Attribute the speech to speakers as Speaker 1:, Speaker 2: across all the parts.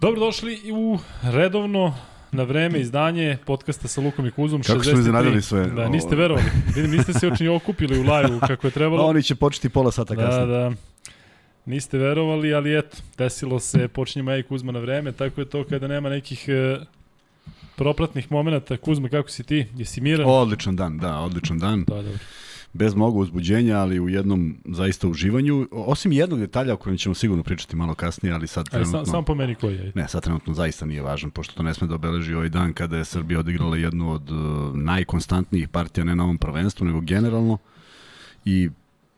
Speaker 1: Dobrodošli u redovno na vreme izdanje podcasta sa Lukom i Kuzom.
Speaker 2: Kako smo iznenadili sve.
Speaker 1: Da, niste verovali. Vidim, niste se očinje okupili u live kako je trebalo.
Speaker 2: A oni će početi pola sata
Speaker 1: da,
Speaker 2: kasnije.
Speaker 1: Da, Niste verovali, ali eto, desilo se, počinjemo ja i Kuzma na vreme, tako je to kada nema nekih e, propratnih momenta. Kuzma, kako si ti? Jesi miran?
Speaker 2: Odličan dan, da, odličan dan.
Speaker 1: Da, dobro
Speaker 2: bez mnogo uzbuđenja, ali u jednom zaista uživanju. Osim jednog detalja o kojem ćemo sigurno pričati malo kasnije, ali sad trenutno...
Speaker 1: Sam, sam po meni koji je?
Speaker 2: Ne, sad trenutno zaista nije važan, pošto to ne sme da obeleži ovaj dan kada je Srbija odigrala jednu od uh, najkonstantnijih partija, ne na ovom prvenstvu, nego generalno. I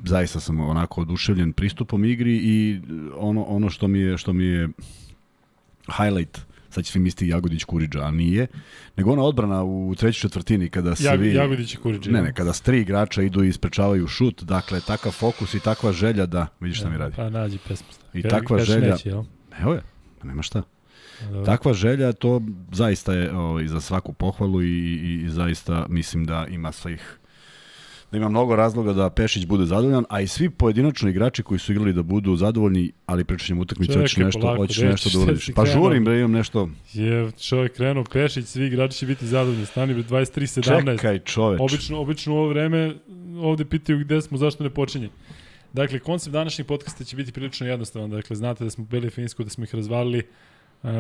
Speaker 2: zaista sam onako oduševljen pristupom igri i ono, ono što mi je, što mi je highlight sad će svi misliti Jagodić Kuriđa, a nije, nego ona odbrana u trećoj četvrtini kada se
Speaker 1: Jag,
Speaker 2: vi...
Speaker 1: Jagodić i Kuriđa.
Speaker 2: Ne, ne, kada s tri igrača idu i isprečavaju šut, dakle, takav fokus i takva želja da, vidiš šta mi radi.
Speaker 1: Pa nađi pesmu.
Speaker 2: I takva
Speaker 1: Kaži
Speaker 2: želja...
Speaker 1: Neće, jel?
Speaker 2: Evo je, nema šta.
Speaker 1: Dobro.
Speaker 2: Takva želja, to zaista je o, ovaj, i za svaku pohvalu i, i, i zaista mislim da ima svih da ima mnogo razloga da Pešić bude zadovoljan, a i svi pojedinačno igrači koji su igrali da budu zadovoljni, ali pričanjem utakmice hoćeš nešto,
Speaker 1: polako,
Speaker 2: hoćeš nešto da uradiš. Pa žurim da imam nešto.
Speaker 1: Je čovjek krenuo Pešić, svi igrači će biti zadovoljni. Stani 23-17.
Speaker 2: Čekaj, čoveč.
Speaker 1: Obično, obično u ovo vreme ovde pitaju gde smo, zašto ne počinje. Dakle, koncept današnjeg podcasta će biti prilično jednostavan. Dakle, znate da smo bili Finsku, da smo ih razvalili,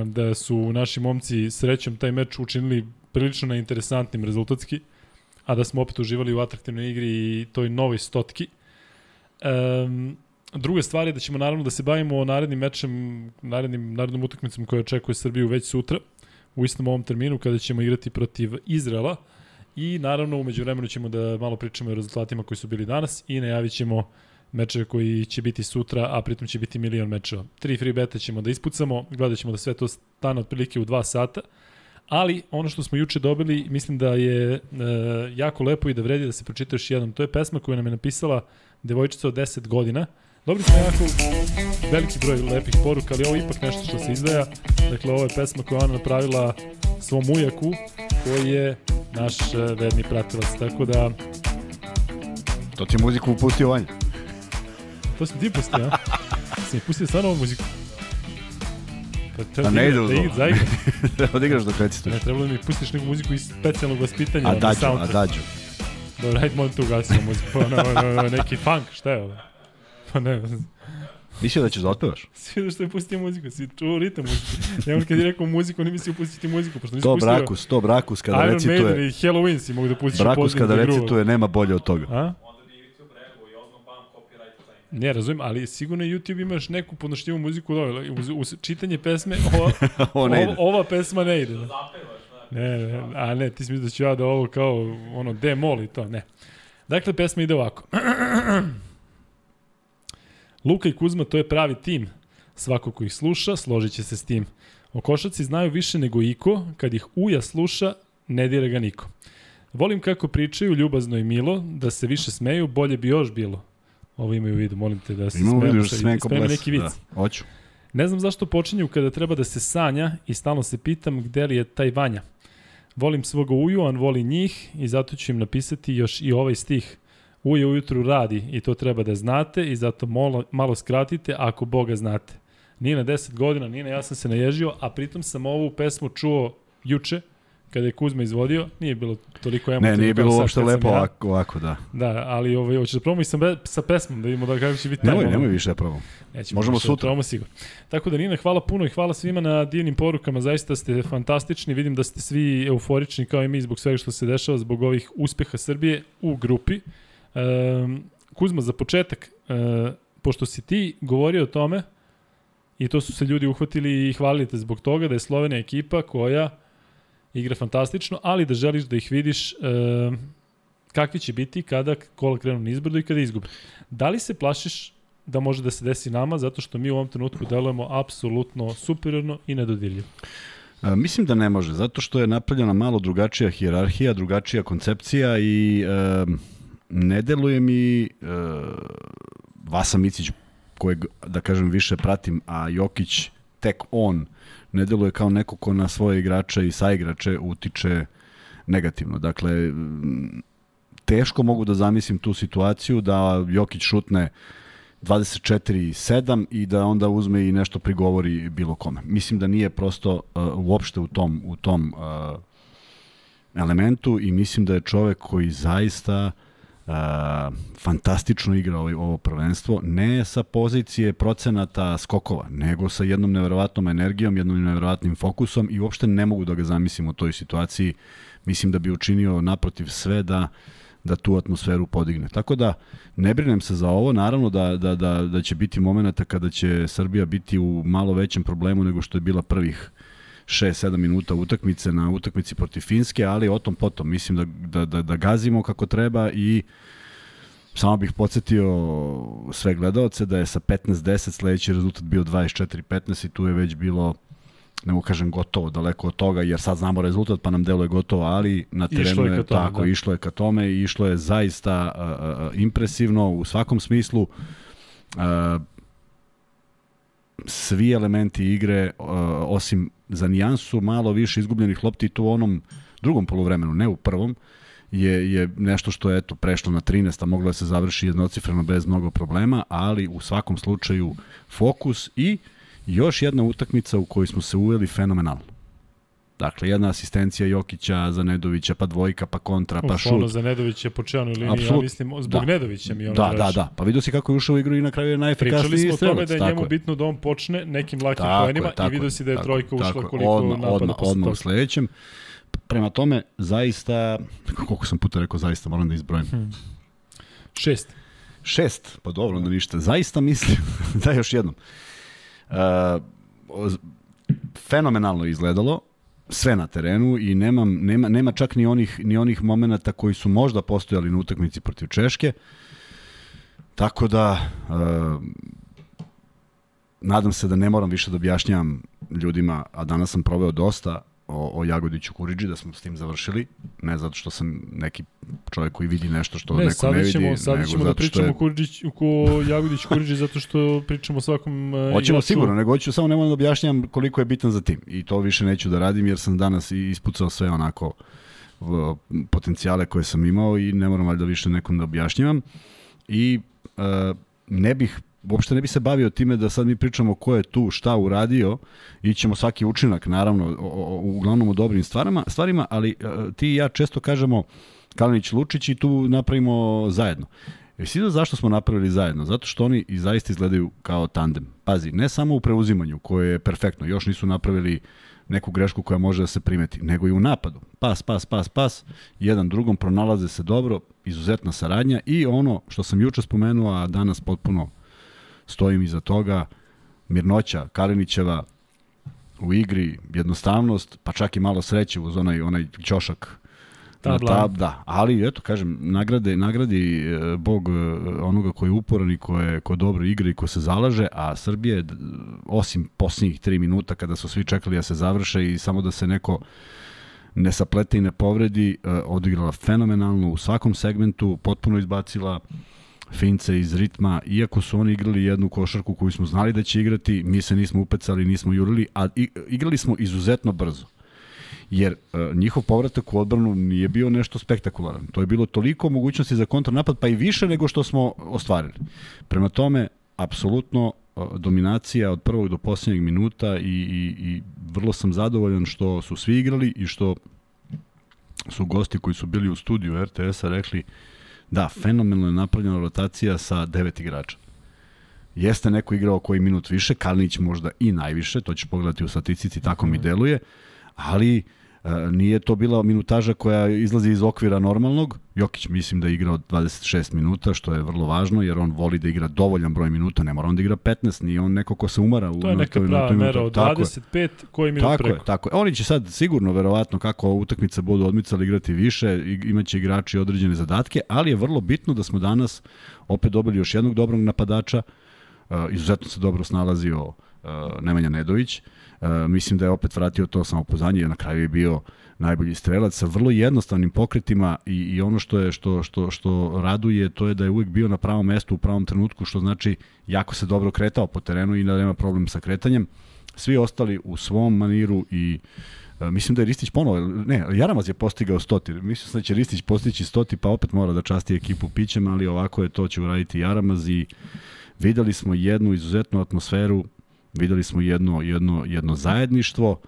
Speaker 1: da su naši momci srećom taj meč učinili prilično neinteresantnim rezultatski a da smo opet uživali u atraktivnoj igri i toj novoj stotki. Um, druga stvar je da ćemo naravno da se bavimo narednim mečem, narednim, narednom utakmicom koja očekuje Srbiju već sutra, u istom ovom terminu kada ćemo igrati protiv Izrela i naravno umeđu vremenu ćemo da malo pričamo o rezultatima koji su bili danas i najavit ćemo mečeve koji će biti sutra, a pritom će biti milion mečeva. Tri free beta ćemo da ispucamo, gledat ćemo da sve to stane otprilike u dva sata. Ali ono što smo juče dobili, mislim da je e, jako lepo i da vredi da se pročita još jednom. To je pesma koju nam je napisala devojčica od 10 godina. Dobili smo jako veliki broj lepih poruka, ali ovo je ipak nešto što se izdvaja. Dakle, ovo je pesma koju ona napravila svom ujaku, koji je naš e, verni pratilac. Tako da...
Speaker 2: To ti je muziku upustio Vanja.
Speaker 1: To si ti pustio, a? Si mi pustio stvarno ovu muziku? Pa treba
Speaker 2: A ne ide
Speaker 1: da,
Speaker 2: u
Speaker 1: da,
Speaker 2: to.
Speaker 1: da.
Speaker 2: Treba da igraš dok recituješ.
Speaker 1: Ne, trebalo da mi pustiš neku muziku iz specijalnog vaspitanja.
Speaker 2: A dađu, a dađu.
Speaker 1: Dobro, hajde molim te ugasimo muziku. Pa, no, no, no, neki funk, šta je ovo? Pa ne,
Speaker 2: Mislio da ćeš da otpevaš?
Speaker 1: svi da što je pustio muziku, si čuo ritam muziku. Ja on kad je rekao muziku, ne mislio pustiti muziku, pošto nisi
Speaker 2: To
Speaker 1: pustio
Speaker 2: Brakus, to Brakus kada
Speaker 1: Iron
Speaker 2: recituje.
Speaker 1: Maiden i Halloween si mogu da pustiš
Speaker 2: Brakus kada recituje nema bolje od toga.
Speaker 1: A? Ne, razumijem, ali sigurno YouTube imaš neku podnošljivu muziku dole. Uz, uz čitanje pesme, ova,
Speaker 2: ne ide.
Speaker 1: ova, ova pesma ne ide. Da. Ne, ne, a ne, ti si mislio da ću ja da ovo kao ono demol i to, ne. Dakle, pesma ide ovako. Luka i Kuzma, to je pravi tim. Svako ko ih sluša, složit će se s tim. O košaci znaju više nego iko, kad ih uja sluša, ne dira ga niko. Volim kako pričaju, ljubazno i milo, da se više smeju, bolje bi još bilo. Ovo imaju u vidu, molim te da se
Speaker 2: Imamo
Speaker 1: smejemo,
Speaker 2: vidiš
Speaker 1: sa-
Speaker 2: sve ko
Speaker 1: spremi
Speaker 2: ples.
Speaker 1: neki vic.
Speaker 2: Da, hoću.
Speaker 1: Ne znam zašto počinju kada treba da se sanja i stalno se pitam gde li je taj Vanja. Volim svoga uju, on voli njih i zato ću im napisati još i ovaj stih. Uje ujutru radi i to treba da znate i zato malo, malo skratite ako Boga znate. Nina 10 godina, Nina ja sam se naježio, a pritom sam ovu pesmu čuo juče kada je Kuzma izvodio, nije bilo toliko emotivno.
Speaker 2: Ne, nije bilo uopšte lepo
Speaker 1: ja.
Speaker 2: ovako, ovako, da.
Speaker 1: Da, ali ovaj, hoćeš da probamo i sa, sa pesmom, da vidimo da kako će biti taj
Speaker 2: Nemoj,
Speaker 1: moment.
Speaker 2: nemoj više da probam.
Speaker 1: Nećemo
Speaker 2: Možemo
Speaker 1: više da
Speaker 2: sutra.
Speaker 1: probamo sigurno. Tako da Nina, hvala puno i hvala svima na divnim porukama, zaista ste fantastični, vidim da ste svi euforični kao i mi zbog svega što se dešava, zbog ovih uspeha Srbije u grupi. Um, Kuzma, za početak, uh, pošto si ti govorio o tome, i to su se ljudi uhvatili i hvalili te zbog toga da je Slovenija ekipa koja igra fantastično, ali da želiš da ih vidiš um, kakvi će biti kada kola krenu nizbrdo i kada izgube. Da li se plašiš da može da se desi nama, zato što mi u ovom trenutku delujemo apsolutno superiorno i nedodirljivo.
Speaker 2: A, mislim da ne može, zato što je napravljena malo drugačija hijerarhija, drugačija koncepcija i e, ne deluje mi e, Vasa Micić, kojeg, da kažem, više pratim, a Jokić tek on ne deluje kao neko ko na svoje igrače i saigrače utiče negativno. Dakle, teško mogu da zamislim tu situaciju da Jokić šutne 24-7 i da onda uzme i nešto prigovori bilo kome. Mislim da nije prosto uh, uopšte u tom, u tom uh, elementu i mislim da je čovek koji zaista uh, fantastično igra ovo, ovo prvenstvo, ne sa pozicije procenata skokova, nego sa jednom neverovatnom energijom, jednom neverovatnim fokusom i uopšte ne mogu da ga zamislim u toj situaciji. Mislim da bi učinio naprotiv sve da da tu atmosferu podigne. Tako da ne brinem se za ovo, naravno da, da, da, da će biti momenta kada će Srbija biti u malo većem problemu nego što je bila prvih 6-7 minuta utakmice na utakmici protiv Finske, ali o tom potom mislim da, da, da, da gazimo kako treba i samo bih podsjetio sve gledalce da je sa 15-10 sledeći rezultat bio 24-15 i tu je već bilo ne mogu kažem gotovo, daleko od toga, jer sad znamo rezultat pa nam deluje gotovo, ali na terenu je, je tome, tako, da. išlo je ka tome i išlo je zaista uh, uh, impresivno u svakom smislu. Uh, svi elementi igre, uh, osim za nijansu malo više izgubljenih lopti tu u onom drugom polovremenu, ne u prvom, je, je nešto što je eto, prešlo na 13, a moglo da se završi jednocifreno bez mnogo problema, ali u svakom slučaju fokus i još jedna utakmica u kojoj smo se uveli fenomenalno. Dakle, jedna asistencija Jokića za Nedovića, pa dvojka, pa kontra, pa Uf, šut. Ono
Speaker 1: za Nedovića po čelnoj liniji, Absolut, ja mislim, zbog da. Nedovića mi ono
Speaker 2: Da, da, da. Pa vidio si kako je ušao u igru i na kraju je najefikasniji
Speaker 1: strelac. Pričali smo o tome da je njemu je. bitno da on počne nekim lakim tako poenima i vidio si da je tako, trojka ušla tako, koliko odmah, napada odmah, posle odmah
Speaker 2: u sledećem. Prema tome, zaista, koliko sam puta rekao zaista, moram da izbrojim. Hmm.
Speaker 1: Šest.
Speaker 2: Šest, pa dobro, da ništa. Zaista mislim, da još jednom. Uh, fenomenalno izgledalo, sve na terenu i nemam, nema, nema čak ni onih, ni onih momenta koji su možda postojali na utakmici protiv Češke. Tako da, uh, nadam se da ne moram više da objašnjavam ljudima, a danas sam proveo dosta, o, o Jagodiću Kuriđi, da smo s tim završili, ne zato što sam neki čovjek koji vidi nešto što ne, neko ne vidi,
Speaker 1: ćemo, sada ćemo da pričamo je... Kuriđić, ko Jagodić Kuriđi zato što pričamo svakom
Speaker 2: uh, Hoćemo sigurno, nego hoću samo ne da objašnjam koliko je bitan za tim. I to više neću da radim jer sam danas ispucao sve onako potencijale koje sam imao i ne moram valjda više nekom da objašnjavam. I uh, ne bih uopšte ne bi se bavio time da sad mi pričamo ko je tu, šta uradio, ićemo svaki učinak, naravno, o, o, uglavnom o dobrim stvarima, stvarima ali uh, ti i ja često kažemo Kalinić Lučić i tu napravimo zajedno. Jesi da zašto smo napravili zajedno? Zato što oni i zaista izgledaju kao tandem. Pazi, ne samo u preuzimanju, koje je perfektno, još nisu napravili neku grešku koja može da se primeti, nego i u napadu. Pas, pas, pas, pas, jedan drugom pronalaze se dobro, izuzetna saradnja i ono što sam juče spomenuo, a danas potpuno stojim iza toga, mirnoća Kalinićeva u igri, jednostavnost, pa čak i malo sreće uz onaj, onaj ćošak
Speaker 1: Tabla.
Speaker 2: tab, da, ali eto kažem, nagrade, nagradi e, Bog e, onoga koji je uporan i ko, je, ko dobro igra i ko se zalaže, a Srbije, osim posljednjih tri minuta kada su svi čekali da se završe i samo da se neko ne saplete i ne povredi, e, odigrala fenomenalno u svakom segmentu, potpuno izbacila Fince iz ritma, iako su oni igrali jednu košarku koju smo znali da će igrati, mi se nismo upecali, nismo jurili, a igrali smo izuzetno brzo. Jer uh, njihov povratak u odbranu nije bio nešto spektakularan. To je bilo toliko mogućnosti za kontranapad, pa i više nego što smo ostvarili. Prema tome, apsolutno uh, dominacija od prvog do posljednjeg minuta i, i, i vrlo sam zadovoljan što su svi igrali i što su gosti koji su bili u studiju RTS-a rekli Da, fenomenalno je napravljena rotacija sa devet igrača. Jeste neko igrao koji minut više, Kalinić možda i najviše, to ćeš pogledati u statistici, tako mi mhm. deluje, ali E, nije to bila minutaža koja izlazi iz okvira normalnog. Jokić mislim da je igrao 26 minuta, što je vrlo važno, jer on voli da igra dovoljan broj minuta, ne mora on da igra 15, nije on neko ko se umara.
Speaker 1: U, to je neka prava mera od 25, koji minut
Speaker 2: tako
Speaker 1: preko.
Speaker 2: Je, tako je. Oni će sad sigurno, verovatno, kako utakmice budu odmicali igrati više, imaće igrači određene zadatke, ali je vrlo bitno da smo danas opet dobili još jednog dobrog napadača, uh, izuzetno se dobro snalazio uh, Nemanja Nedović, uh, E, mislim da je opet vratio to samopozanje, na kraju je bio najbolji strelac sa vrlo jednostavnim pokretima i, i ono što je što, što, što raduje to je da je uvek bio na pravom mestu u pravom trenutku, što znači jako se dobro kretao po terenu i da nema problem sa kretanjem. Svi ostali u svom maniru i Uh, mislim da je Ristić ponovo, ne, Jaramaz je postigao stoti, mislim da će Ristić postići stoti, pa opet mora da časti ekipu pićem, ali ovako je to će uraditi Jaramaz i Videli smo jednu izuzetnu atmosferu, videli smo jedno, jedno, jedno zajedništvo,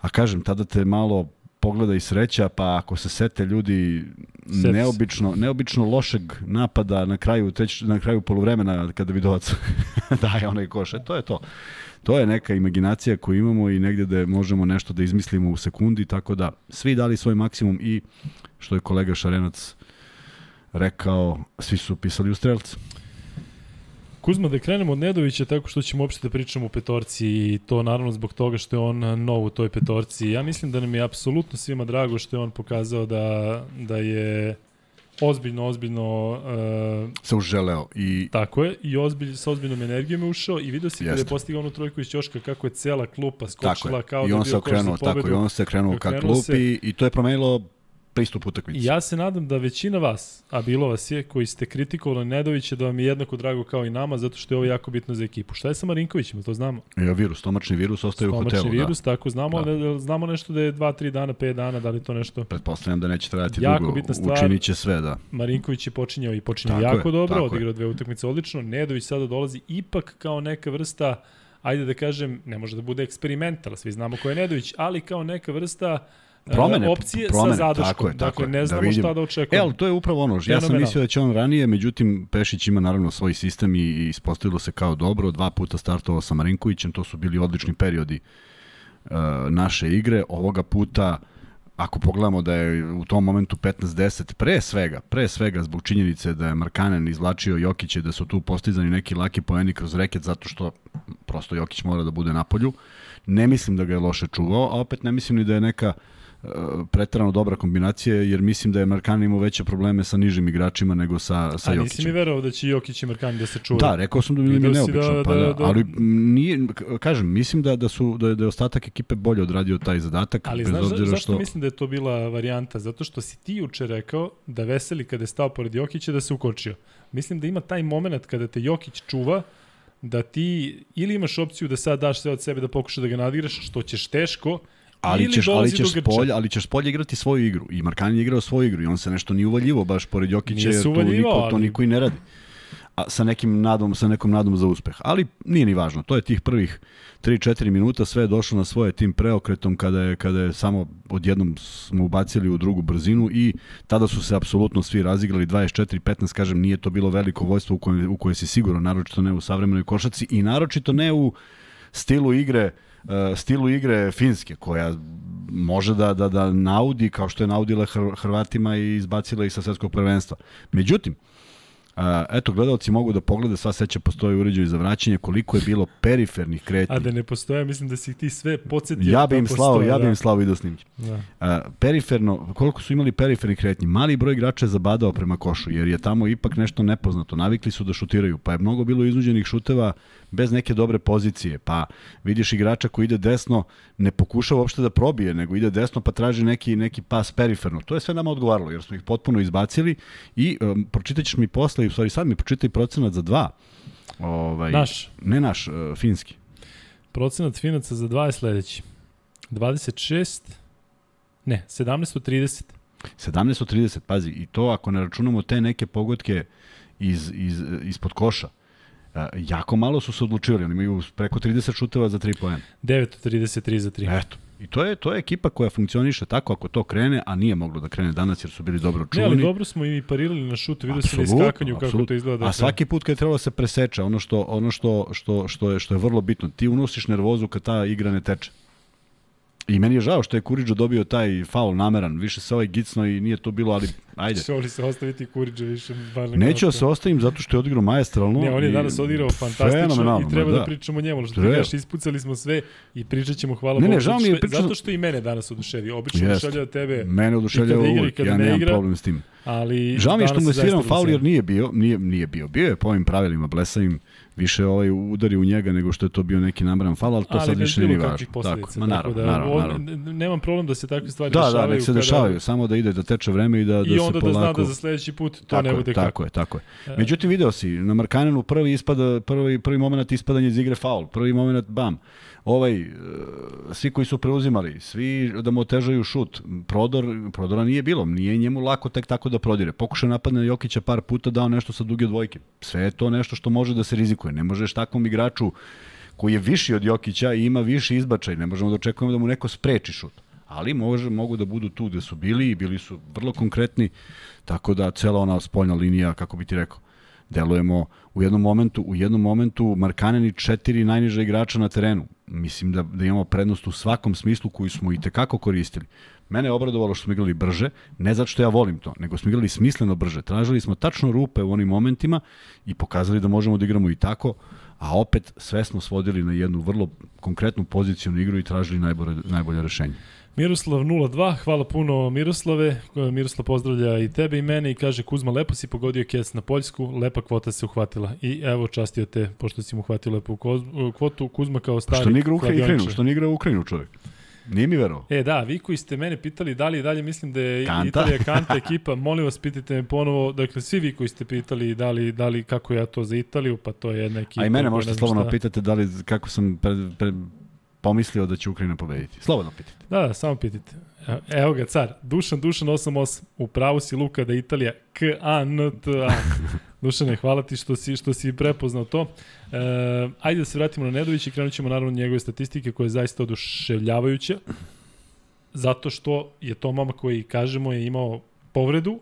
Speaker 2: a kažem, tada te malo pogleda i sreća, pa ako se sete ljudi neobično, neobično lošeg napada na kraju treć, na kraju poluvremena kada Vidovac daje onaj koš, e, to je to. To je neka imaginacija koju imamo i negde da možemo nešto da izmislimo u sekundi, tako da svi dali svoj maksimum i što je kolega Šarenac rekao, svi su pisali u strelcu.
Speaker 1: Kuzma, da krenemo od Nedovića tako što ćemo uopšte da pričamo o petorci i to naravno zbog toga što je on nov u toj petorci. Ja mislim da nam je apsolutno svima drago što je on pokazao da, da je ozbiljno, ozbiljno... Uh,
Speaker 2: se uželeo. I...
Speaker 1: Tako je, i ozbilj, sa ozbiljnom energijom je ušao i vidio si kada je postigao onu trojku iz Ćoška kako je cela klupa skočila kao
Speaker 2: I
Speaker 1: on
Speaker 2: da se okrenuo, tako, i on se okrenuo ka klupi se, i to je promenilo pristup utakmici.
Speaker 1: Ja se nadam da većina vas, a bilo vas je, koji ste kritikovali Nedovića, da vam je jednako drago kao i nama, zato što je ovo jako bitno za ekipu. Šta je sa Marinkovićem, to znamo?
Speaker 2: Ja, virus, stomačni virus ostaje
Speaker 1: stomačni
Speaker 2: u hotelu.
Speaker 1: Stomačni virus, da. tako, znamo, da. Ne, znamo nešto da je 2-3 dana, 5 dana, da li to nešto...
Speaker 2: Pretpostavljam da neće trajati jako dugo, bitna stvar, učinit će sve, da.
Speaker 1: Marinković je počinjao i počinjao tako jako je, dobro, odigrao dve utakmice odlično. Nedović sada dolazi ipak kao neka vrsta ajde da kažem, ne može da bude eksperimental, svi znamo ko je Nedović, ali kao neka vrsta
Speaker 2: promene,
Speaker 1: opcije
Speaker 2: promene,
Speaker 1: sa zadrškom.
Speaker 2: Tako je, tako
Speaker 1: dakle, ne
Speaker 2: da
Speaker 1: znamo da šta da očekujemo.
Speaker 2: Evo, to je upravo ono. Ja sam mislio da će on ranije, međutim, Pešić ima naravno svoj sistem i, i ispostavilo se kao dobro. Dva puta startovao sa Marinkovićem, to su bili odlični periodi uh, naše igre. Ovoga puta ako pogledamo da je u tom momentu 15-10, pre svega, pre svega zbog činjenice da je Markanen izvlačio Jokića da su tu postizani neki laki poeni kroz reket zato što prosto Jokić mora da bude na polju. Ne mislim da ga je loše čuvao, a opet ne mislim ni da je neka uh, pretarano dobra kombinacija, jer mislim da je Markan imao veće probleme sa nižim igračima nego sa, sa Jokićem. A nisi
Speaker 1: mi verovao da će Jokić i Markan da se čuva?
Speaker 2: Da, rekao sam da bi mi neobično, da, pa da, da, da, ali nije, kažem, mislim da, da, su, da, da je ostatak ekipe bolje odradio taj zadatak.
Speaker 1: Ali
Speaker 2: bez
Speaker 1: znaš
Speaker 2: zašto
Speaker 1: što... mislim da je to bila varijanta? Zato što si ti juče rekao da Veseli kada je stao pored Jokića da se ukočio. Mislim da ima taj moment kada te Jokić čuva, da ti ili imaš opciju da sad daš sve od sebe da pokušaš da ga nadigraš, što ćeš teško,
Speaker 2: ali ćeš, ali ćeš spolje, ali ćeš spolje igrati svoju igru. I Markan je igrao svoju igru i on se nešto nije uvaljivo baš pored Jokića, jer to niko, ali... to niko i ne radi. A sa nekim nadom, sa nekom nadom za uspeh. Ali nije ni važno. To je tih prvih 3-4 minuta sve je došlo na svoje tim preokretom kada je kada je samo odjednom smo ubacili u drugu brzinu i tada su se apsolutno svi razigrali 24-15, kažem, nije to bilo veliko vojstvo u koje, u koje si sigurno, naročito ne u savremenoj košaci i naročito ne u stilu igre uh, stilu igre Finske, koja može da, da, da naudi kao što je naudila Hrvatima i izbacila ih sa svetskog prvenstva. Međutim, Uh, eto, gledalci mogu da poglede, sva seća postoji uređaj za vraćanje, koliko je bilo perifernih kretnji.
Speaker 1: A da ne postoje, mislim da si ti sve podsjetio.
Speaker 2: Ja bi im da slao, postoje, ja bi da. im slao video snimke. Da. Uh, periferno, koliko su imali perifernih kretnji? Mali broj igrača je zabadao prema košu, jer je tamo ipak nešto nepoznato. Navikli su da šutiraju, pa je mnogo bilo iznuđenih šuteva bez neke dobre pozicije. Pa vidiš igrača koji ide desno, ne pokušava uopšte da probije, nego ide desno pa traži neki, neki pas periferno. To je sve nama odgovaralo, jer smo ih potpuno izbacili i um, pročitaćeš mi posle, u stvari sad mi pročitaj procenat za dva.
Speaker 1: Ovaj, naš.
Speaker 2: Ne naš, uh, finski.
Speaker 1: Procenat finaca za dva je sledeći. 26, ne, 17 od 30.
Speaker 2: 17 od 30, pazi, i to ako ne računamo te neke pogodke iz, iz, ispod koša, jako malo su se odlučivali, oni imaju preko 30 šuteva za 3 poena.
Speaker 1: 9 od 33 za 3.
Speaker 2: Eto. I to je to je ekipa koja funkcioniše tako ako to krene, a nije moglo da krene danas jer su bili dobro čuvani.
Speaker 1: Ne, ali dobro smo i parirali na šutu, vidio se na iskakanju kako absolut. to izgleda.
Speaker 2: A svaki put kad je trebalo da se preseča, ono što ono što što što je što je vrlo bitno, ti unosiš nervozu kad ta igra ne teče. I meni je žao što je Kuriđo dobio taj faul nameran. Više se ovaj gicno i nije to bilo, ali ajde.
Speaker 1: Što li se ostaviti Kuriđo više?
Speaker 2: Neću da se ostavim zato što je odigrao majestralno.
Speaker 1: Ne, on je danas odigrao fantastično i treba da, da pričamo njemu. Što ti gaš, ispucali smo sve i pričat ćemo hvala ne, Bogu. Ne, žao mi je pričano... Zato što i mene danas oduševio. Obično oduševljava tebe.
Speaker 2: Mene oduševljava uvijek, ja nemam problem s tim.
Speaker 1: Ali
Speaker 2: žao mi je što mu je sviran faul jer nije bio, nije, nije bio. Bio je po ovim pravilima blesavim više ovaj udari u njega nego što je to bio neki nameran fal, ali to ali sad više nije važno. Tako, ma naravno, da, naravno, naravno.
Speaker 1: Nemam problem da se takve stvari
Speaker 2: da,
Speaker 1: dešavaju.
Speaker 2: Da, nek se dešavaju, samo da ide da teče vreme i da, da
Speaker 1: I onda
Speaker 2: polako...
Speaker 1: da zna da za sledeći put to
Speaker 2: tako
Speaker 1: ne bude
Speaker 2: je,
Speaker 1: kako.
Speaker 2: Tako je, tako je.
Speaker 1: E.
Speaker 2: Međutim, video si, na Markanenu prvi, ispada, prvi, prvi moment ispadanja iz igre faul, prvi moment bam. Ovaj, e, svi koji su preuzimali, svi da mu otežaju šut, prodor, prodora nije bilo, nije njemu lako tek tako da prodire. Pokušao napadne na Jokića par puta, dao nešto sa duge dvojke. Sve je to nešto što može da se rizikuje. Ne možeš takvom igraču koji je viši od Jokića i ima viši izbačaj, ne možemo da očekujemo da mu neko spreči šut. Ali može, mogu da budu tu gde su bili i bili su vrlo konkretni, tako da cela ona spoljna linija, kako bi ti rekao, delujemo u jednom momentu, u jednom momentu Markanen i četiri najniža igrača na terenu. Mislim da, da imamo prednost u svakom smislu koju smo i tekako koristili. Mene je obradovalo što smo igrali brže, ne zato što ja volim to, nego smo igrali smisleno brže. Tražili smo tačno rupe u onim momentima i pokazali da možemo da igramo i tako, a opet sve smo svodili na jednu vrlo konkretnu pozicijonu igru i tražili najbolje, najbolje rešenje.
Speaker 1: Miroslav 02, hvala puno Miroslave. Miroslav pozdravlja i tebe i mene i kaže Kuzma, lepo si pogodio kec na Poljsku, lepa kvota se uhvatila. I evo častio te, pošto si mu uhvatio lepu kvotu, Kuzma kao stari
Speaker 2: Što ne igra Ukrajinu, što ne igra Ukrajinu čovjek. Nije mi verovao.
Speaker 1: E da, vi koji ste mene pitali da li dalje mislim da je Kanta. Italija Kanta ekipa, molim vas pitajte me ponovo, dakle svi vi koji ste pitali da li, da li kako ja to za Italiju, pa to je jedna ekipa.
Speaker 2: A i mene možete slobodno pitate da li kako sam pred, pred, pomislio da će Ukrajina pobediti. Slobodno pitajte.
Speaker 1: Da, da, samo pitajte. Evo ga, car. Dušan, Dušan 88. U pravu si Luka da Italija k a n t a Dušane, hvala ti što si, što si prepoznao to. E, ajde da se vratimo na Nedović i krenut ćemo naravno njegove statistike koje je zaista oduševljavajuća. Zato što je to mama koji, kažemo, je imao povredu,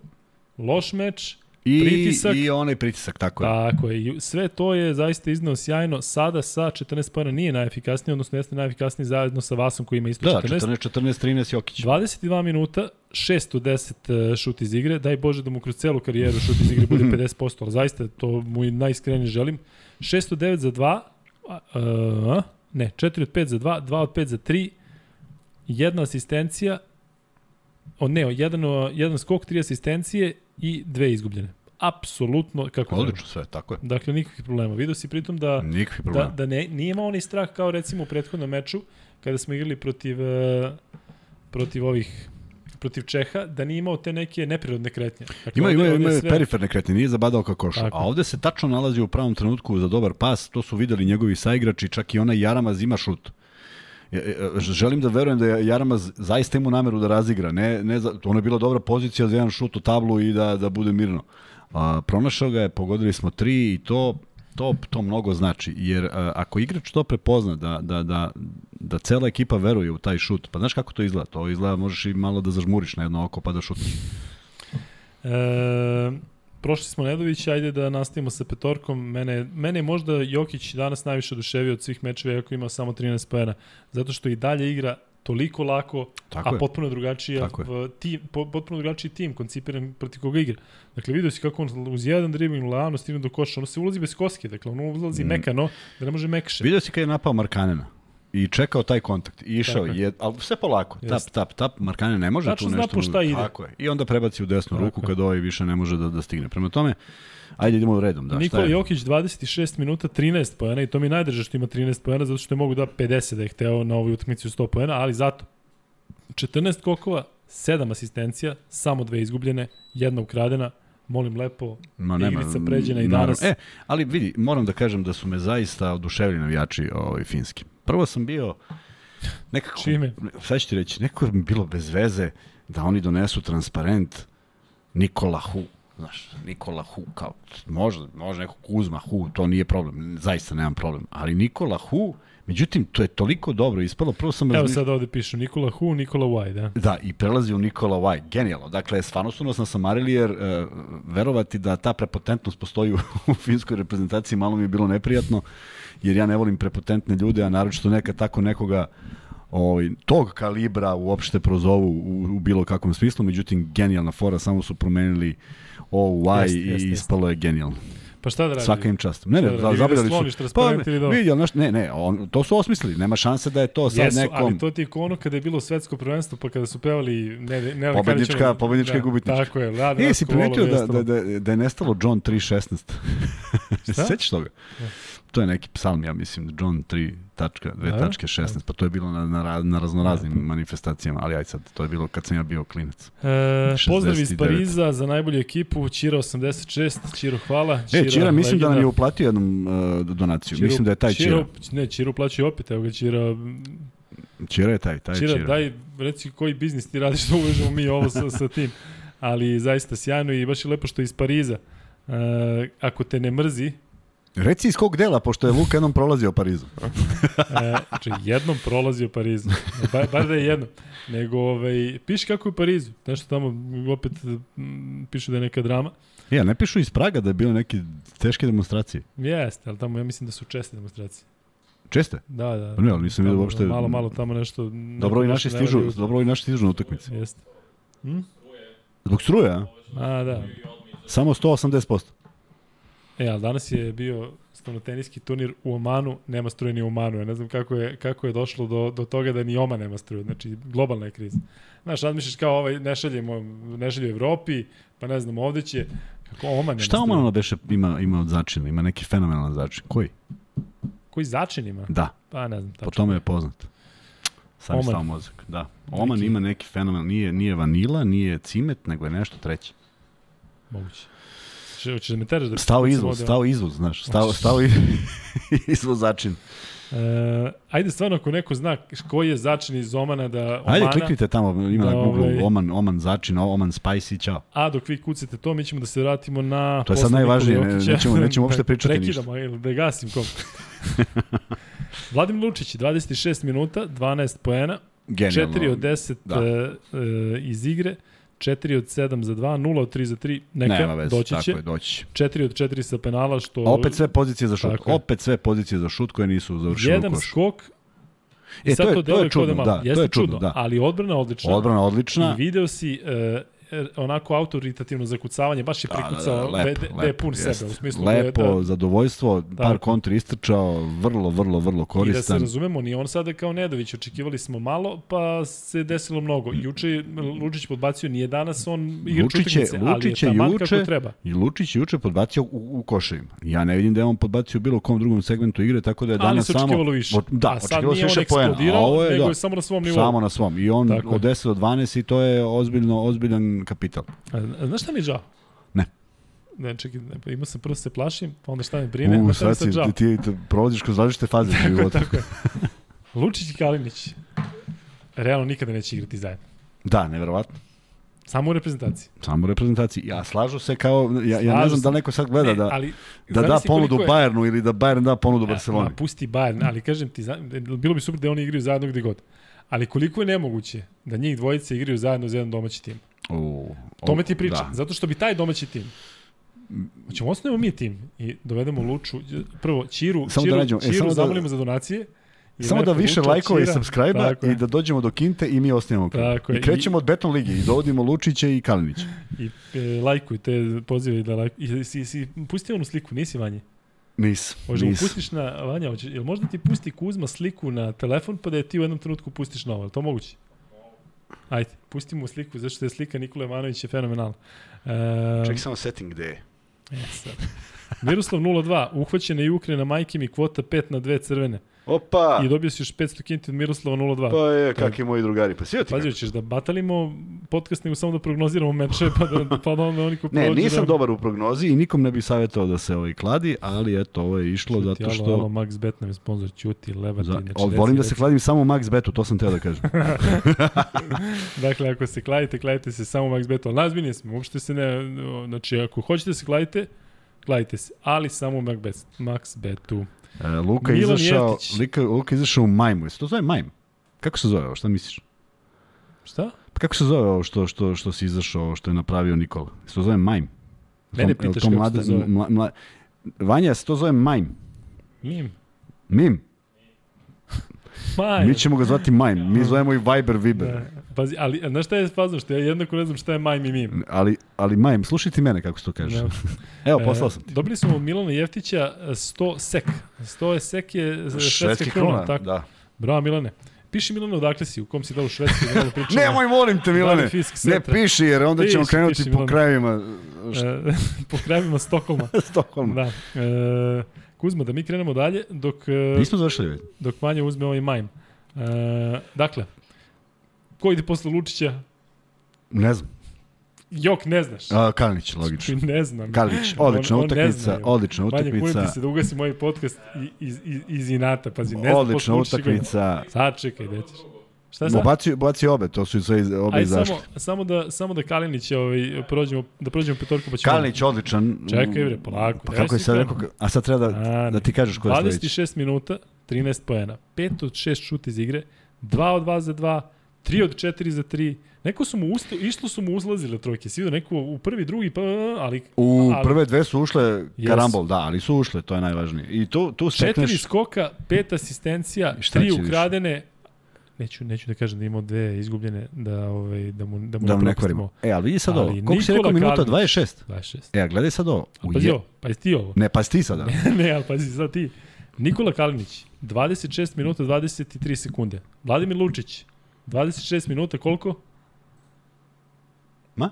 Speaker 1: loš meč,
Speaker 2: I,
Speaker 1: pritisak.
Speaker 2: I onaj pritisak, tako je.
Speaker 1: Tako je. Sve to je zaista iznao sjajno. Sada sa 14 pojena nije najefikasniji, odnosno jeste najefikasniji zajedno sa Vasom koji ima isto
Speaker 2: da,
Speaker 1: 14.
Speaker 2: 14, 14, 13 Jokić.
Speaker 1: 22 minuta, 6 od 10 šut iz igre. Daj Bože da mu kroz celu karijeru šut iz igre bude 50%, ali zaista to mu i najiskrenije želim. 6 od 9 za 2, uh, ne, 4 od 5 za 2, 2 od 5 za 3, jedna asistencija, o ne, jedan, jedan skok, tri asistencije i dve izgubljene. Apsolutno kako
Speaker 2: Odlično sve, tako je.
Speaker 1: Dakle, nikakvih problema. Vidio si pritom da, da, da ne, nije imao onaj strah kao recimo u prethodnom meču, kada smo igrali protiv, uh, protiv ovih protiv Čeha, da nije imao te neke neprirodne kretnje.
Speaker 2: Dakle, ima, ima, ima sve... periferne kretnje, nije zabadao kao koš. A ovde se tačno nalazi u pravom trenutku za dobar pas, to su videli njegovi saigrači, čak i onaj Jaramaz ima šut. E, e, želim da verujem da je Jaramaz zaista ima nameru da razigra. Ne, ne ono je bila dobra pozicija za jedan šut u tablu i da, da bude mirno. A, pronašao ga je, pogodili smo tri i to to to mnogo znači jer a, ako igrač to prepozna da da da da cela ekipa veruje u taj šut pa znaš kako to izgleda to izgleda možeš i malo da zažmuriš na jedno oko pa da šutneš
Speaker 1: e, prošli smo Nedovića, ajde da nastavimo sa petorkom. Mene, mene je možda Jokić danas najviše oduševio od svih mečeva, iako ima samo 13 pojena, zato što i dalje igra toliko lako, Tako a je. potpuno drugačiji tim, potpuno drugačiji tim koncipiran protiv koga igra. Dakle, vidio si kako on uz jedan dribling lano stigne do koša, ono se ulazi bez koske, dakle, on ulazi mm. mekano, da ne može mekše.
Speaker 2: Vidio si kada je napao Markanena i čekao taj kontakt i išao je, ali sve polako, Jest. tap, tap, tap, Markane ne može
Speaker 1: Tačno
Speaker 2: tu nešto.
Speaker 1: Tačno šta ide.
Speaker 2: Tako je. I onda prebaci u desnu tako. ruku kad ovaj više ne može da, da stigne. Prema tome, ajde idemo redom. Da,
Speaker 1: Nikola Jokić 26 minuta 13 pojena i to mi najdrže što ima 13 pojena zato što je mogu da 50 da je hteo na ovoj utakmici u 100 pojena, ali zato 14 kokova, 7 asistencija, samo dve izgubljene, jedna ukradena, molim lepo, Ma, nema, igrica pređena i danas.
Speaker 2: E, ali vidi, moram da kažem da su me zaista oduševili navijači ovaj, finski. Prvo sam bio nekako,
Speaker 1: Čime?
Speaker 2: sad ću ti reći, nekako mi bilo bez veze da oni donesu transparent Nikola Hu. Znaš, Nikola Hu, kao, može, može neko Kuzma Hu, to nije problem, zaista nemam problem. Ali Nikola Hu, Međutim, to je toliko dobro ispalo. Prvo sam
Speaker 1: Evo sad ovde pišu Nikola Hu, Nikola Wai, da?
Speaker 2: Da, i prelazi u Nikola Wai. Genijalno. Dakle, stvarno su nas nasamarili jer uh, verovati da ta prepotentnost postoji u, u finskoj reprezentaciji malo mi je bilo neprijatno jer ja ne volim prepotentne ljude, a naročito neka tako nekoga ovaj, tog kalibra uopšte prozovu u, u bilo kakvom smislu, međutim genijalna fora, samo su promenili o, y jest, i jest, ispalo je genijalno.
Speaker 1: Pa šta da radi?
Speaker 2: Svaka im čast. Ne, ne, da, da zabirali su. Pa, vidi, naš, ne, ne, on, to su osmislili. Nema šanse da je to sad Jesu, nekom...
Speaker 1: ali to ti je ono kada je bilo svetsko prvenstvo, pa kada su pevali... Ne, ne,
Speaker 2: pobednička, pobednička da, gubitnička.
Speaker 1: Tako je, da,
Speaker 2: da. si primetio da, da, da, da je nestalo John 3.16? Šta? Sećaš toga? Ja. To je neki psalm, ja mislim, John 3 tačka, 2
Speaker 1: Da?
Speaker 2: tačke 16, pa to je bilo na, na, na raznoraznim manifestacijama, ali aj sad, to je bilo kad sam ja bio klinac.
Speaker 1: E, pozdrav iz
Speaker 2: 69.
Speaker 1: Pariza za najbolju ekipu, Čiro 86, Čiro hvala.
Speaker 2: E, Čira, mislim da nam je
Speaker 1: legenda.
Speaker 2: uplatio jednom uh, donaciju,
Speaker 1: Čiro-
Speaker 2: mislim da je taj Čira.
Speaker 1: Ne, Čiro plaća opet, evo ga Čiro.
Speaker 2: Čira je taj, taj
Speaker 1: Čiro,
Speaker 2: Čira.
Speaker 1: daj, reci koji biznis ti radiš da uvežemo mi ovo sa, sa tim. Ali zaista sjajno i baš je lepo što je iz Pariza. E, ako te ne mrzi,
Speaker 2: Reci iz kog dela, pošto je Luka jednom prolazio Parizu.
Speaker 1: E, znači, jednom prolazio Parizu. Bar, bar da je jednom. Nego, ovaj, piši kako je u Parizu. Nešto tamo, opet, m, piše da je neka drama.
Speaker 2: Ja, ne pišu iz Praga da je bilo neke teške demonstracije.
Speaker 1: Jeste, ali tamo ja mislim da su česte demonstracije.
Speaker 2: Česte?
Speaker 1: Da, da.
Speaker 2: Pa ne, ali nisam vidio uopšte-
Speaker 1: Malo, malo tamo nešto...
Speaker 2: Dobro i naši stižu,
Speaker 1: u-
Speaker 2: dobro i naši stižu na utakmice.
Speaker 1: Jeste. Hm?
Speaker 2: Zbog struje, a?
Speaker 1: A, da.
Speaker 2: Samo 180%.
Speaker 1: E, ali danas je bio stavnoteniski turnir u Omanu, nema struje ni u Omanu. Ja ne znam kako je, kako je došlo do, do toga da ni Oman nema struje. Znači, globalna je kriza. Znaš, razmišljaš kao ovaj, ne šaljemo, ne šalje u Evropi, pa ne znam, ovde će, kako Oman nema
Speaker 2: Šta. Oman ono beše ima, ima od začina? Ima neki fenomenalan začin. Koji?
Speaker 1: Koji začin ima?
Speaker 2: Da,
Speaker 1: Pa ne znam,
Speaker 2: po
Speaker 1: tačno.
Speaker 2: tome je poznat. Sam
Speaker 1: Oman.
Speaker 2: stao mozak, da. Oman
Speaker 1: Neki-
Speaker 2: ima neki fenomen, nije, nije vanila, nije cimet, nego je nešto treće.
Speaker 1: Moguće. Hoćeš da me teraš da...
Speaker 2: Stao
Speaker 1: da
Speaker 2: izvoz, stao izvoz, znaš, stao, stao izvoz začin.
Speaker 1: E, ajde stvarno ako neko zna koji je začin iz Omana da Omana,
Speaker 2: Ajde, kliknite tamo, ima na Google,
Speaker 1: ovaj-
Speaker 2: Oman, Oman začin, Oman spicy, čao.
Speaker 1: a dok vi kucate to, mi ćemo da se vratimo na...
Speaker 2: To je sad najvažnije, ne- nećemo- nećemo uopšte pričati
Speaker 1: Prekidamo, ili da gasim kom. Vladimir Lučić, 26 minuta, 12 poena,
Speaker 2: Genijalno.
Speaker 1: 4 od 10
Speaker 2: Da.
Speaker 1: e, iz igre, 4 od 7 za 2, 0 od 3 za 3, neka,
Speaker 2: Nema veze,
Speaker 1: doći
Speaker 2: tako
Speaker 1: će.
Speaker 2: je, doći će.
Speaker 1: 4 od 4 sa penala, što...
Speaker 2: A opet sve pozicije za šut.
Speaker 1: Tako.
Speaker 2: Opet sve pozicije za šut koje nisu završile u
Speaker 1: Jedan
Speaker 2: košu.
Speaker 1: skok,
Speaker 2: E, to je,
Speaker 1: to,
Speaker 2: je
Speaker 1: da
Speaker 2: čudno, da,
Speaker 1: Jeste
Speaker 2: to je čudno,
Speaker 1: čudno,
Speaker 2: da.
Speaker 1: ali odbrana odlična.
Speaker 2: Odbrana odlična.
Speaker 1: I video si e, onako autoritativno zakucavanje, baš je
Speaker 2: Da, da, da,
Speaker 1: prikucao, da,
Speaker 2: lepo,
Speaker 1: da, da je pun
Speaker 2: jest.
Speaker 1: sebe, u smislu
Speaker 2: Lepo,
Speaker 1: da je, da,
Speaker 2: zadovoljstvo, par kontri istrčao, vrlo, vrlo, vrlo
Speaker 1: I da se
Speaker 2: koristan.
Speaker 1: razumemo, ni on sada kao Nedović, očekivali smo malo, pa se desilo mnogo. Juče je Lučić podbacio, nije danas on igrač
Speaker 2: Lučić je-
Speaker 1: ali
Speaker 2: Lučić je juče-
Speaker 1: treba.
Speaker 2: I Lučić je juče podbacio u, u koševima. Ja ne vidim da je on podbacio bilo kom drugom segmentu igre, tako da je
Speaker 1: Ali
Speaker 2: danas
Speaker 1: se
Speaker 2: samo...
Speaker 1: očekivalo više.
Speaker 2: Od- Da,
Speaker 1: A sad
Speaker 2: očekivalo se
Speaker 1: nije on
Speaker 2: više poena. A
Speaker 1: eksplodirao,
Speaker 2: ovo je,
Speaker 1: nego
Speaker 2: da,
Speaker 1: je samo na svom nivou.
Speaker 2: samo na svom. I on
Speaker 1: Tako
Speaker 2: od 10 do 12 i to je ozbiljno, ozbiljan kapital.
Speaker 1: A, znaš šta mi je žao?
Speaker 2: Ne.
Speaker 1: Ne, čekaj, ne, pa imao sam prvo se plašim, pa onda šta me brine,
Speaker 2: U,
Speaker 1: šta mi
Speaker 2: sad si,
Speaker 1: žao.
Speaker 2: ti, ti prolaziš kroz različite faze u životu.
Speaker 1: Tako je. Lučić i Kalinić realno nikada neće igrati zajedno.
Speaker 2: Da, neverovatno.
Speaker 1: Samo u reprezentaciji.
Speaker 2: Samo u reprezentaciji. Ja slažu se kao, ja, ja ne znam
Speaker 1: se.
Speaker 2: da neko sad gleda
Speaker 1: Ne,
Speaker 2: da,
Speaker 1: ali,
Speaker 2: da da ponudu
Speaker 1: je-
Speaker 2: Bayernu ili da Bayern da ponudu
Speaker 1: A,
Speaker 2: Barceloni.
Speaker 1: Ma, pusti Bayern, ali kažem ti, bilo bi super da oni igraju zajedno gde god. Ali koliko je nemoguće da njih dvojice igraju zajedno za jedan domaći tim.
Speaker 2: U,
Speaker 1: Tome ti pričam.
Speaker 2: Da.
Speaker 1: Zato što bi taj domaći tim Hoćemo osnovimo mi tim i dovedemo Luču, prvo Čiru,
Speaker 2: Samo da
Speaker 1: Čiru,
Speaker 2: nađemo- e,
Speaker 1: Čiru
Speaker 2: samo da-
Speaker 1: zamolimo za donacije. i
Speaker 2: Samo da više
Speaker 1: Luča,
Speaker 2: lajkova i subscribe-a i da dođemo do Kinte i mi osnijemo klub. I krećemo od Beton Ligi i dovodimo Lučića i Kalinića.
Speaker 1: I e, lajkujte, pozivaj da lajkujte. I, si, si pustio onu sliku, nisi Vanje?
Speaker 2: Nis,
Speaker 1: Može
Speaker 2: nis.
Speaker 1: pustiš na, Vanja, hoće, jel možda ti pusti Kuzma sliku na telefon pa da je ti u jednom trenutku pustiš na ovo, to moguće? Ajde, pusti mu sliku, zašto je slika Nikola Jovanović je fenomenalna. E,
Speaker 2: Ček samo setting gde je.
Speaker 1: e, sad. Miroslav 02, uhvaćena i Ukrena majke mi kvota 5 na 2 crvene.
Speaker 2: Opa!
Speaker 1: I dobio si još 500 kinti od Miroslava 02.
Speaker 2: Pa je, kakvi moji drugari. Pa sjeti
Speaker 1: Pazi, hoćeš da batalimo podcast nego samo da prognoziramo meče, pa da, pa da onda oni ko
Speaker 2: Ne, nisam
Speaker 1: da...
Speaker 2: dobar u prognozi i nikom ne bih savjetovao da se ovaj kladi, ali eto, ovo je išlo
Speaker 1: Ćuti,
Speaker 2: zato što...
Speaker 1: Alo, alo, Max Bet nam je sponsor, Ćuti, Levati.
Speaker 2: Za,
Speaker 1: znači,
Speaker 2: o,
Speaker 1: reci,
Speaker 2: volim da se kladim samo Max Betu, to sam teo da kažem.
Speaker 1: Dakle, ako se kladite, kladite se samo Max Betu. Ali nazbiljni smo, uopšte se ne... Znači, ako hoćete da se kladite, kladite se. Ali samo u Max, Bet, Max Betu.
Speaker 2: E, Luka je izašao. Luka, Luka izašao u majmu. Jesi to zove majm? Kako se zove ovo, šta misliš?
Speaker 1: Šta?
Speaker 2: Pa kako se zove ovo što, što, što si izašao, što je napravio Nikola? Se to zove majm?
Speaker 1: Mene pitaš
Speaker 2: to
Speaker 1: kako se zove.
Speaker 2: Mla, mla, Vanja, se to zove majm?
Speaker 1: Mim.
Speaker 2: Mim?
Speaker 1: Maj.
Speaker 2: Mi ćemo ga zvati majm. Mi zovemo i Viber, Viber.
Speaker 1: Pazi, ali znaš šta je fazno? Što ja jednako ne znam šta je Majm i Mim.
Speaker 2: Ali, ali majm, slušaj ti mene kako se to kaže.
Speaker 1: Da.
Speaker 2: Evo, poslao sam
Speaker 1: E,
Speaker 2: ti.
Speaker 1: Dobili smo od Milana Jeftića e, 100 sek. 100 je sek je švedska krona. Tako.
Speaker 2: da.
Speaker 1: Bravo Milane. Piši Milane odakle si, u kom si dao u Švedskoj da pričamo.
Speaker 2: Nemoj, molim te, Milane. Ne piši, jer onda ćemo krenuti
Speaker 1: piši,
Speaker 2: po
Speaker 1: Milane.
Speaker 2: krajevima
Speaker 1: E, po krajevima Stokholma.
Speaker 2: Stokholma.
Speaker 1: Da. E, Kuzma, da mi krenemo dalje, dok, e,
Speaker 2: Nismo završili već.
Speaker 1: dok manje uzme ovaj majm. E, dakle, ko ide posle Lučića?
Speaker 2: Ne znam.
Speaker 1: Jok, ne znaš.
Speaker 2: A, Kalinić, logično.
Speaker 1: Ne znam.
Speaker 2: Kalinić, odlična
Speaker 1: On- on
Speaker 2: utakmica, odlična
Speaker 1: kunim
Speaker 2: utakmica.
Speaker 1: ti se da ugasi moj podcast i- iz, iz, iz inata, pazi, ne znam
Speaker 2: Odlična utakmica.
Speaker 1: Sad čekaj, gde ćeš? Šta sad?
Speaker 2: Ubacio, ubacio obe, to su sve iz- obe
Speaker 1: Aj,
Speaker 2: izašle.
Speaker 1: samo, samo, da, samo da Kalinić ovaj, prođemo, da prođemo petorku pa ćemo...
Speaker 2: Kalinić odličan.
Speaker 1: Čekaj bre, polako.
Speaker 2: Pa kako je sad rekao, a sad treba da,
Speaker 1: A,
Speaker 2: da ti kažeš ko je sledeći.
Speaker 1: 26 minuta, 13 poena. 5 od 6 šut iz igre, 2 od 2 za 2, 3 od 4 za 3. Neko su mu usto, išlo su mu uzlazile trojke. Si vidio neko u prvi, drugi, pa, ali
Speaker 2: U
Speaker 1: ali-
Speaker 2: prve dve su ušle karambol, da, ali su ušle, to je najvažnije. I tu, tu
Speaker 1: četiri
Speaker 2: stekneš...
Speaker 1: skoka, pet asistencija, tri
Speaker 2: će više?
Speaker 1: ukradene, neću, neću da kažem da imao dve izgubljene, da, ovaj, da mu, da mu
Speaker 2: Da ne. E, ali vidi sad
Speaker 1: Ali
Speaker 2: ovo. Koliko si rekao minuta?
Speaker 1: Kalinić.
Speaker 2: 26.
Speaker 1: 26.
Speaker 2: E, a gledaj sad ovo. U
Speaker 1: pazi
Speaker 2: je-
Speaker 1: ovo, pa jesi ti ovo?
Speaker 2: Ne, pa ti sada.
Speaker 1: ne, ali pazi sad ti. Nikola Kalinić, 26 minuta 23 sekunde. Vladimir Lučić, 26 minuta koliko?
Speaker 2: Ma?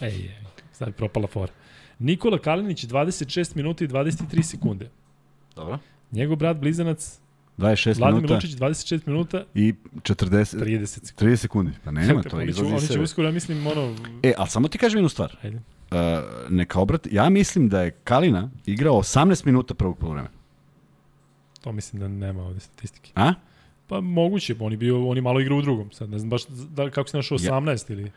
Speaker 1: Ej, ej, sad je propala fora. Nikola Kalinić, 26 minuta i 23 sekunde.
Speaker 2: Dobro.
Speaker 1: Njegov brat blizanac,
Speaker 2: 26
Speaker 1: Vladimir
Speaker 2: minuta
Speaker 1: Lučić, 26 minuta,
Speaker 2: i 40,
Speaker 1: 30 sekundi.
Speaker 2: 30 sekundi. Pa nema, to
Speaker 1: oni će,
Speaker 2: izlazi
Speaker 1: oni će uskoro, ja mislim, ono...
Speaker 2: E, ali samo ti kažem jednu stvar.
Speaker 1: Ajde.
Speaker 2: Uh, neka obrat, ja mislim da je Kalina igrao 18 minuta prvog polovremena.
Speaker 1: To mislim da nema ovde statistike.
Speaker 2: A?
Speaker 1: Pa moguće, oni bio, oni malo igraju u drugom. Sad ne znam baš da, kako se našao
Speaker 2: Ja.
Speaker 1: 18 ili...
Speaker 2: Uh,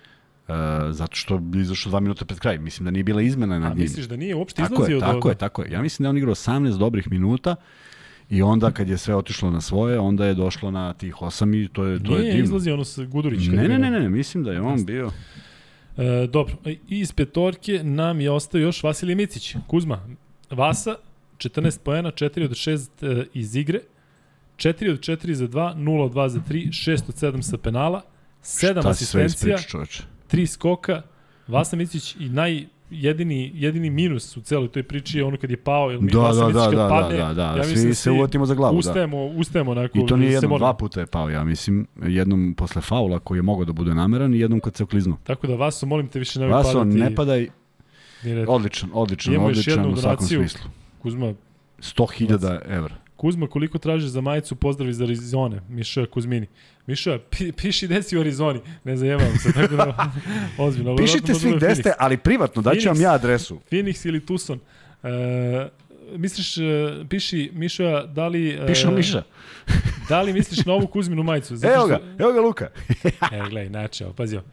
Speaker 2: zato što je izašao 2 minuta pred kraj. Mislim da nije bila izmena
Speaker 1: A
Speaker 2: nad njim.
Speaker 1: misliš da nije uopšte
Speaker 2: Tako
Speaker 1: izlazio
Speaker 2: je,
Speaker 1: do...
Speaker 2: tako je, tako je. Ja mislim da je on igrao 18 dobrih minuta i onda kad je sve otišlo na svoje, onda je došlo na tih 8 i to je, to
Speaker 1: Nije
Speaker 2: je divno.
Speaker 1: izlazio ono sa Gudurić.
Speaker 2: Ne,
Speaker 1: je
Speaker 2: ne, ne, ne, mislim da je on bio...
Speaker 1: E, dobro, iz petorke nam je ostao još Vasilij Micić. Kuzma, Vasa, 14 poena, 4 od 6 e, iz igre, 4 od 4 za 2, 0 od 2 za 3, 6 od 7 sa penala, 7
Speaker 2: Šta si sve
Speaker 1: asistencija,
Speaker 2: ispričao, čoveče?
Speaker 1: 3 skoka. Vasa Micić i naj jedini, jedini minus u celoj toj priči je ono kad je pao, jer mi
Speaker 2: Da,
Speaker 1: Vasa
Speaker 2: da,
Speaker 1: Micić
Speaker 2: da,
Speaker 1: kad
Speaker 2: da,
Speaker 1: padne,
Speaker 2: da, da,
Speaker 1: ja
Speaker 2: svi
Speaker 1: mislim
Speaker 2: se uvatimo za glavu, da.
Speaker 1: ustajemo, ustajemo onako.
Speaker 2: I to nije jednom, dva puta je pao, ja mislim, jednom posle faula koji je mogao da bude nameran i jednom kad se okliznuo.
Speaker 1: Tako da Vaso, molim te više ne
Speaker 2: Vaso,
Speaker 1: padati.
Speaker 2: ne padaj, odličan, odličan,
Speaker 1: Imamo
Speaker 2: odličan
Speaker 1: jednu
Speaker 2: u svakom
Speaker 1: donaciju.
Speaker 2: smislu.
Speaker 1: Kuzma,
Speaker 2: 100.000 evra.
Speaker 1: Kuzma, koliko tražiš za majicu, pozdrav iz Arizone, Miša Kuzmini. Miša, pi, piši gde si u Arizoni, ne zajebavam se, tako da, ozbiljno.
Speaker 2: Pišite svi gde ste, ali privatno, daću vam ja adresu.
Speaker 1: Phoenix ili Tucson. E, misliš, e, piši Miša, da li... E,
Speaker 2: Piše Miša.
Speaker 1: Da li misliš na ovu Kuzminu majicu? Zato
Speaker 2: Evo ga, evo ga Luka.
Speaker 1: Evo, gledaj, evo, pazi ovo.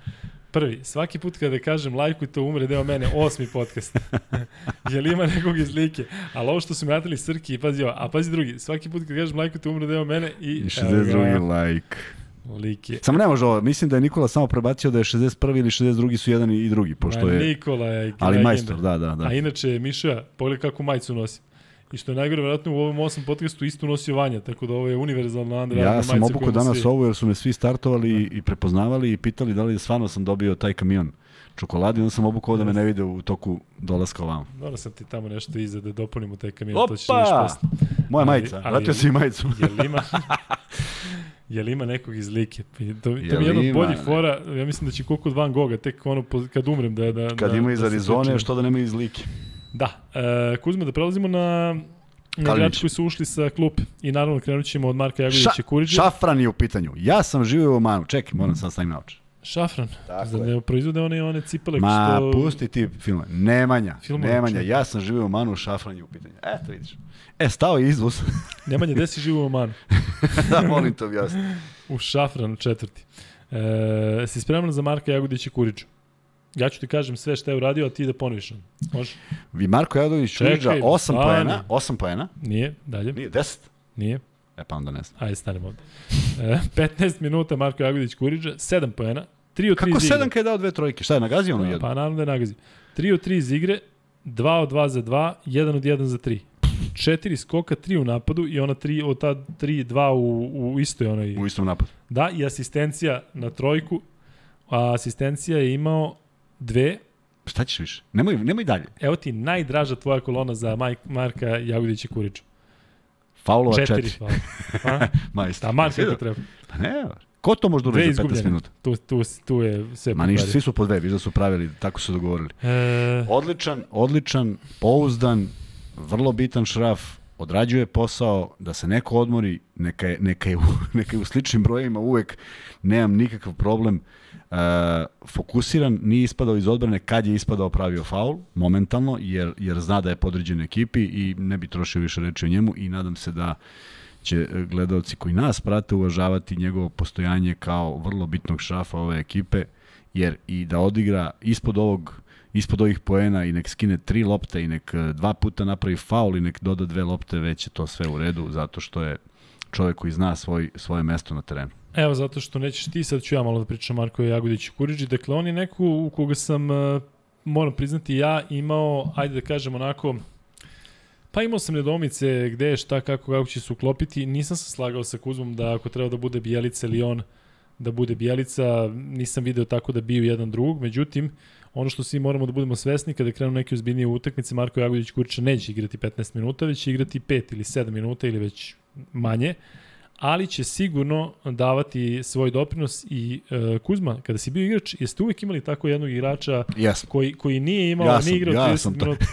Speaker 1: Prvi, svaki put kada kažem lajkujte, umre deo mene, osmi podcast. Je li ima nekog iz like? Ali ovo što su mi Srki, pazi ovo, a pazi drugi, svaki put kada kažem lajkujte, umre deo mene i...
Speaker 2: I
Speaker 1: evo ga,
Speaker 2: 62. like.
Speaker 1: Lik je.
Speaker 2: Samo ne može ovo, mislim da je Nikola samo prebacio da je 61. ili 62. su jedan i drugi, pošto je...
Speaker 1: Nikola je
Speaker 2: Ali majstor, da, da, da.
Speaker 1: A inače, Miša, pogledaj kako majicu nosim. I što je najgore, vjerojatno u ovom osam podcastu isto nosio Vanja, tako da ovo je univerzalna Under
Speaker 2: Ja sam obukao danas
Speaker 1: svi.
Speaker 2: ovu jer su me svi startovali i, i prepoznavali i pitali da li stvarno sam dobio taj kamion čokolade i onda sam obukao da me ne vide u toku dolaska ovamo.
Speaker 1: Moram sam ti tamo nešto iza da dopunim u taj kamion, to ćeš da
Speaker 2: Opa!
Speaker 1: vidiš posle.
Speaker 2: Moja
Speaker 1: Ali-
Speaker 2: majica,
Speaker 1: ali-
Speaker 2: vratio si i majicu.
Speaker 1: Jel ima... Jel ima nekog iz like? Pa To, to mi je od boljih
Speaker 2: ne?
Speaker 1: fora, ja mislim da će koliko od Van Gogha, tek ono kad umrem da... da
Speaker 2: Kad
Speaker 1: da,
Speaker 2: ima iz
Speaker 1: da
Speaker 2: Arizone, što da nema iz Like.
Speaker 1: Da, e, Kuzma, da prelazimo na na igrači koji su ušli sa klupe. I naravno krenut ćemo od Marka Jagovića
Speaker 2: Ša,
Speaker 1: Kuriđa.
Speaker 2: šafran je u pitanju. Ja sam živio u Omanu. Čekaj, moram sad stavim naoče.
Speaker 1: Šafran.
Speaker 2: Tako
Speaker 1: Zar ne proizvode one, one cipele
Speaker 2: Ma,
Speaker 1: što...
Speaker 2: pusti ti film. Nemanja,
Speaker 1: Filmove
Speaker 2: Nemanja. Ja sam živio u Omanu, šafran je u pitanju. Eto vidiš. E, stao je izvoz.
Speaker 1: Nemanja, gde si živo u Omanu?
Speaker 2: da, molim te objasniti.
Speaker 1: U Šafranu četvrti. E, si spreman za Marka Jagodića Kuriđu? Ja ću ti kažem sve šta je uradio, a ti da ponoviš. Može?
Speaker 2: Vi Marko Jadović Čuliđa, 8
Speaker 1: stani.
Speaker 2: poena. 8 poena.
Speaker 1: Nije, dalje.
Speaker 2: Nije, 10.
Speaker 1: Nije.
Speaker 2: E pa onda ne znam.
Speaker 1: Ajde, stanemo ovde. E, 15 minuta Marko Jagodić Kuriđa, 7 poena, 3 od 3
Speaker 2: Kako
Speaker 1: iz igre.
Speaker 2: 7 kada je dao dve trojke? Šta je, nagazio ono jedno?
Speaker 1: Pa naravno da je nagazio. 3 od 3 iz igre, 2 od 2 za 2, 1 od 1 za 3. 4 skoka, 3 u napadu i ona 3 od ta 3, 2 u, u istoj onoj...
Speaker 2: U istom napadu.
Speaker 1: Da, i asistencija na trojku. A asistencija je imao dve.
Speaker 2: Šta ćeš više? Nemoj, nemoj dalje.
Speaker 1: Evo ti najdraža tvoja kolona za Maj, Marka Jagodića Kuriča.
Speaker 2: Faulova
Speaker 1: Četiri.
Speaker 2: 4.
Speaker 1: Hvala. A?
Speaker 2: Majstor.
Speaker 1: Da, Marka kako treba.
Speaker 2: Pa ne, ko to može da uradi za 15
Speaker 1: izgubljene.
Speaker 2: minuta?
Speaker 1: Tu, tu, tu je sve
Speaker 2: Ma ništa, svi su po dve, viš da su pravili, tako su dogovorili.
Speaker 1: E,
Speaker 2: Odličan, odličan, pouzdan, vrlo bitan šraf, odrađuje posao, da se neko odmori, neka je, neka je, neka je u sličnim brojima uvek, nemam nikakav problem, uh, fokusiran, nije ispadao iz odbrane kad je ispadao pravio faul, momentalno, jer, jer zna da je podređen ekipi i ne bi trošio više reči o njemu i nadam se da će gledalci koji nas prate uvažavati njegovo postojanje kao vrlo bitnog šafa ove ekipe, jer i da odigra ispod ovog ispod ovih poena i nek skine tri lopte i nek e, dva puta napravi faul i nek doda dve lopte, već je to sve u redu, zato što je čovek koji zna svoj, svoje mesto na terenu.
Speaker 1: Evo, zato što nećeš ti, sad ću ja malo da pričam Marko Jagodić i Kuriđi. Dakle, on je neko u koga sam, uh, moram priznati, ja imao, ajde da kažem onako, pa imao sam nedomice gde šta, kako, kako će se uklopiti. Nisam se slagao sa Kuzmom da ako treba da bude Bijelica ili on, da bude Bijelica, nisam video tako da biju jedan drugog, međutim, Ono što svi moramo da budemo svesni kada krenu neke uzbiljnije utakmice, Marko Jagodić Kurića neće igrati 15 minuta, već će igrati 5 ili 7 minuta ili već manje ali će sigurno davati svoj doprinos i uh, Kuzma, kada si bio igrač, jeste uvek imali tako jednog igrača
Speaker 2: yes.
Speaker 1: koji, koji nije imao, ja sam, nije igrao ja 30 minuta?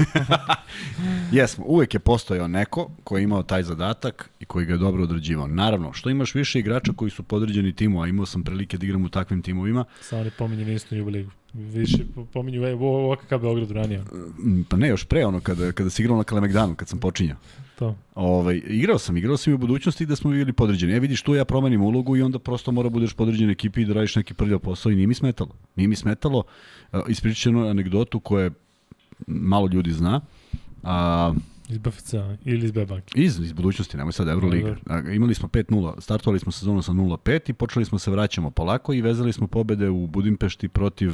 Speaker 2: Jesmo, uvek je postojao neko koji je imao taj zadatak i koji ga je dobro odrađivao. Naravno, što imaš više igrača koji su podređeni timu, a imao sam prilike da igram u takvim timovima.
Speaker 1: Samo ne pominjem istu ligu više pominju OKK Beogradu ranije.
Speaker 2: Mm, pa ne, još pre ono, kada, kada si igrao na Kalemegdanu, kad sam počinjao.
Speaker 1: To.
Speaker 2: Ovaj, igrao sam, igrao sam i u budućnosti da smo bili podređeni. E vidiš, tu ja promenim ulogu i onda prosto mora budeš podređen ekipi i da radiš neki prljav posao i nije mi smetalo. Nije mi smetalo. Ispričat anegdotu koje malo ljudi zna. A,
Speaker 1: Iz BFC ili iz B-banke?
Speaker 2: Iz, iz budućnosti, nemoj sad Euroliga. Imali smo 5-0, startovali smo sezonu sa 0-5 i počeli smo se vraćamo polako i vezali smo pobede u Budimpešti protiv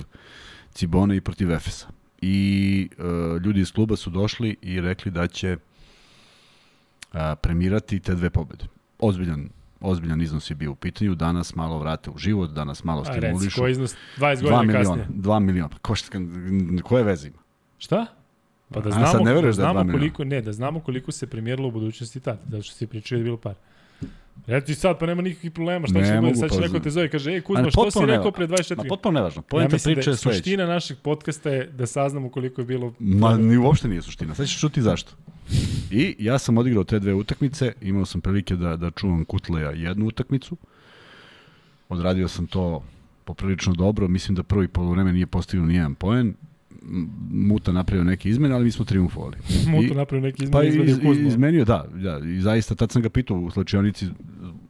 Speaker 2: Cibone i protiv Efesa. I uh, ljudi iz kluba su došli i rekli da će uh, premirati te dve pobede. Ozbiljan ozbiljan iznos je bio u pitanju, danas malo vrate u život, danas malo stimulišu. A reci,
Speaker 1: koji iznos? 20 godina kasnije.
Speaker 2: 2 miliona, pa ko šta, koje veze ima?
Speaker 1: Šta? Pa da znamo, A, ne da, da znamo da koliko, ne, da znamo koliko se premijerilo u budućnosti tad, zato što si pričao da je bilo par. Eto ti sad, pa nema nikakvih problema, šta će bude, sad će pa neko te zove, kaže, ej Kuzma, što si rekao pre 24
Speaker 2: Ma potpuno nevažno, poenta ja priče da je sledeća.
Speaker 1: Suština našeg podcasta je da saznamo koliko je bilo...
Speaker 2: Ma, ni uopšte nije suština, sad ćeš čuti zašto. I ja sam odigrao te dve utakmice, imao sam prilike da, da čuvam Kutleja jednu utakmicu, odradio sam to poprilično dobro, mislim da prvi polovreme nije postavio ni jedan poen, Muta napravio neke izmene, ali mi smo triumfovali.
Speaker 1: Muta napravio neke izmene, pa izmenio Kuzma.
Speaker 2: Izmenio, da, da. I zaista, tad sam ga pitao u slučajonici,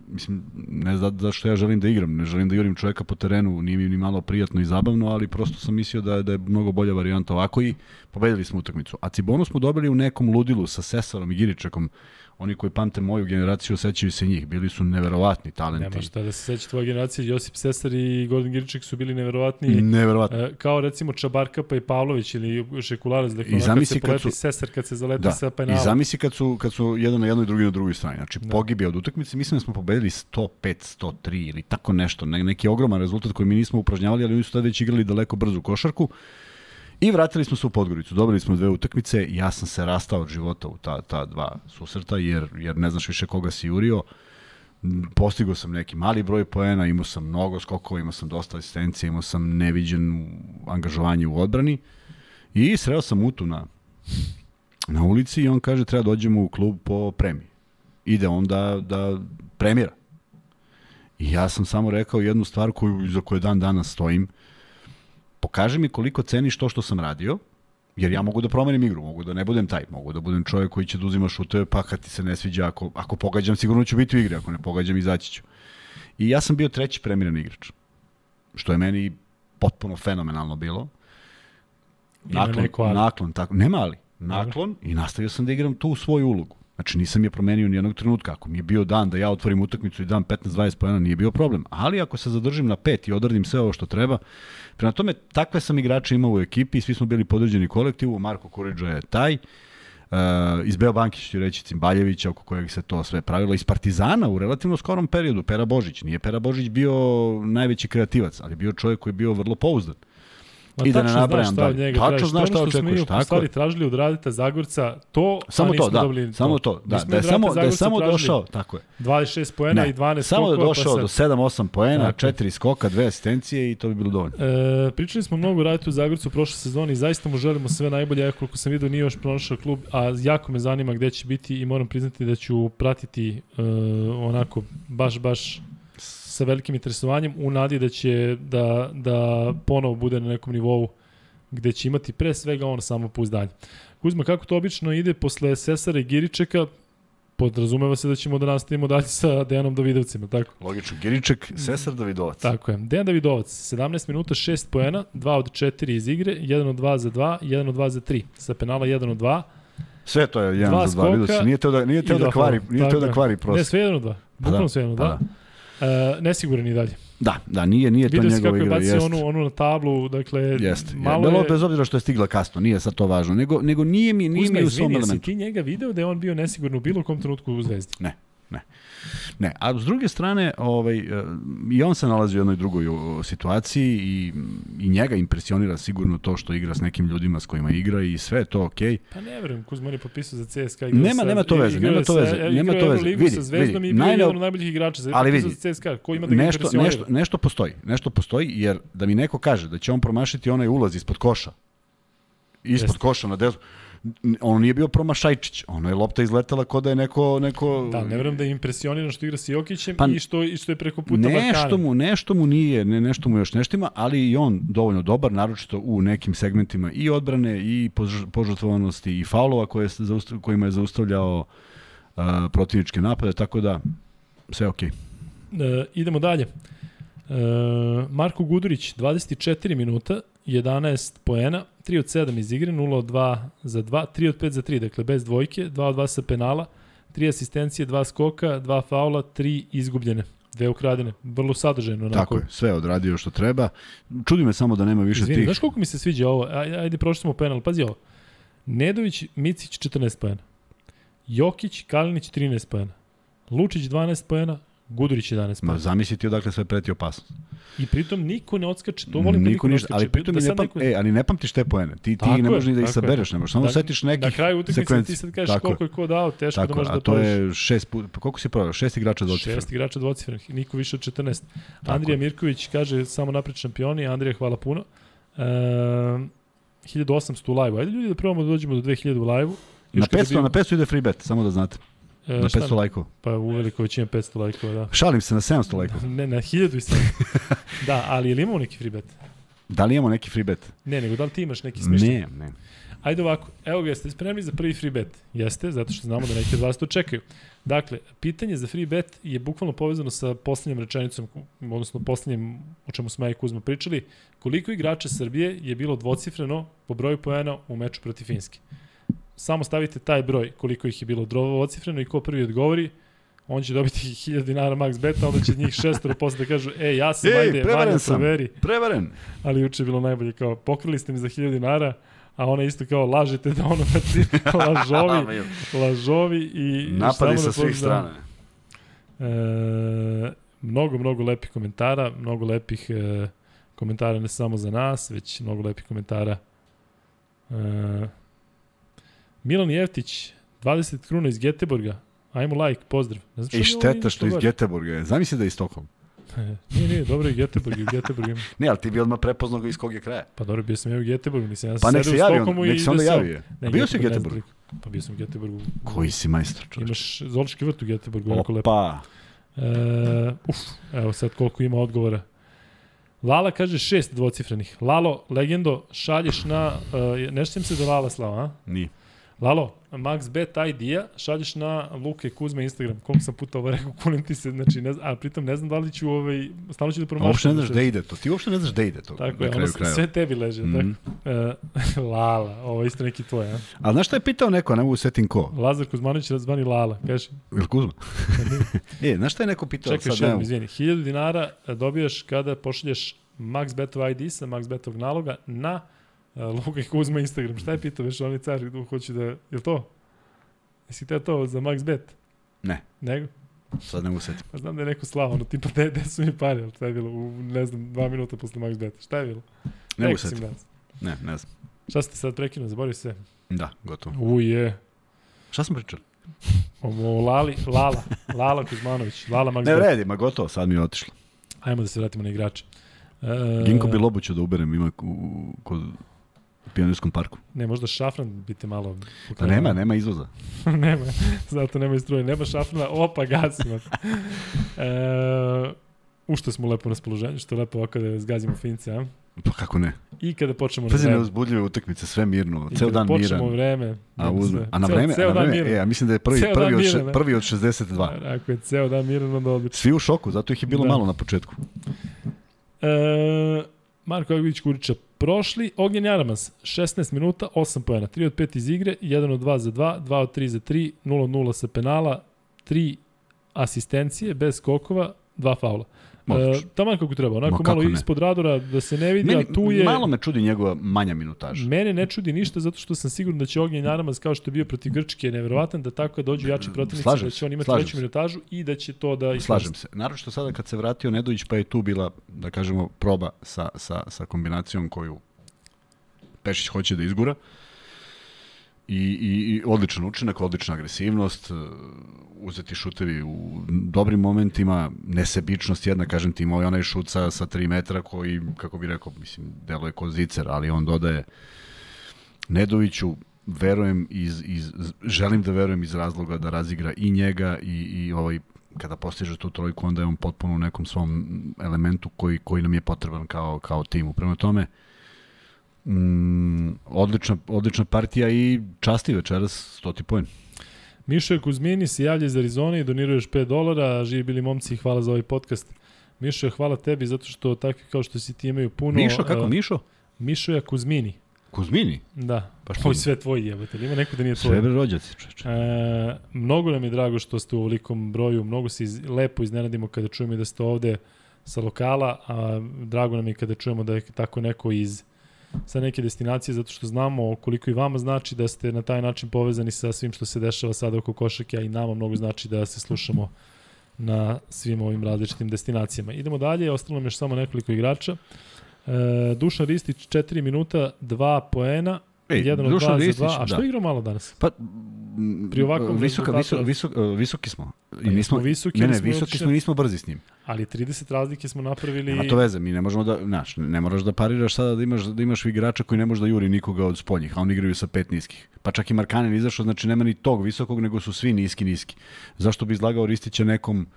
Speaker 2: mislim, ne znam zašto ja želim da igram, ne želim da igram čoveka po terenu, nije mi ni malo prijatno i zabavno, ali prosto sam mislio da, da je mnogo bolja varijanta ovako i pobedili smo utakmicu. A Cibonu smo dobili u nekom ludilu sa Sesarom i Giričakom, oni koji pamte moju generaciju sećaju se njih, bili su neverovatni talenti.
Speaker 1: Nema šta da se seća tvoja generacija, Josip Sesar i Gordon Giriček su bili neverovatni.
Speaker 2: Neverovatni.
Speaker 1: Kao recimo Čabarka pa i Pavlović ili Šekularac, dakle I zamisli kad, kad su, Sesar kad se zaleti da, sa penalom.
Speaker 2: I zamisli kad su, kad su jedan na jednoj drugi na drugoj strani. Znači da. pogibija od utakmice, mislim da smo pobedili 105, 103 ili tako nešto, ne, neki ogroman rezultat koji mi nismo upražnjavali, ali oni su tada već igrali daleko brzu košarku. I vratili smo se u Podgoricu, dobili smo dve utakmice, ja sam se rastao od života u ta, ta dva susreta, jer, jer ne znaš više koga si jurio. Postigao sam neki mali broj poena, imao sam mnogo skokova, imao sam dosta asistencije, imao sam neviđen angažovanje u odbrani. I sreo sam Utu na, na ulici i on kaže treba dođemo u klub po premiji. Ide on da, da premira. I ja sam samo rekao jednu stvar koju, za koju dan danas stojim – pokaži mi koliko ceniš to što sam radio, jer ja mogu da promenim igru, mogu da ne budem taj, mogu da budem čovjek koji će da uzima šuteve, pa kad ti se ne sviđa, ako, ako pogađam, sigurno ću biti u igri, ako ne pogađam, izaći ću. I ja sam bio treći premiran igrač, što je meni potpuno fenomenalno bilo. Naklon, naklon, tako, nema ali, naklon i nastavio sam da igram tu svoju ulogu. Znači nisam je promenio ni jednog trenutka. Ako mi je bio dan da ja otvorim utakmicu i dam 15-20 pojena, nije bio problem. Ali ako se zadržim na pet i odradim sve ovo što treba, prema tome takve sam igrače imao u ekipi, svi smo bili podređeni kolektivu, Marko Kuriđa je taj, Uh, iz Beo Bankić ću reći Cimbaljevića oko kojeg se to sve pravilo. Iz Partizana u relativno skorom periodu. Pera Božić. Nije Pera Božić bio najveći kreativac ali bio čovjek koji je bio vrlo pouzdan
Speaker 1: Ma
Speaker 2: I da ne nabrajam
Speaker 1: znaš šta od
Speaker 2: dalje. Tačno znaš šta
Speaker 1: smo
Speaker 2: očekuješ, tako je.
Speaker 1: tražili od Radita Zagorca, to,
Speaker 2: Samo to, da,
Speaker 1: dobili
Speaker 2: samo
Speaker 1: to.
Speaker 2: da,
Speaker 1: smo
Speaker 2: da je samo, da je samo došao, tako je.
Speaker 1: 26 poena i 12
Speaker 2: Samo da je
Speaker 1: skokova,
Speaker 2: došao
Speaker 1: pa
Speaker 2: do
Speaker 1: sad-
Speaker 2: 7-8 poena,
Speaker 1: Tako je.
Speaker 2: 4 skoka, 2 asistencije i to bi bilo dovoljno.
Speaker 1: E, pričali smo mnogo o Raditu Zagorcu u prošloj sezoni i zaista mu želimo sve najbolje, ako koliko sam vidio nije još pronašao klub, a jako me zanima gde će biti i moram priznati da ću pratiti e, onako baš, baš sa velikim interesovanjem u nadi da će da, da ponovo bude na nekom nivou gde će imati pre svega on samo pouzdanje. Kuzma, kako to obično ide posle Sesara i Giričeka, podrazumeva se da ćemo da nastavimo dalje sa Dejanom Davidovcima, tako?
Speaker 2: Logično, Giriček, Sesar Davidovac.
Speaker 1: Tako je. Dejan Davidovac, 17 minuta, 6 poena, 2 od 4 iz igre, 1 od 2 za 2, 1 od 2 za 3. Sa penala 1 od 2
Speaker 2: Sve to je jedan za dva, vidio
Speaker 1: skoka
Speaker 2: si, nije teo da, nije teo da kvari, nije teo da kvari
Speaker 1: Ne,
Speaker 2: prosto.
Speaker 1: sve 1 od 2. Bukvalno sve 1 od 2.
Speaker 2: Pa
Speaker 1: E, nesiguran i dalje.
Speaker 2: Da, da, nije, nije to
Speaker 1: Vidio si
Speaker 2: njegova
Speaker 1: kako je
Speaker 2: igra,
Speaker 1: bacio onu, onu na tablu, dakle,
Speaker 2: Jeste.
Speaker 1: malo je...
Speaker 2: bez obzira što je stigla kasno, nije sad to važno, nego, nego nije mi, nije
Speaker 1: Kuzma,
Speaker 2: mi u svom
Speaker 1: izvini, jesi
Speaker 2: elementu.
Speaker 1: ti njega video da je on bio nesigurno u bilo kom trenutku u Zvezdi?
Speaker 2: Ne, a s druge strane, ovaj, e, i on se nalazi u jednoj drugoj situaciji i, i njega impresionira sigurno to što igra s nekim ljudima s kojima igra i sve je to okej.
Speaker 1: Pa ne verujem, Kuzma on je potpisao za CSKA.
Speaker 2: Nema-
Speaker 1: sa-
Speaker 2: nema to veze, nema to
Speaker 1: sa-
Speaker 2: veze,
Speaker 1: igrao
Speaker 2: nema to veze. Vidi,
Speaker 1: sa Zvezdom
Speaker 2: vidi,
Speaker 1: i bio jedan od najboljih igrača. Zato
Speaker 2: Ali vidi,
Speaker 1: za CSKA. Ko ima da ga
Speaker 2: Nešto, nešto, nešto postoji, nešto postoji, jer da mi neko kaže da će on promašiti onaj ulaz ispod koša, ispod
Speaker 1: Jeste.
Speaker 2: koša na desu, on nije bio promašajčić, ono je lopta izletela kod da je neko... neko
Speaker 1: Da, ne verujem da je impresioniran što igra sa Jokićem
Speaker 2: Pa-
Speaker 1: i, što, i što je preko puta
Speaker 2: Nešto
Speaker 1: Balkanem.
Speaker 2: mu, nešto mu nije, ne, nešto mu još neštima, ali i on dovoljno dobar, naročito u nekim segmentima i odbrane i pož- požrtvovanosti i faulova koje kojima je zaustavljao uh, protivničke napade, tako da sve okej.
Speaker 1: E, idemo dalje. E, Marko Gudurić, 24 minuta, 11 poena, 3 od 7 iz igre, 0 od 2 za 2, 3 od 5 za 3, dakle bez dvojke, 2 od 2 sa penala, 3 asistencije, 2 skoka, 2 faula, 3 izgubljene, dve ukradene. Vrlo sadržajno. Onako.
Speaker 2: Tako je, sve odradio što treba. Čudi me samo da nema više
Speaker 1: Izvini,
Speaker 2: tih...
Speaker 1: znaš koliko mi se sviđa ovo? Ajde, ajde prošli penal. Pazi ovo. Nedović, Micić 14 poena. Jokić, Kalinić 13 poena. Lučić 12 poena, Gudurić 11
Speaker 2: Ma,
Speaker 1: poena.
Speaker 2: zamisliti odakle sve preti opasnost.
Speaker 1: I pritom niko ne odskače. To volim da niko ne
Speaker 2: ništa, ali pritom
Speaker 1: da
Speaker 2: da ne,
Speaker 1: neko...
Speaker 2: pam, e, ali ne pamtiš te poene. Ti, ti
Speaker 1: Tako
Speaker 2: ne
Speaker 1: je,
Speaker 2: možeš ni da ih
Speaker 1: je.
Speaker 2: sabereš, ne možeš. Samo
Speaker 1: Da-
Speaker 2: setiš nekih
Speaker 1: Na kraju utakmice ti sad kažeš
Speaker 2: Tako
Speaker 1: koliko je ko dao, teško
Speaker 2: Tako,
Speaker 1: da možeš da
Speaker 2: to je šest put, pa koliko si proveo? Šest igrača dvocifrenih.
Speaker 1: Šest igrača dvocifrenih, niko više od 14.
Speaker 2: Tako
Speaker 1: Andrija
Speaker 2: je.
Speaker 1: Mirković kaže samo napred šampioni, Andrija hvala puno. E, 1800 u live-u. Ajde ljudi da probamo da dođemo do 2000 u live-u.
Speaker 2: Na
Speaker 1: Još kada
Speaker 2: 500, na 500 ide free bet, samo da znate.
Speaker 1: E,
Speaker 2: Na
Speaker 1: šta
Speaker 2: 500 lajkova.
Speaker 1: Pa u veliko većina 500 lajkova, da.
Speaker 2: Šalim se na 700 lajkova.
Speaker 1: Ne, na 1000 i sad. da, ali je li imamo neki free bet?
Speaker 2: Da li imamo neki free bet?
Speaker 1: Ne, nego da li ti imaš neki smišljen?
Speaker 2: Ne, ne.
Speaker 1: Ajde ovako, evo ga, jeste spremni za prvi free bet? Jeste, zato što znamo da neki od vas to čekaju. Dakle, pitanje za free bet je bukvalno povezano sa poslednjom rečenicom, odnosno poslednjim o čemu smo ja i Kuzma pričali, koliko igrača Srbije je bilo dvocifreno po broju poena u meču protiv Finske. Samo stavite taj broj koliko ih je bilo dvocifreno i ko prvi odgovori, on će dobiti 1000 dinara max beta, onda će njih šestoro posle da kažu, e, ja sam,
Speaker 2: Ej,
Speaker 1: ajde, Vanja,
Speaker 2: sam.
Speaker 1: proveri
Speaker 2: Prevaren.
Speaker 1: ali juče je bilo najbolje kao pokrili ste mi za 1000 dinara, a ona isto kao lažete da ono lažovi, lažovi i
Speaker 2: Napadi sa
Speaker 1: da
Speaker 2: svih strana.
Speaker 1: E, mnogo, mnogo lepih komentara, mnogo lepih e, komentara ne samo za nas, već mnogo lepih komentara. E, Milan Jevtić, 20 kruna iz Geteborga. Ajmo like, pozdrav. Ne znam
Speaker 2: I šteta što iz. Geteborga je. Zamisli da je iz Stockholm.
Speaker 1: nije, nije, dobro je Geteborg, i u Geteborgu ima.
Speaker 2: Ne, ali ti bi odmah prepoznao ga iz kog je kraja.
Speaker 1: Pa dobro, bio sam ja u Geteborgu, nisam ja
Speaker 2: Pa nek se
Speaker 1: sedeo u
Speaker 2: javi on, nek se onda
Speaker 1: ide se-
Speaker 2: javi.
Speaker 1: Ne,
Speaker 2: A bio si u
Speaker 1: Geteborg,
Speaker 2: Geteborgu?
Speaker 1: Pa bio sam u Geteborgu.
Speaker 2: Koji si majstor, čovječ.
Speaker 1: Imaš Zolički vrt u Geteborgu, jako lepo.
Speaker 2: Opa.
Speaker 1: E, uf, evo sad koliko ima odgovora. Lala kaže šest dvocifrenih. Lalo, legendo, šalješ na... Uh, nešto im se do Lala slava, a?
Speaker 2: Nije.
Speaker 1: Lalo, MaxBet ID-a, šalješ na Luke Kuzma Instagram. Koliko sam puta ovo rekao, kunem ti se, znači, ne znam, a pritom ne znam da li ću, ovaj, stalno ću da promašam.
Speaker 2: uopšte ne znaš
Speaker 1: znači,
Speaker 2: gde ide to. Ti uopšte ne znaš gde ide to.
Speaker 1: Tako je, ono, sve tebi leže,
Speaker 2: Mhm.
Speaker 1: tako. E, Lala, ovo isto neki tvoj, a?
Speaker 2: A znaš šta je pitao neko, ne mogu setim ko?
Speaker 1: Lazar Kuzmanović zvani Lala, kaže.
Speaker 2: Jel Kuzma? e, znaš šta je neko pitao?
Speaker 1: Čekaj,
Speaker 2: sad
Speaker 1: še,
Speaker 2: ne mogu.
Speaker 1: izvini, 1000 dinara e, dobijaš kada pošalješ MaxBetov ID sa MaxBetovog naloga na uh, Luka i Kuzma Instagram. Šta je pitao, već oni car, hoću da, je to? Jesi te to za MaxBet?
Speaker 2: Ne.
Speaker 1: Nego?
Speaker 2: Sad ne mogu setim.
Speaker 1: Pa znam da je neko slao, ono tipa, de, de su mi pare, ali šta je bilo, u, ne znam, dva minuta posle MaxBeta. Šta je bilo?
Speaker 2: Ne mogu
Speaker 1: si danas.
Speaker 2: Ne, ne znam.
Speaker 1: Šta ste sad prekinuo, zaboravio se?
Speaker 2: Da, gotovo.
Speaker 1: Uje.
Speaker 2: Šta smo pričali?
Speaker 1: O Lali, Lala, Lala Kuzmanović, Lala Max
Speaker 2: Ne vredi, ma gotovo, sad mi je otišlo.
Speaker 1: Ajmo da se vratimo na igrača. E,
Speaker 2: Ginko Bilobu ću da uberem, ima u, kod pionirskom parku.
Speaker 1: Ne, možda Šafran bi te malo...
Speaker 2: Da nema, nema izvoza.
Speaker 1: nema, zato nema i struje. Nema Šafrana, opa, gasimo. e, u što smo u lepom raspoloženju, što je lepo ovako da zgazimo fince, a?
Speaker 2: Pa kako ne?
Speaker 1: I kada počnemo
Speaker 2: Pazi,
Speaker 1: na vreme.
Speaker 2: neuzbudljive utakmice, sve mirno,
Speaker 1: I
Speaker 2: ceo
Speaker 1: kada
Speaker 2: dan
Speaker 1: počnemo
Speaker 2: miran.
Speaker 1: vreme.
Speaker 2: A,
Speaker 1: nema
Speaker 2: uzme,
Speaker 1: sve.
Speaker 2: a na
Speaker 1: Ceo-
Speaker 2: vreme,
Speaker 1: ceo
Speaker 2: na
Speaker 1: dan
Speaker 2: vreme, e, ja mislim da je prvi,
Speaker 1: Ceo
Speaker 2: prvi, od, še,
Speaker 1: miran,
Speaker 2: prvi od 62.
Speaker 1: Ako je ceo dan miran, onda odlično.
Speaker 2: Svi u šoku, zato ih je bilo
Speaker 1: Da.
Speaker 2: malo na početku.
Speaker 1: E, Marko Agović Kurića prošli. Ognjen Jaramans, 16 minuta, 8 pojena. 3 od 5 iz igre, 1 od 2 za 2, 2 od 3 za 3, 0-0 sa penala, 3 asistencije bez skokova, 2 faula. E, taman kako treba, onako
Speaker 2: Ma
Speaker 1: malo
Speaker 2: ne.
Speaker 1: ispod radora da se ne vidi,
Speaker 2: Meni,
Speaker 1: a tu je...
Speaker 2: Malo me čudi njegova manja minutaža.
Speaker 1: Mene ne čudi ništa zato što sam siguran da će Ognjen Jaramaz kao što je bio protiv Grčke neverovatan da tako da dođu jači protivnici
Speaker 2: Slažem
Speaker 1: da će on imati veću minutažu i da će to da
Speaker 2: Slažem se. Naravno što sada kad se vratio Nedović, pa je tu bila, da kažemo, proba sa, sa, sa kombinacijom koju Pešić hoće da izgura. I, i, i odličan učinak, odlična agresivnost, e, uzeti šutevi u dobrim momentima, nesebičnost jedna, kažem ti, imao je onaj šut sa, sa 3 metra koji, kako bi rekao, mislim, delo je zicer, ali on dodaje Nedoviću, verujem iz, iz, želim da verujem iz razloga da razigra i njega i, i ovaj kada postiže tu trojku, onda je on potpuno u nekom svom elementu koji, koji nam je potreban kao, kao timu. Prema tome, mm, odlična, odlična partija i časti večeras stoti poen.
Speaker 1: Mišo Kuzmini se javlja iz Arizone i doniruje još 5 dolara. Živi bili momci, hvala za ovaj podcast. Mišo, hvala tebi zato što takvi kao što si ti imaju puno...
Speaker 2: Mišo, kako
Speaker 1: uh,
Speaker 2: Mišo?
Speaker 1: Mišo Kuzmini.
Speaker 2: Kuzmini?
Speaker 1: Da.
Speaker 2: Pa što?
Speaker 1: Ovo je sve tvoji jebate. Ima neko da nije tvoj.
Speaker 2: Sve bre rođaci, čoveče.
Speaker 1: E, mnogo nam je drago što ste u ovolikom broju, mnogo se iz, lepo iznenadimo kada čujemo da ste ovde sa lokala, a drago nam je kada čujemo da je tako neko iz sa neke destinacije, zato što znamo koliko i vama znači da ste na taj način povezani sa svim što se dešava sada oko košake, a i nama mnogo znači da se slušamo na svim ovim različitim destinacijama. Idemo dalje, ostalo nam još samo nekoliko igrača. E, Dušan Ristić, 4 minuta, 2 poena,
Speaker 2: Ej,
Speaker 1: jedan od 2 za
Speaker 2: Ristić,
Speaker 1: 2. A što
Speaker 2: da.
Speaker 1: igrao malo danas?
Speaker 2: Pa,
Speaker 1: Pri ovakvom
Speaker 2: visoka,
Speaker 1: rezultatu-
Speaker 2: visok, visok, visoki smo. I nismo,
Speaker 1: jesmo visoki,
Speaker 2: ne, ne,
Speaker 1: smo
Speaker 2: visoki smo i nismo brzi s njim.
Speaker 1: Ali 30 razlike smo napravili...
Speaker 2: Nema to veze, mi ne možemo da, znaš, ne moraš da pariraš sada da imaš, da imaš igrača koji ne može da juri nikoga od spoljnih, a oni igraju sa pet niskih. Pa čak i Markanen izašao, znači nema ni tog visokog, nego su svi niski, niski. Zašto bi izlagao Ristića nekom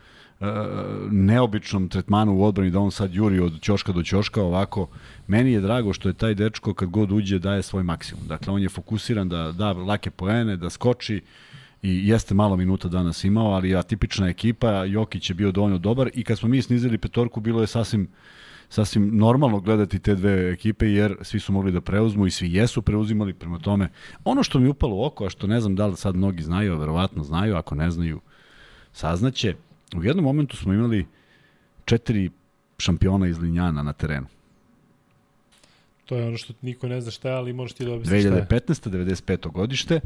Speaker 2: neobičnom tretmanu u odbrani da on sad juri od ćoška do ćoška ovako. Meni je drago što je taj dečko kad god uđe daje svoj maksimum. Dakle, on je fokusiran da da lake poene, da skoči, i jeste malo minuta danas imao, ali atipična ekipa, Jokić je bio dovoljno dobar i kad smo mi snizili petorku, bilo je sasvim sasvim normalno gledati te dve ekipe jer svi su mogli da preuzmu i svi jesu preuzimali prema tome. Ono što mi upalo u oko, a što ne znam da li sad mnogi znaju, a verovatno znaju, ako ne znaju, saznaće, u jednom momentu smo imali četiri šampiona iz Linjana na terenu.
Speaker 1: To je ono što niko ne zna šta je, ali možeš ti da objasniš šta je.
Speaker 2: 2015. 95. godište,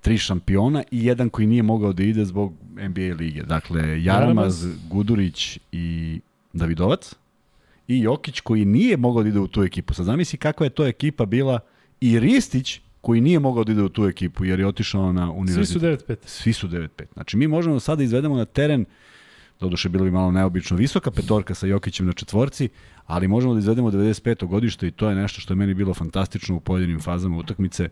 Speaker 2: tri šampiona i jedan koji nije mogao da ide zbog NBA lige. Dakle, Jaramaz, Gudurić i Davidovac i Jokić koji nije mogao da ide u tu ekipu. Sad zamisli kakva je to ekipa bila i Ristić koji nije mogao da ide u tu ekipu jer je otišao na univerzitet.
Speaker 1: Svi su 9-5.
Speaker 2: Svi su 9-5. Znači mi možemo sada izvedemo na teren doduše bilo bi malo neobično visoka petorka sa Jokićem na četvorci, ali možemo da izvedemo 95. godište i to je nešto što je meni bilo fantastično u pojedinim fazama utakmice,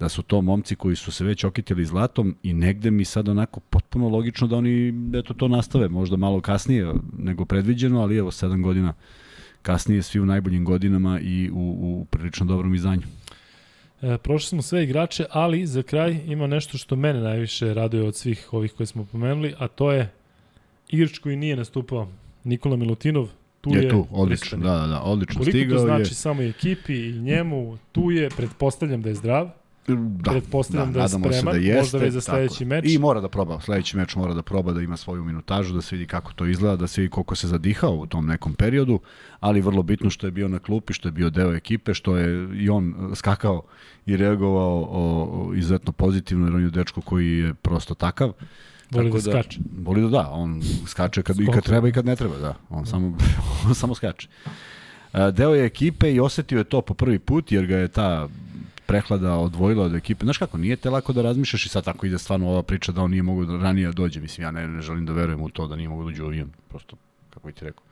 Speaker 2: da su to momci koji su se već okitili zlatom i negde mi sad onako potpuno logično da oni eto to nastave, možda malo kasnije nego predviđeno, ali evo 7 godina kasnije svi u najboljim godinama i u, u prilično dobrom izdanju.
Speaker 1: E, prošli smo sve igrače, ali za kraj ima nešto što mene najviše raduje od svih ovih koje smo pomenuli, a to je igrač koji nije nastupao, Nikola Milutinov, tu je,
Speaker 2: je tu, odlično, da, da, da, odlično.
Speaker 1: Koliko
Speaker 2: stigao
Speaker 1: to znači
Speaker 2: je.
Speaker 1: samo ekipi i njemu, tu je, pretpostavljam da je zdrav,
Speaker 2: Da,
Speaker 1: pretpostavljam da je
Speaker 2: nadamo se
Speaker 1: spreman,
Speaker 2: da jeste,
Speaker 1: možda već za sledeći meč.
Speaker 2: I mora da proba, sledeći meč mora da proba da ima svoju minutažu, da se vidi kako to izgleda, da se vidi koliko se zadihao u tom nekom periodu, ali vrlo bitno što je bio na klupi, što je bio deo ekipe, što je i on skakao i reagovao o, o, izuzetno pozitivno, jer on je dečko koji je prosto takav.
Speaker 1: Voli
Speaker 2: Tako
Speaker 1: da skače.
Speaker 2: Voli da da, on skače kad, i kad treba i kad ne treba, da. On samo, on samo skače. A, deo je ekipe i osetio je to po prvi put, jer ga je ta prehlada odvojila od ekipe. Znaš kako, nije te lako da razmišljaš i sad tako ide stvarno ova priča da on nije mogu da ranije da dođe. Mislim, ja ne, ne želim da verujem u to da nije mogu da dođe u avion. Prosto, kako bi ti rekao.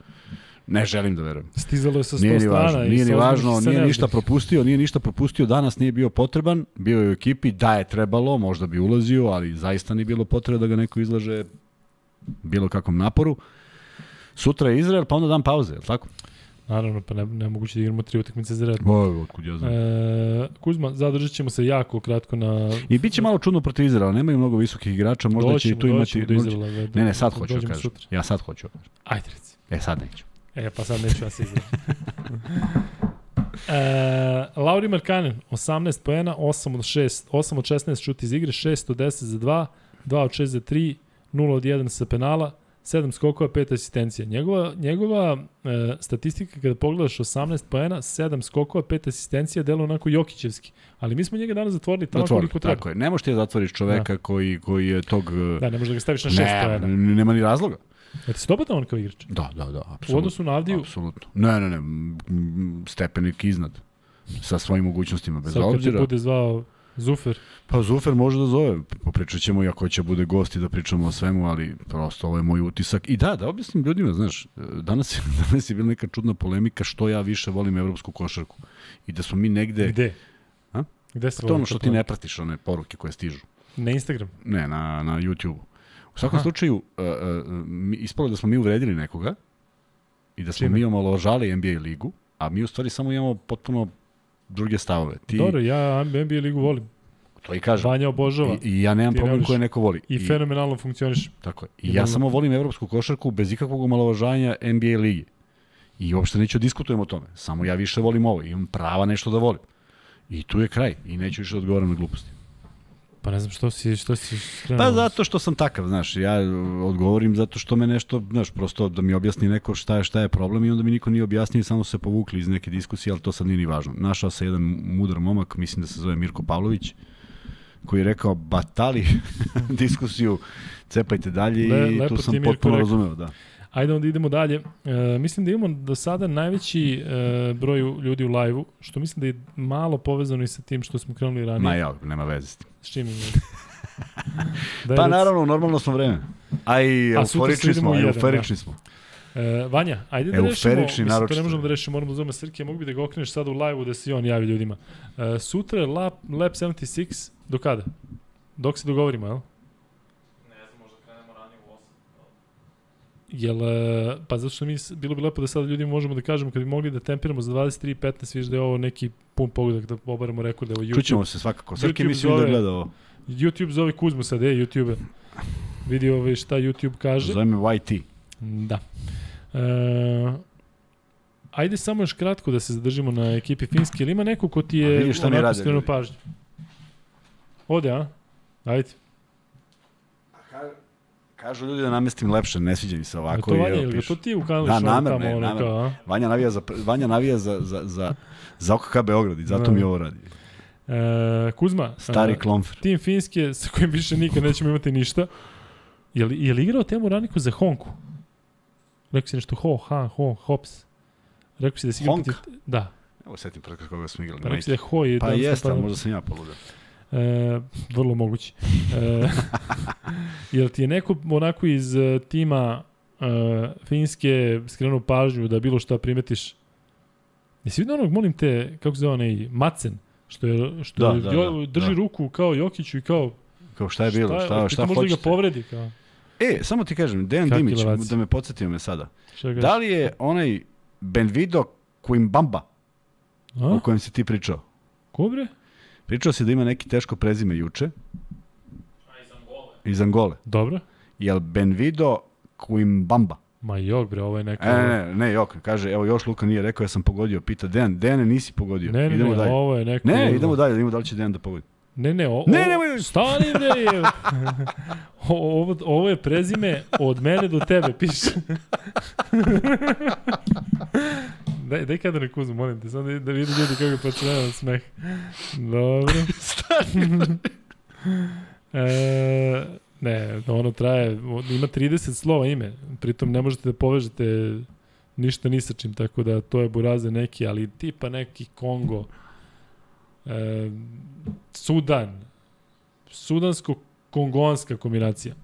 Speaker 2: Ne želim da verujem.
Speaker 1: Stizalo je sa 100
Speaker 2: Nije ni
Speaker 1: strana.
Speaker 2: važno, nije ni važno, nije ništa propustio, nije ništa propustio, danas nije bio potreban, bio je u ekipi, da je trebalo, možda bi ulazio, ali zaista nije bilo potrebe da ga neko izlaže bilo kakvom naporu. Sutra je Izrael, pa onda dan pauze, je li tako?
Speaker 1: Naravno, pa ne, nemoguće da igramo tri utakmice za red.
Speaker 2: O, otkud ja znam.
Speaker 1: E, Kuzma, zadržat ćemo se jako kratko na...
Speaker 2: I bit će malo čudno protiv Izraela, nemaju mnogo visokih igrača, možda će i tu imati...
Speaker 1: do Izraela. da-
Speaker 2: Ne, ne, sad hoću da kažem.
Speaker 1: sutra.
Speaker 2: Ja sad hoću da kažem.
Speaker 1: Ajde, reci.
Speaker 2: E, sad neću.
Speaker 1: E, pa sad neću ja se izražiti. e, Lauri Markanen, 18 poena, 8 od 6, 8 od 16 šut iz igre, 6 od 10 za 2, 2 od 6 za 3, 0 od 1 sa penala, 7 skokova, 5 asistencija. Njegova, njegova e, statistika kada pogledaš 18 poena, 7 skokova, 5 asistencija, delo onako Jokićevski. Ali mi smo njega danas zatvorili tamo
Speaker 2: Zatvori,
Speaker 1: koliko treba.
Speaker 2: tako je. Ne možeš ti da zatvoriš čoveka koji, koji je tog...
Speaker 1: Da, ne možeš da ga staviš na 6
Speaker 2: ne,
Speaker 1: poena.
Speaker 2: nema ni razloga.
Speaker 1: Ja ti se dopada on kao igrač?
Speaker 2: Da, da, da, apsolutno.
Speaker 1: U odnosu na Avdiju,
Speaker 2: Apsolutno. Ne, ne, ne, stepenik iznad sa svojim mogućnostima, bez
Speaker 1: sad kad ti
Speaker 2: obzira.
Speaker 1: bude zvao Zufer,
Speaker 2: Pa Zufer može da zove, popričat ćemo i ako će bude gost i da pričamo o svemu, ali prosto ovo je moj utisak. I da, da objasnim ljudima, znaš, danas, je- danas je bila neka čudna polemika što ja više volim evropsku košarku. I da smo mi negde,
Speaker 1: Gde?
Speaker 2: A?
Speaker 1: Gde se
Speaker 2: to je ono što ti ne pratiš, one poruke koje stižu.
Speaker 1: Na Instagram.
Speaker 2: Ne, na, na YouTube. U svakom
Speaker 1: Aha.
Speaker 2: slučaju, uh, uh, ispalo da smo mi uvredili nekoga i da smo
Speaker 1: Čime?
Speaker 2: mi omalovažali NBA ligu, a mi u stvari samo imamo potpuno druge stavove. Ti,
Speaker 1: Dobro, ja NBA ligu volim.
Speaker 2: to i kažem.
Speaker 1: Vanja obožava.
Speaker 2: I, I ja nemam
Speaker 1: ne
Speaker 2: problem
Speaker 1: voliš.
Speaker 2: koje neko voli.
Speaker 1: I, fenomenalno funkcioniš.
Speaker 2: Tako je. I
Speaker 1: I
Speaker 2: ja samo volim evropsku košarku bez ikakvog omalovažanja NBA ligi. I uopšte neću da diskutujem o tome. Samo ja više volim ovo. Imam prava nešto da volim. I tu je kraj. I neću više da odgovaram na gluposti.
Speaker 1: Pa ne znam što si, što si skrenuo.
Speaker 2: Pa zato što sam takav, znaš, ja odgovorim zato što me nešto, znaš, prosto da mi objasni neko šta je, šta je problem i onda mi niko nije objasnio i samo se povukli iz neke diskusije, ali to sad nije ni važno. Našao se jedan mudar momak, mislim da se zove Mirko Pavlović, koji je rekao, batali diskusiju, cepajte dalje
Speaker 1: Le-
Speaker 2: i tu sam potpuno razumeo, da.
Speaker 1: Ajde onda idemo dalje. E, mislim da imamo do sada najveći e, broj ljudi u live-u, što mislim da je malo povezano i sa tim što smo krenuli ranije.
Speaker 2: Ma ja, nema veze s tim.
Speaker 1: S čim ima? Daj,
Speaker 2: Pa
Speaker 1: reci.
Speaker 2: naravno, normalno smo vreme. A i euforični smo,
Speaker 1: jedan,
Speaker 2: euforični smo.
Speaker 1: E, Vanja, ajde da
Speaker 2: Euforični,
Speaker 1: rešimo, mislim, to ne možemo da rešimo, moramo da zovemo Srke, mogu bi da ga okreneš sada u live-u da se on javi ljudima. E, sutra je Lab, Lab 76, do kada? Dok se dogovorimo, jel? Jel, e, pa zato što mi, bilo bi lepo da sad ljudima možemo da kažemo kad bi mogli da tempiramo za 23.15, viš da je ovo neki pun pogodak da obaramo rekord, evo YouTube.
Speaker 2: Čućemo se svakako.
Speaker 1: YouTube
Speaker 2: mislim da gleda ovo.
Speaker 1: YouTube zove Kuzmu sad, e, YouTube. Vidi ovaj šta YouTube kaže.
Speaker 2: Zove me YT.
Speaker 1: Da. E, ajde samo još kratko da se zadržimo na ekipi Finske. Ili ima neko ko ti
Speaker 2: A
Speaker 1: je
Speaker 2: šta
Speaker 1: onako
Speaker 2: rade ljudi.
Speaker 1: pažnju? Ode, a? Ajde.
Speaker 2: Kažu ljudi da namestim lepše, ne sviđa mi se
Speaker 1: Ako
Speaker 2: ovako.
Speaker 1: to
Speaker 2: i
Speaker 1: Vanja,
Speaker 2: evo
Speaker 1: ili to ti ukališ
Speaker 2: Da, namerno
Speaker 1: tamo,
Speaker 2: je, namerno. Vanja navija za, Vanja navija za, za, za, za OKK Beograd i zato
Speaker 1: Da.
Speaker 2: mi ovo radi.
Speaker 1: E, Kuzma,
Speaker 2: Stari
Speaker 1: e,
Speaker 2: klomfer.
Speaker 1: tim Finske sa kojim više nikad nećemo imati ništa. Je li, je li igrao Temu Raniku za Honku? Rekao si nešto ho, ha, ho, hops. Rekao si da si igrao
Speaker 2: Honk?
Speaker 1: Da.
Speaker 2: Evo setim pred koga smo igrali.
Speaker 1: Pa rekao si da je ho i
Speaker 2: Pa
Speaker 1: da
Speaker 2: jeste, ali možda sam ja poluda.
Speaker 1: E, vrlo moguće. E, jel ti je neko onako iz e, tima e, Finske skrenuo pažnju da bilo šta primetiš? Jesi vidio onog, molim te, kako se zove onaj, Macen, što je, što
Speaker 2: Da,
Speaker 1: je,
Speaker 2: da,
Speaker 1: jo,
Speaker 2: da,
Speaker 1: drži
Speaker 2: da.
Speaker 1: ruku kao Jokiću i kao
Speaker 2: Kao šta je bilo, šta, šta,
Speaker 1: šta možda
Speaker 2: hoćete?
Speaker 1: ga povredi kao.
Speaker 2: E, samo ti kažem, Dejan
Speaker 1: Kakvi
Speaker 2: Dimić,
Speaker 1: levaci.
Speaker 2: da me podsjetio me sada. Da li je onaj Benvido Quimbamba
Speaker 1: A?
Speaker 2: o kojem si ti pričao?
Speaker 1: Ko bre?
Speaker 2: Pričao si da ima neki teško prezime juče. Iz Angole.
Speaker 1: Dobro.
Speaker 2: Jel Benvido Quimbamba?
Speaker 1: Ma jok bre, ovo je neka...
Speaker 2: E, ne, ne, Jok, kaže, evo još Luka nije rekao, ja sam pogodio, pita Dejan, Dejane nisi pogodio,
Speaker 1: ne, ne,
Speaker 2: idemo
Speaker 1: ne,
Speaker 2: dalje.
Speaker 1: ovo je neko...
Speaker 2: Ne, idemo dalje, da vidimo da li će Dejan da pogodi.
Speaker 1: Ne, ne, o,
Speaker 2: Ne, nemoj-
Speaker 1: Stani bre! je. O, ovo, ovo je prezime od mene do tebe, piše. daj, daj kada ne kuzu, molim te, samo da, da vidi ljudi kako je počinjeno smeh. Dobro. e, ne, ono traje, ima 30 slova ime, pritom ne možete da povežete ništa ni sa čim, tako da to je Buraze neki, ali tipa neki Kongo, e, Sudan, sudansko-kongoanska kombinacija.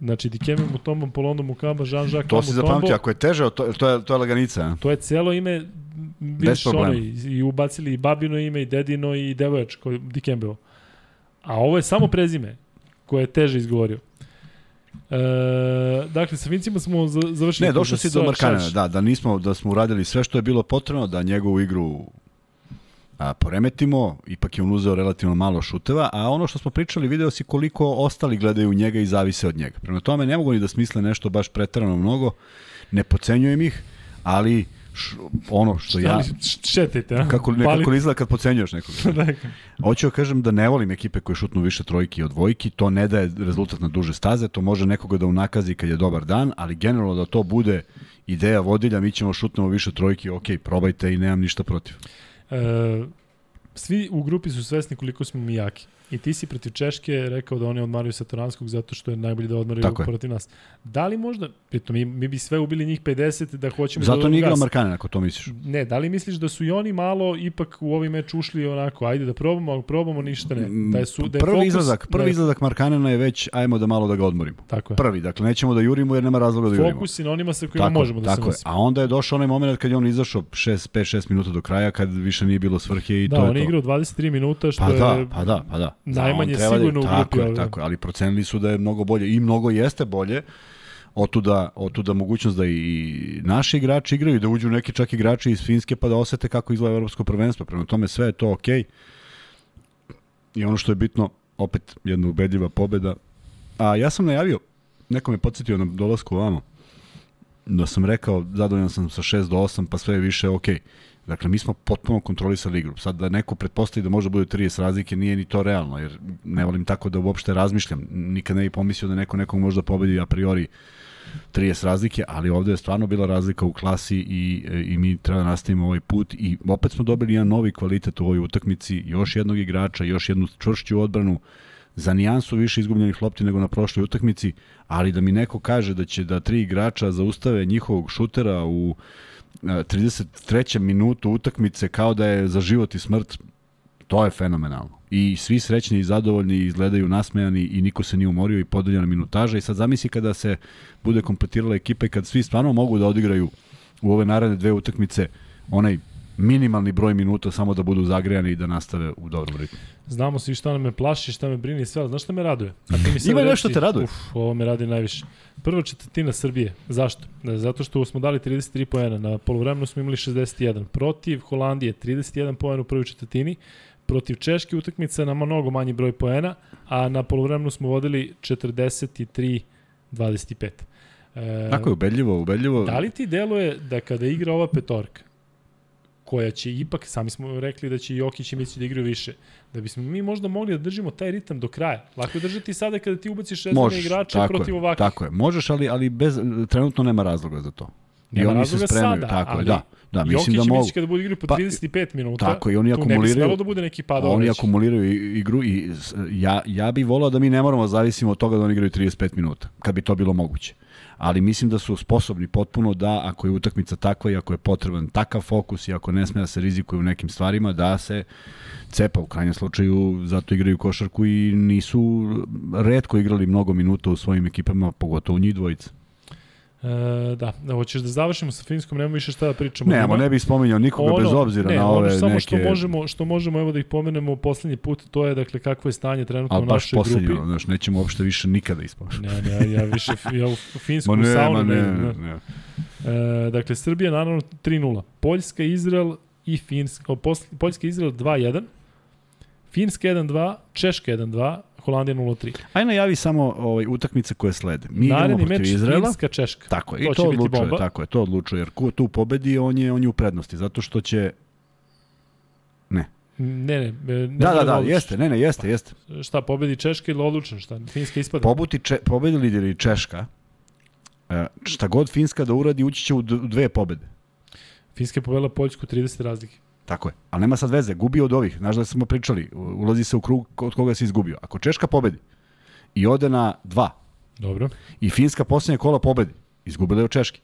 Speaker 1: Znači, Dikembe Mutombo, Polondo Mukamba, Jean-Jacques
Speaker 2: To si zapamtio, ako je teže, to, to, je, to je laganica.
Speaker 1: To je celo ime, vidiš ono, i, i ubacili i babino ime, i dedino, i devojačko, Dikembeo. A ovo je samo prezime koje je teže izgovorio. E, dakle, sa Fincima smo za- završili.
Speaker 2: Ne, došao si do Markanena, da, da nismo, da smo uradili sve što je bilo potrebno, da njegovu igru a, poremetimo, ipak je on uzeo relativno malo šuteva, a ono što smo pričali, video si koliko ostali gledaju njega i zavise od njega. Prema tome, ne mogu ni da smisle nešto baš pretarano mnogo, ne pocenjujem ih, ali š, ono što ja...
Speaker 1: Ali, š- šetajte, a?
Speaker 2: Kako, ne, kako izgleda kad pocenjuješ nekog.
Speaker 1: Dakle,
Speaker 2: Hoću da kažem da ne volim ekipe koje šutnu više trojki od dvojki, to ne daje rezultat na duže staze, to može nekoga da unakazi kad je dobar dan, ali generalno da to bude ideja vodilja, mi ćemo šutnemo više trojki, ok, probajte i nemam ništa protiv.
Speaker 1: E, svi u grupi su svesni koliko smo mi jaki. I ti si protiv Češke rekao da oni odmaraju Satoranskog zato što je najbolje da odmaraju
Speaker 2: Tako
Speaker 1: protiv nas. Da li možda, pritom mi, mi bi sve ubili njih 50 da hoćemo da
Speaker 2: Zato nije igrao. Markanen, ako to misliš.
Speaker 1: Ne, da li misliš da su i oni malo ipak u ovaj meč ušli onako, ajde da probamo, ako probamo ništa ne. Da je su, da je
Speaker 2: prvi
Speaker 1: fokus,
Speaker 2: izlazak, prvi
Speaker 1: da je,
Speaker 2: izlazak Markanena je već ajmo da malo da ga odmorimo.
Speaker 1: Tako je.
Speaker 2: Prvi, dakle nećemo da jurimo jer nema razloga da jurimo.
Speaker 1: Fokus je na onima sa kojima
Speaker 2: Tako,
Speaker 1: možemo da
Speaker 2: tako
Speaker 1: se nosimo.
Speaker 2: A onda je došao onaj moment kad je on izašao 6 5 6 minuta do kraja kad više nije bilo svrhe i
Speaker 1: Da,
Speaker 2: to je
Speaker 1: on
Speaker 2: to.
Speaker 1: je igrao 23 minuta što
Speaker 2: Pa
Speaker 1: je
Speaker 2: da, pa da, pa da.
Speaker 1: Najmanje
Speaker 2: Da, treba da-
Speaker 1: sigurno u
Speaker 2: tako
Speaker 1: grupi
Speaker 2: je. Tako je, ali procenili su da je mnogo bolje i mnogo jeste bolje. Otuda, otuda mogućnost da i naši igrači igraju, da uđu neki čak igrači iz Finske pa da osete kako izgleda evropsko prvenstvo. Prema tome sve je to okej. I ono što je bitno, opet jedna ubedljiva pobeda. A ja sam najavio, neko me podsjetio na dolasku ovamo, da sam rekao, zadovoljan sam sa 6 do 8, pa sve je više okej. Dakle, mi smo potpuno kontrolisali igru. Sad da neko pretpostavi da može da bude 30 razlike, nije ni to realno, jer ne volim tako da uopšte razmišljam. Nikad ne bih pomislio da neko nekog može da pobedi a priori 30 razlike, ali ovde je stvarno bila razlika u klasi i, i mi treba da nastavimo ovaj put i opet smo dobili jedan novi kvalitet u ovoj utakmici, još jednog igrača, još jednu čvršću odbranu, za nijansu više izgubljenih lopti nego na prošloj utakmici, ali da mi neko kaže da će da tri igrača zaustave njihovog šutera u 33. minutu utakmice kao da je za život i smrt, to je fenomenalno. I svi srećni i zadovoljni izgledaju nasmejani i niko se nije umorio i podeljena minutaža i sad zamisli kada se bude kompletirala ekipa i kad svi stvarno mogu da odigraju u ove naredne dve utakmice onaj minimalni broj minuta samo da budu zagrejani i da nastave u dobrom ritmu.
Speaker 1: Znamo svi šta me plaši, šta me brini i sve, ali znaš šta me raduje? A ti mi sad
Speaker 2: Ima nešto te raduje?
Speaker 1: Uf, ovo me radi najviše. Prva četvrtina Srbije. Zašto? Zato što smo dali 33 poena. Na polovremenu smo imali 61. Protiv Holandije 31 poena u prvoj četvrtini. Protiv Češke utakmica na mnogo manji broj poena, a na polovremenu smo vodili 43-25. E,
Speaker 2: Tako je, ubedljivo, ubedljivo.
Speaker 1: Da li ti deluje da kada igra ova petorka, koja će ipak, sami smo rekli da će Jokić i Mići da igraju više, da bismo mi možda mogli da držimo taj ritam do kraja. Lako je držati sada kada ti ubaciš igrače
Speaker 2: tako
Speaker 1: protiv
Speaker 2: je,
Speaker 1: ovakvih.
Speaker 2: Tako je, možeš, ali, ali bez, trenutno nema razloga za to. I
Speaker 1: Nema
Speaker 2: oni se spremaju,
Speaker 1: sada,
Speaker 2: tako je,
Speaker 1: ali
Speaker 2: da. Da, mislim
Speaker 1: Jokić
Speaker 2: da
Speaker 1: i
Speaker 2: mogu.
Speaker 1: Mići kada budu igrali po
Speaker 2: Pa,
Speaker 1: 35 minuta,
Speaker 2: Tako i oni
Speaker 1: tu ne bi
Speaker 2: akumuliraju.
Speaker 1: da bude neki pad
Speaker 2: Oni
Speaker 1: već.
Speaker 2: akumuliraju i- igru i ja, ja bih volao da mi ne moramo da zavisimo od toga da oni igraju 35 minuta, kad bi to bilo moguće. Ali mislim da su sposobni potpuno da, ako je utakmica takva i ako je potreban takav fokus i ako ne sme da se rizikuje u nekim stvarima, da se cepa u krajnjem slučaju, zato igraju košarku i nisu redko igrali mnogo minuta u svojim ekipama, pogotovo njih dvojica.
Speaker 1: E, da, da, hoćeš da završimo sa Finskom, nemamo više šta da pričamo. Ima-
Speaker 2: ne bih spominjao nikoga bez obzira
Speaker 1: ne,
Speaker 2: na
Speaker 1: ono
Speaker 2: ove
Speaker 1: samo
Speaker 2: neke...
Speaker 1: što možemo, što možemo, evo da ih pomenemo poslednji put, to je dakle kakvo je stanje trenutno
Speaker 2: Ali
Speaker 1: u
Speaker 2: baš
Speaker 1: našoj
Speaker 2: poslednje,
Speaker 1: grupi.
Speaker 2: znaš, nećemo uopšte više nikada ispošati.
Speaker 1: Ne, ne, ja više ja u finsku
Speaker 2: Ma ne,
Speaker 1: saunu ne,
Speaker 2: ne, ne, ne.
Speaker 1: E, dakle, Srbija naravno 3-0. Poljska, Izrael i Finska. o, Poljska, Izrael 2-1. Finska 1-2, Češka 1-2, Holandija 0-3.
Speaker 2: Aj najavi samo ovaj, utakmice koje slede. Mi
Speaker 1: Naredni meč
Speaker 2: protiv Izraela.
Speaker 1: Finska, Češka.
Speaker 2: Tako je,
Speaker 1: To
Speaker 2: i
Speaker 1: će
Speaker 2: to
Speaker 1: biti
Speaker 2: odlučuje,
Speaker 1: bomba.
Speaker 2: tako je, to odlučuje, jer ko tu pobedi, on je, on je u prednosti, zato što će... Ne.
Speaker 1: Ne, ne, ne
Speaker 2: Da, da, da,
Speaker 1: odlučiš.
Speaker 2: jeste, ne, ne, jeste, jeste.
Speaker 1: Šta, pobedi Češka ili odlučen, šta? Finska ispada?
Speaker 2: Pobuti če, pobedili ili Češka, e, šta god Finska da uradi, ući će u dve pobede.
Speaker 1: Finska je pobedila Poljsku 30 razlike.
Speaker 2: Tako je. Ali nema sad veze, gubi od ovih. Znaš da smo pričali, ulazi se u krug od koga si izgubio. Ako Češka pobedi i ode na dva,
Speaker 1: Dobro.
Speaker 2: i Finska posljednje kola pobedi, izgubila je od Češke.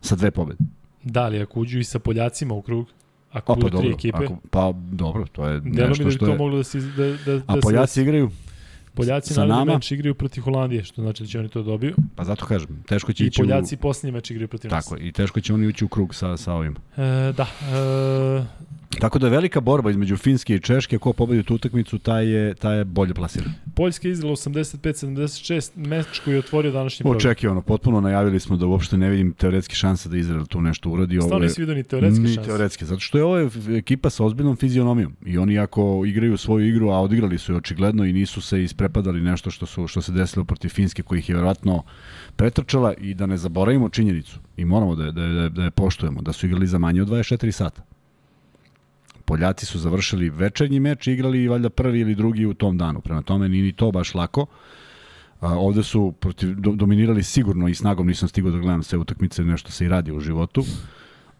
Speaker 2: Sa dve pobede.
Speaker 1: Da li ako uđu i sa Poljacima u krug, ako
Speaker 2: A, pa
Speaker 1: budu tri
Speaker 2: dobro,
Speaker 1: ekipe,
Speaker 2: ako, pa dobro, to je
Speaker 1: delo mi da
Speaker 2: nešto
Speaker 1: bi
Speaker 2: što
Speaker 1: to
Speaker 2: je...
Speaker 1: moglo da se... Da, da, da
Speaker 2: A
Speaker 1: se-
Speaker 2: Poljaci igraju,
Speaker 1: Poljaci
Speaker 2: sa
Speaker 1: naredni
Speaker 2: nama?
Speaker 1: meč igraju protiv Holandije, što znači da će oni to dobiju.
Speaker 2: pa zato kažem, teško će
Speaker 1: I
Speaker 2: ići
Speaker 1: Poljaci
Speaker 2: u...
Speaker 1: posljednji meč igraju protiv nas.
Speaker 2: Tako i teško će oni ući u krug sa, sa ovim.
Speaker 1: E, da, e,
Speaker 2: Tako da je velika borba između Finske i Češke, ko pobedi tu utakmicu, taj je, taj je bolje plasiran.
Speaker 1: Poljska je izdala 85-76, meč koji je otvorio današnji program.
Speaker 2: Očekivano, potpuno najavili smo da uopšte ne vidim teoretski šanse da Izrael tu nešto uradi. Je-
Speaker 1: nisi vidio ni teoretske
Speaker 2: ni
Speaker 1: šanse.
Speaker 2: teoretske, zato što je ovo je ekipa sa ozbiljnom fizionomijom i oni ako igraju svoju igru, a odigrali su je očigledno i nisu se isprepadali nešto što su što se desilo protiv Finske koji ih je verovatno pretrčala i da ne zaboravimo činjenicu i moramo da da je, da je, da je poštujemo da su igrali za manje od 24 sata. Poljaci su završili večernji meč igrali valjda prvi ili drugi u tom danu. Prema tome nije ni to baš lako. A, ovde su protiv, do, dominirali sigurno i snagom nisam stigao da gledam sve utakmice, nešto se i radi u životu.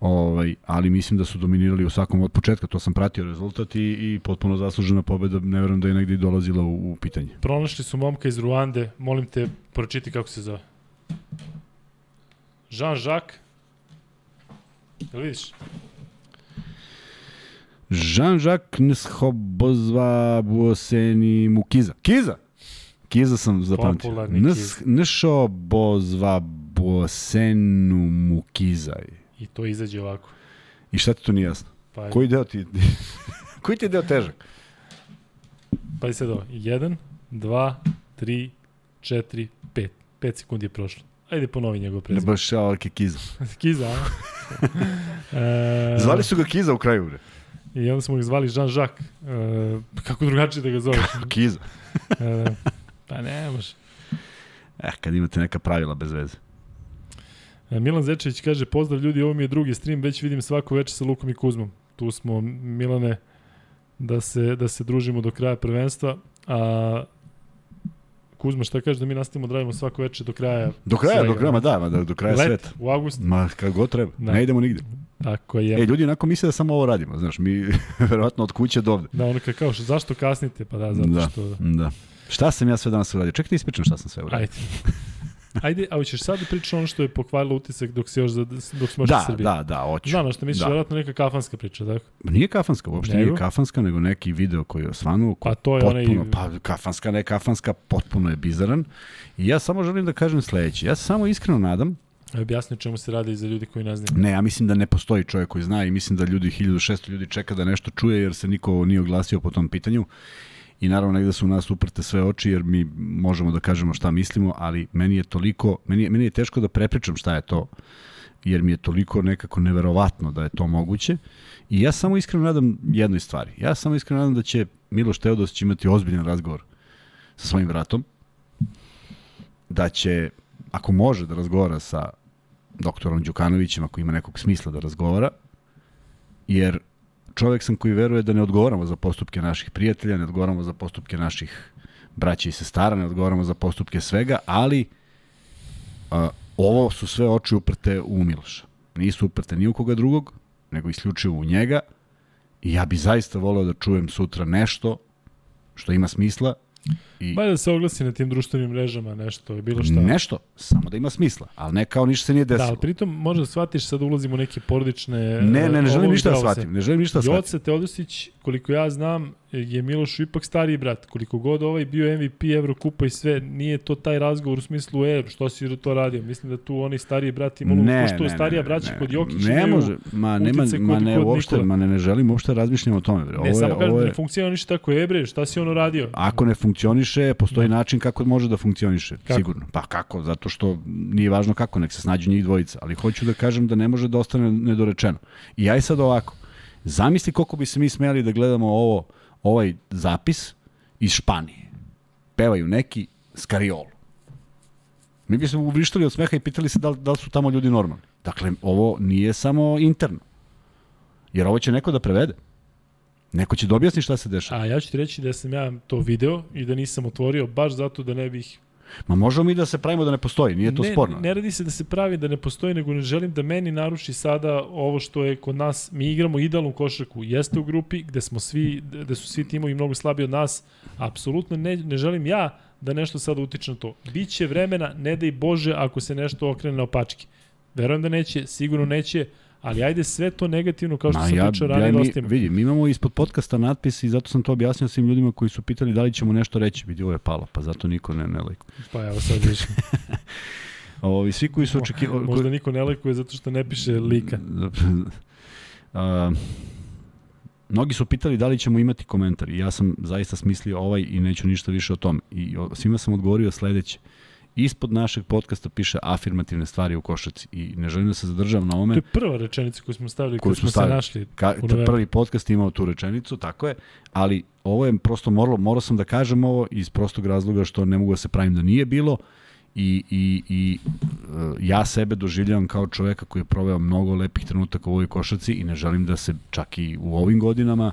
Speaker 2: Ovaj, ali mislim da su dominirali u svakom od početka, to sam pratio rezultat i, i potpuno zaslužena pobeda, ne verujem da je negde dolazila u, u pitanje.
Speaker 1: Pronašli su momka iz Ruande, molim te, pročiti kako se zove. Jean-Jacques. Jel vidiš?
Speaker 2: Jean-Jacques Nshobozva Buoseni Mukiza. Kiza! Kiza sam zapamtio.
Speaker 1: Popularni
Speaker 2: Ns, Nshobozva Buosenu Mukizaj.
Speaker 1: I to izađe ovako.
Speaker 2: I šta ti to nije jasno?
Speaker 1: Pa,
Speaker 2: Koji deo ti... Koji ti je deo težak?
Speaker 1: pa i sad ovo. 1, 2, 3, 4, 5. 5 sekundi je prošlo. Ajde ponovi njegov
Speaker 2: Ne
Speaker 1: prezime.
Speaker 2: baš ja ovake Kiza.
Speaker 1: Kiza, a? e,
Speaker 2: Zvali su ga Kiza u kraju, bre.
Speaker 1: I onda smo ga zvali Jean-Jacques. E, kako drugačije da ga zoveš?
Speaker 2: Kiza.
Speaker 1: E, pa ne, može.
Speaker 2: Eh, kad imate neka pravila bez veze.
Speaker 1: E, Milan Zečević kaže, pozdrav ljudi, ovo mi je drugi stream, već vidim svako večer sa Lukom i Kuzmom. Tu smo, Milane, da se, da se družimo do kraja prvenstva. A Kuzma, šta kaže da mi nastavimo da radimo svako večer do kraja
Speaker 2: Do kraja,
Speaker 1: svega?
Speaker 2: do kraja, ma da, ma da, do kraja
Speaker 1: Let,
Speaker 2: sveta.
Speaker 1: u avgustu.
Speaker 2: Ma, kad god treba.
Speaker 1: Da.
Speaker 2: Ne idemo nigde.
Speaker 1: Tako je.
Speaker 2: E, ljudi onako misle da samo ovo radimo, znaš, mi verovatno od kuće do ovde.
Speaker 1: Da, ono kao, kao što, zašto kasnite? Pa da, zato
Speaker 2: Da.
Speaker 1: što...
Speaker 2: Da. Šta sam ja sve danas uradio? Čekaj, da ispričam šta sam sve uradio.
Speaker 1: Ajde. Ajde, a hoćeš sad da pričaš ono što je pokvarilo utisak dok si još za, dok smo još u
Speaker 2: Da,
Speaker 1: Srbiji?
Speaker 2: da, da, hoću.
Speaker 1: Znam, što misliš,
Speaker 2: Da.
Speaker 1: da. vjerojatno neka kafanska priča, tako?
Speaker 2: Ma Nije kafanska, uopšte
Speaker 1: Nego?
Speaker 2: nije kafanska, nego neki video koji je osvanuo.
Speaker 1: Pa to je
Speaker 2: potpuno,
Speaker 1: onaj-
Speaker 2: Pa kafanska, ne kafanska, potpuno je bizaran. I ja samo želim da kažem sledeće. Ja se samo iskreno nadam,
Speaker 1: objasni čemu se radi za ljudi koji ne znaju.
Speaker 2: ne, ja mislim da ne postoji čovjek koji zna i mislim da ljudi, 1600 ljudi čeka da nešto čuje jer se niko nije oglasio po tom pitanju. I naravno negde su u nas uprte sve oči jer mi možemo da kažemo šta mislimo, ali meni je toliko, meni je, meni je teško da prepričam šta je to, jer mi je toliko nekako neverovatno da je to moguće. I ja samo iskreno nadam jednoj stvari. Ja samo iskreno nadam da će Miloš Teodosić imati ozbiljan razgovor sa svojim vratom, da će, ako može da razgovara sa doktorom Đukanovićem, ako ima nekog smisla da razgovara, jer čovek sam koji veruje da ne odgovaramo za postupke naših prijatelja, ne odgovaramo za postupke naših braća i sestara, ne odgovaramo za postupke svega, ali a, ovo su sve oči uprte u Miloša. Nisu uprte ni u koga drugog, nego isključivo u njega i ja bi zaista voleo da čujem sutra nešto što ima smisla i
Speaker 1: Ba da se oglasi na tim društvenim mrežama, nešto, bilo šta.
Speaker 2: nešto, samo da ima smisla, ali ne kao ništa se nije
Speaker 1: Da,
Speaker 2: desilo.
Speaker 1: ali pritom možda shvatiš sad ulazimo u neke porodične...
Speaker 2: ne, ne, ne želim
Speaker 1: ovo
Speaker 2: ništa da shvatim, ne želim ništa da shvatim.
Speaker 1: Joce Teodosić, koliko ja znam, je Milošu ipak stariji brat. Koliko god ovaj bio MVP Evrokupa i sve, nije to taj razgovor u smislu, e, što si to radio? Mislim da tu oni stariji brat ima
Speaker 2: Ne,
Speaker 1: ne, što
Speaker 2: ne,
Speaker 1: starija
Speaker 2: ne,
Speaker 1: braća
Speaker 2: ne,
Speaker 1: kod Jokić
Speaker 2: ne može, ma nema, ma ne
Speaker 1: kod
Speaker 2: uopšte,
Speaker 1: Nikole.
Speaker 2: ma ne, ne želim uopšte da razmišljam o tome. Bre.
Speaker 1: Ne,
Speaker 2: Ovo je,
Speaker 1: samo kažem
Speaker 2: ovo
Speaker 1: da
Speaker 2: je,
Speaker 1: ne funkcioniše tako, e bre, šta si ono radio?
Speaker 2: ako ne funkcioniše, postoji
Speaker 1: Da.
Speaker 2: način kako može da funkcioniše,
Speaker 1: Kako?
Speaker 2: sigurno. Pa kako? Zato što nije važno kako, nek se snađu njih dvojica, ali hoću da kažem da ne može da ostane nedorečeno. I i sad ovako, zamisli koliko bi se mi smeli da gledamo ovo, ovaj zapis iz Španije. Pevaju neki skariolu. Mi bi se uvrištali od smeha i pitali se da li, da li su tamo ljudi normalni. Dakle, ovo nije samo interno. Jer ovo će neko da prevede. Neko će da objasni šta se dešava.
Speaker 1: A ja ću ti reći da sam ja to video i da nisam otvorio baš zato da ne bih
Speaker 2: Ma možemo mi da se pravimo da ne postoji, nije to
Speaker 1: ne,
Speaker 2: sporno.
Speaker 1: Ne radi se da se pravi da ne postoji, nego ne želim da meni naruši sada ovo što je kod nas. Mi igramo idealnu košarku. Jeste u grupi gde smo svi, gde su svi timovi mnogo slabiji od nas. Apsolutno ne, ne želim ja da nešto sada utiče na to. Biće vremena, ne daj Bože, ako se nešto okrene na opačke. Verujem da neće, sigurno neće, ali ajde sve to negativno, kao što
Speaker 2: Ma,
Speaker 1: sam
Speaker 2: ja,
Speaker 1: pričao ranije,
Speaker 2: ja, mi, vidi, mi imamo ispod podcasta natpis i zato sam to objasnio svim ljudima koji su pitali da li ćemo nešto reći. Vidi, ovo je palo, pa zato niko ne, ne lajkuje.
Speaker 1: Pa evo sad više.
Speaker 2: Ovi, svi koji su očekivali...
Speaker 1: Možda niko ne lajkuje zato što ne piše lika.
Speaker 2: A, mnogi su pitali da li ćemo imati komentar i ja sam zaista smislio ovaj i neću ništa više o tome. I svima sam odgovorio sledeće. Ispod našeg podcasta piše afirmativne stvari u košaci i ne želim da se zadržavam na
Speaker 1: To
Speaker 2: ovome.
Speaker 1: je prva rečenica koju smo stavili,
Speaker 2: Koju
Speaker 1: koju
Speaker 2: smo
Speaker 1: smo se
Speaker 2: stavili.
Speaker 1: našli.
Speaker 2: Ka, prvi podcast imao tu rečenicu, tako je, ali ovo je prosto moralo, morao sam da kažem ovo iz prostog razloga što ne mogu da se pravim da nije bilo i, i, i e, ja sebe doživljavam kao čoveka koji je proveo mnogo lepih trenutaka u ovoj košarci i ne želim da se čak i u ovim godinama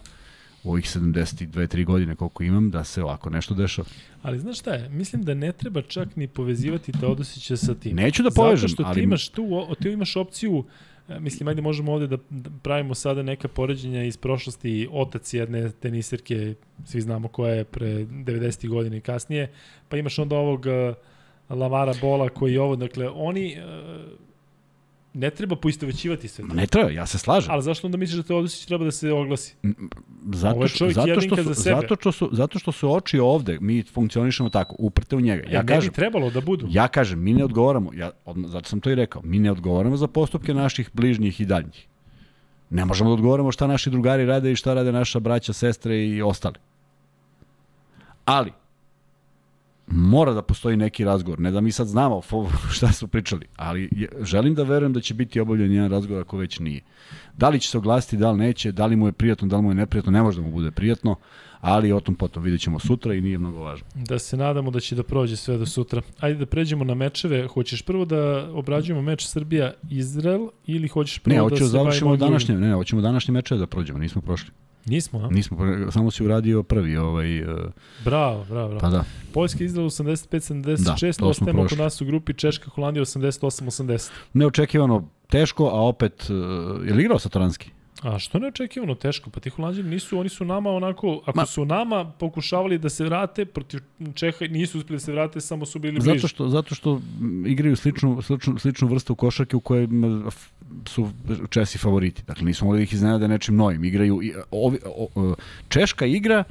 Speaker 2: u ovih 72-3 godine koliko imam, da se ovako nešto dešava.
Speaker 1: Ali znaš šta je? Mislim da ne treba čak ni povezivati Teodosića sa tim.
Speaker 2: Neću da povežem,
Speaker 1: Zato što ti
Speaker 2: ali-
Speaker 1: imaš tu, ti imaš opciju e, Mislim, ajde možemo ovde da pravimo sada neka poređenja iz prošlosti. Otac jedne tenisirke, svi znamo koja je pre 90. godina i kasnije. Pa imaš onda ovog e, Lamara Bola koji je ovo. Dakle, oni e, ne treba poistovećivati sve to.
Speaker 2: Ne treba, ja se slažem.
Speaker 1: Ali zašto onda misliš da Teodosić treba da se oglasi?
Speaker 2: Zato što, zato, što su,
Speaker 1: za sebe.
Speaker 2: zato, što su, zato što su oči ovde, mi funkcionišemo tako, uprte u njega.
Speaker 1: Ja e, ne
Speaker 2: kažem,
Speaker 1: bi trebalo da budu.
Speaker 2: Ja kažem, mi ne odgovaramo, ja, odmah, zato sam to i rekao, mi ne odgovaramo za postupke naših bližnjih i daljnjih. Ne možemo da odgovaramo šta naši drugari rade i šta rade naša braća, sestre i ostali. Ali, mora da postoji neki razgovor. Ne da mi sad znamo šta su pričali, ali želim da verujem da će biti obavljen jedan razgovor ako već nije. Da li će se oglasiti, da li neće, da li mu je prijatno, da li mu je neprijatno, ne može da mu bude prijatno, ali o tom potom vidjet ćemo sutra i nije mnogo važno.
Speaker 1: Da se nadamo da će da prođe sve do sutra. Ajde da pređemo na mečeve. Hoćeš prvo da obrađujemo meč Srbija-Izrael ili hoćeš prvo
Speaker 2: Ne,
Speaker 1: da se
Speaker 2: da
Speaker 1: bavimo
Speaker 2: današnje, ne, ne, hoćemo današnje meče da prođemo, nismo prošli.
Speaker 1: Nismo, a?
Speaker 2: Nismo, pro- samo si uradio prvi ovaj, uh,
Speaker 1: Bravo, bravo, bravo.
Speaker 2: pa da.
Speaker 1: Poljska Izrael 85-76,
Speaker 2: Da,
Speaker 1: ostajemo kod nas u grupi Češka Holandija 88-80.
Speaker 2: Neočekivano teško, a opet, uh, je li igrao Satoranski?
Speaker 1: A što ne očekivano teško? Pa ti Holandjani nisu, oni su nama onako, ako
Speaker 2: Ma-
Speaker 1: su nama pokušavali da se vrate protiv Čeha, nisu uspeli da se vrate, samo su bili bliži.
Speaker 2: Zato što, zato što igraju sličnu, sličnu, sličnu vrstu košarke u kojoj su Česi favoriti. Dakle, nismo mogli da ih iznenade nečim novim. Igraju, ovi, o, o, Češka igra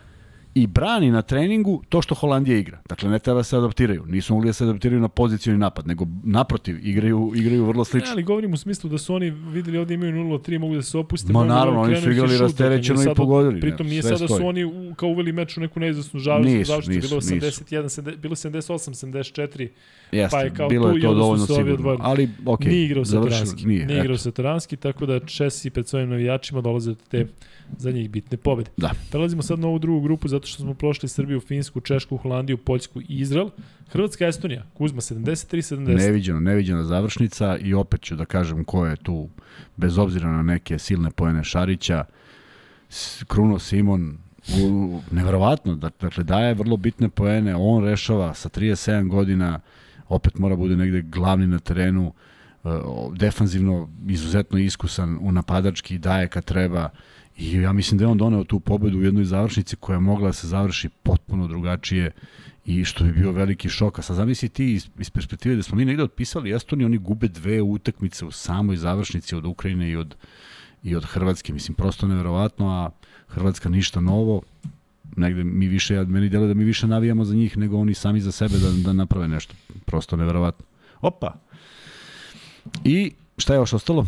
Speaker 2: i brani na treningu to što Holandija igra. Dakle, ne treba da se adaptiraju. Nisu mogli da se adaptiraju na pozicijni napad, nego naprotiv, igraju, igraju vrlo
Speaker 1: Ne,
Speaker 2: slično.
Speaker 1: ali govorim u smislu da su oni videli ovde imaju 0-3, mogu da se opuste.
Speaker 2: Ma naravno, oni su igrali rasterećeno i pogodili,
Speaker 1: Pritom
Speaker 2: ne,
Speaker 1: nije sada da su
Speaker 2: stoji.
Speaker 1: oni u- kao uveli meč u neku neizvesnu žavu,
Speaker 2: Nisu,
Speaker 1: završiti, bilo
Speaker 2: nisu.
Speaker 1: 71, 70, bilo 78, 74,
Speaker 2: Jeste,
Speaker 1: pa je kao
Speaker 2: bilo
Speaker 1: tu
Speaker 2: je
Speaker 1: i
Speaker 2: to
Speaker 1: onda su se ovi odvojili.
Speaker 2: Ali, okej,
Speaker 1: nije igrao
Speaker 2: završili-
Speaker 1: Satoranski.
Speaker 2: Nije,
Speaker 1: nije igrao
Speaker 2: eto.
Speaker 1: Satoranski, tako da Česi pred svojim navijačima dolaze do te za njih bitne pobede.
Speaker 2: Da.
Speaker 1: Prelazimo sad na ovu drugu grupu zato što smo prošli Srbiju, Finsku, Češku, Holandiju, Poljsku i Izrael. Hrvatska, Estonija, Kuzma 73-70.
Speaker 2: Neviđeno, neviđena završnica i opet ću da kažem ko je tu, bez obzira na neke silne pojene Šarića, Kruno Simon, u, neverovatno, da- dakle daje vrlo bitne poene, on rešava sa 37 godina, opet mora bude negde glavni na terenu, e, defanzivno izuzetno iskusan u napadački, daje kad treba i ja mislim da je on doneo tu pobedu u jednoj završnici koja je mogla da se završi potpuno drugačije i što bi bio veliki šok. A sad zamisli ti iz, iz perspektive da smo mi negde otpisali Estoniju, oni gube dve utakmice u samoj završnici od Ukrajine i od, i od Hrvatske. Mislim, prosto neverovatno, a Hrvatska ništa novo. Negde mi više, ja- meni delo da mi više navijamo za njih nego oni sami za sebe da, da naprave nešto. Prosto neverovatno. Opa! I šta je još ostalo?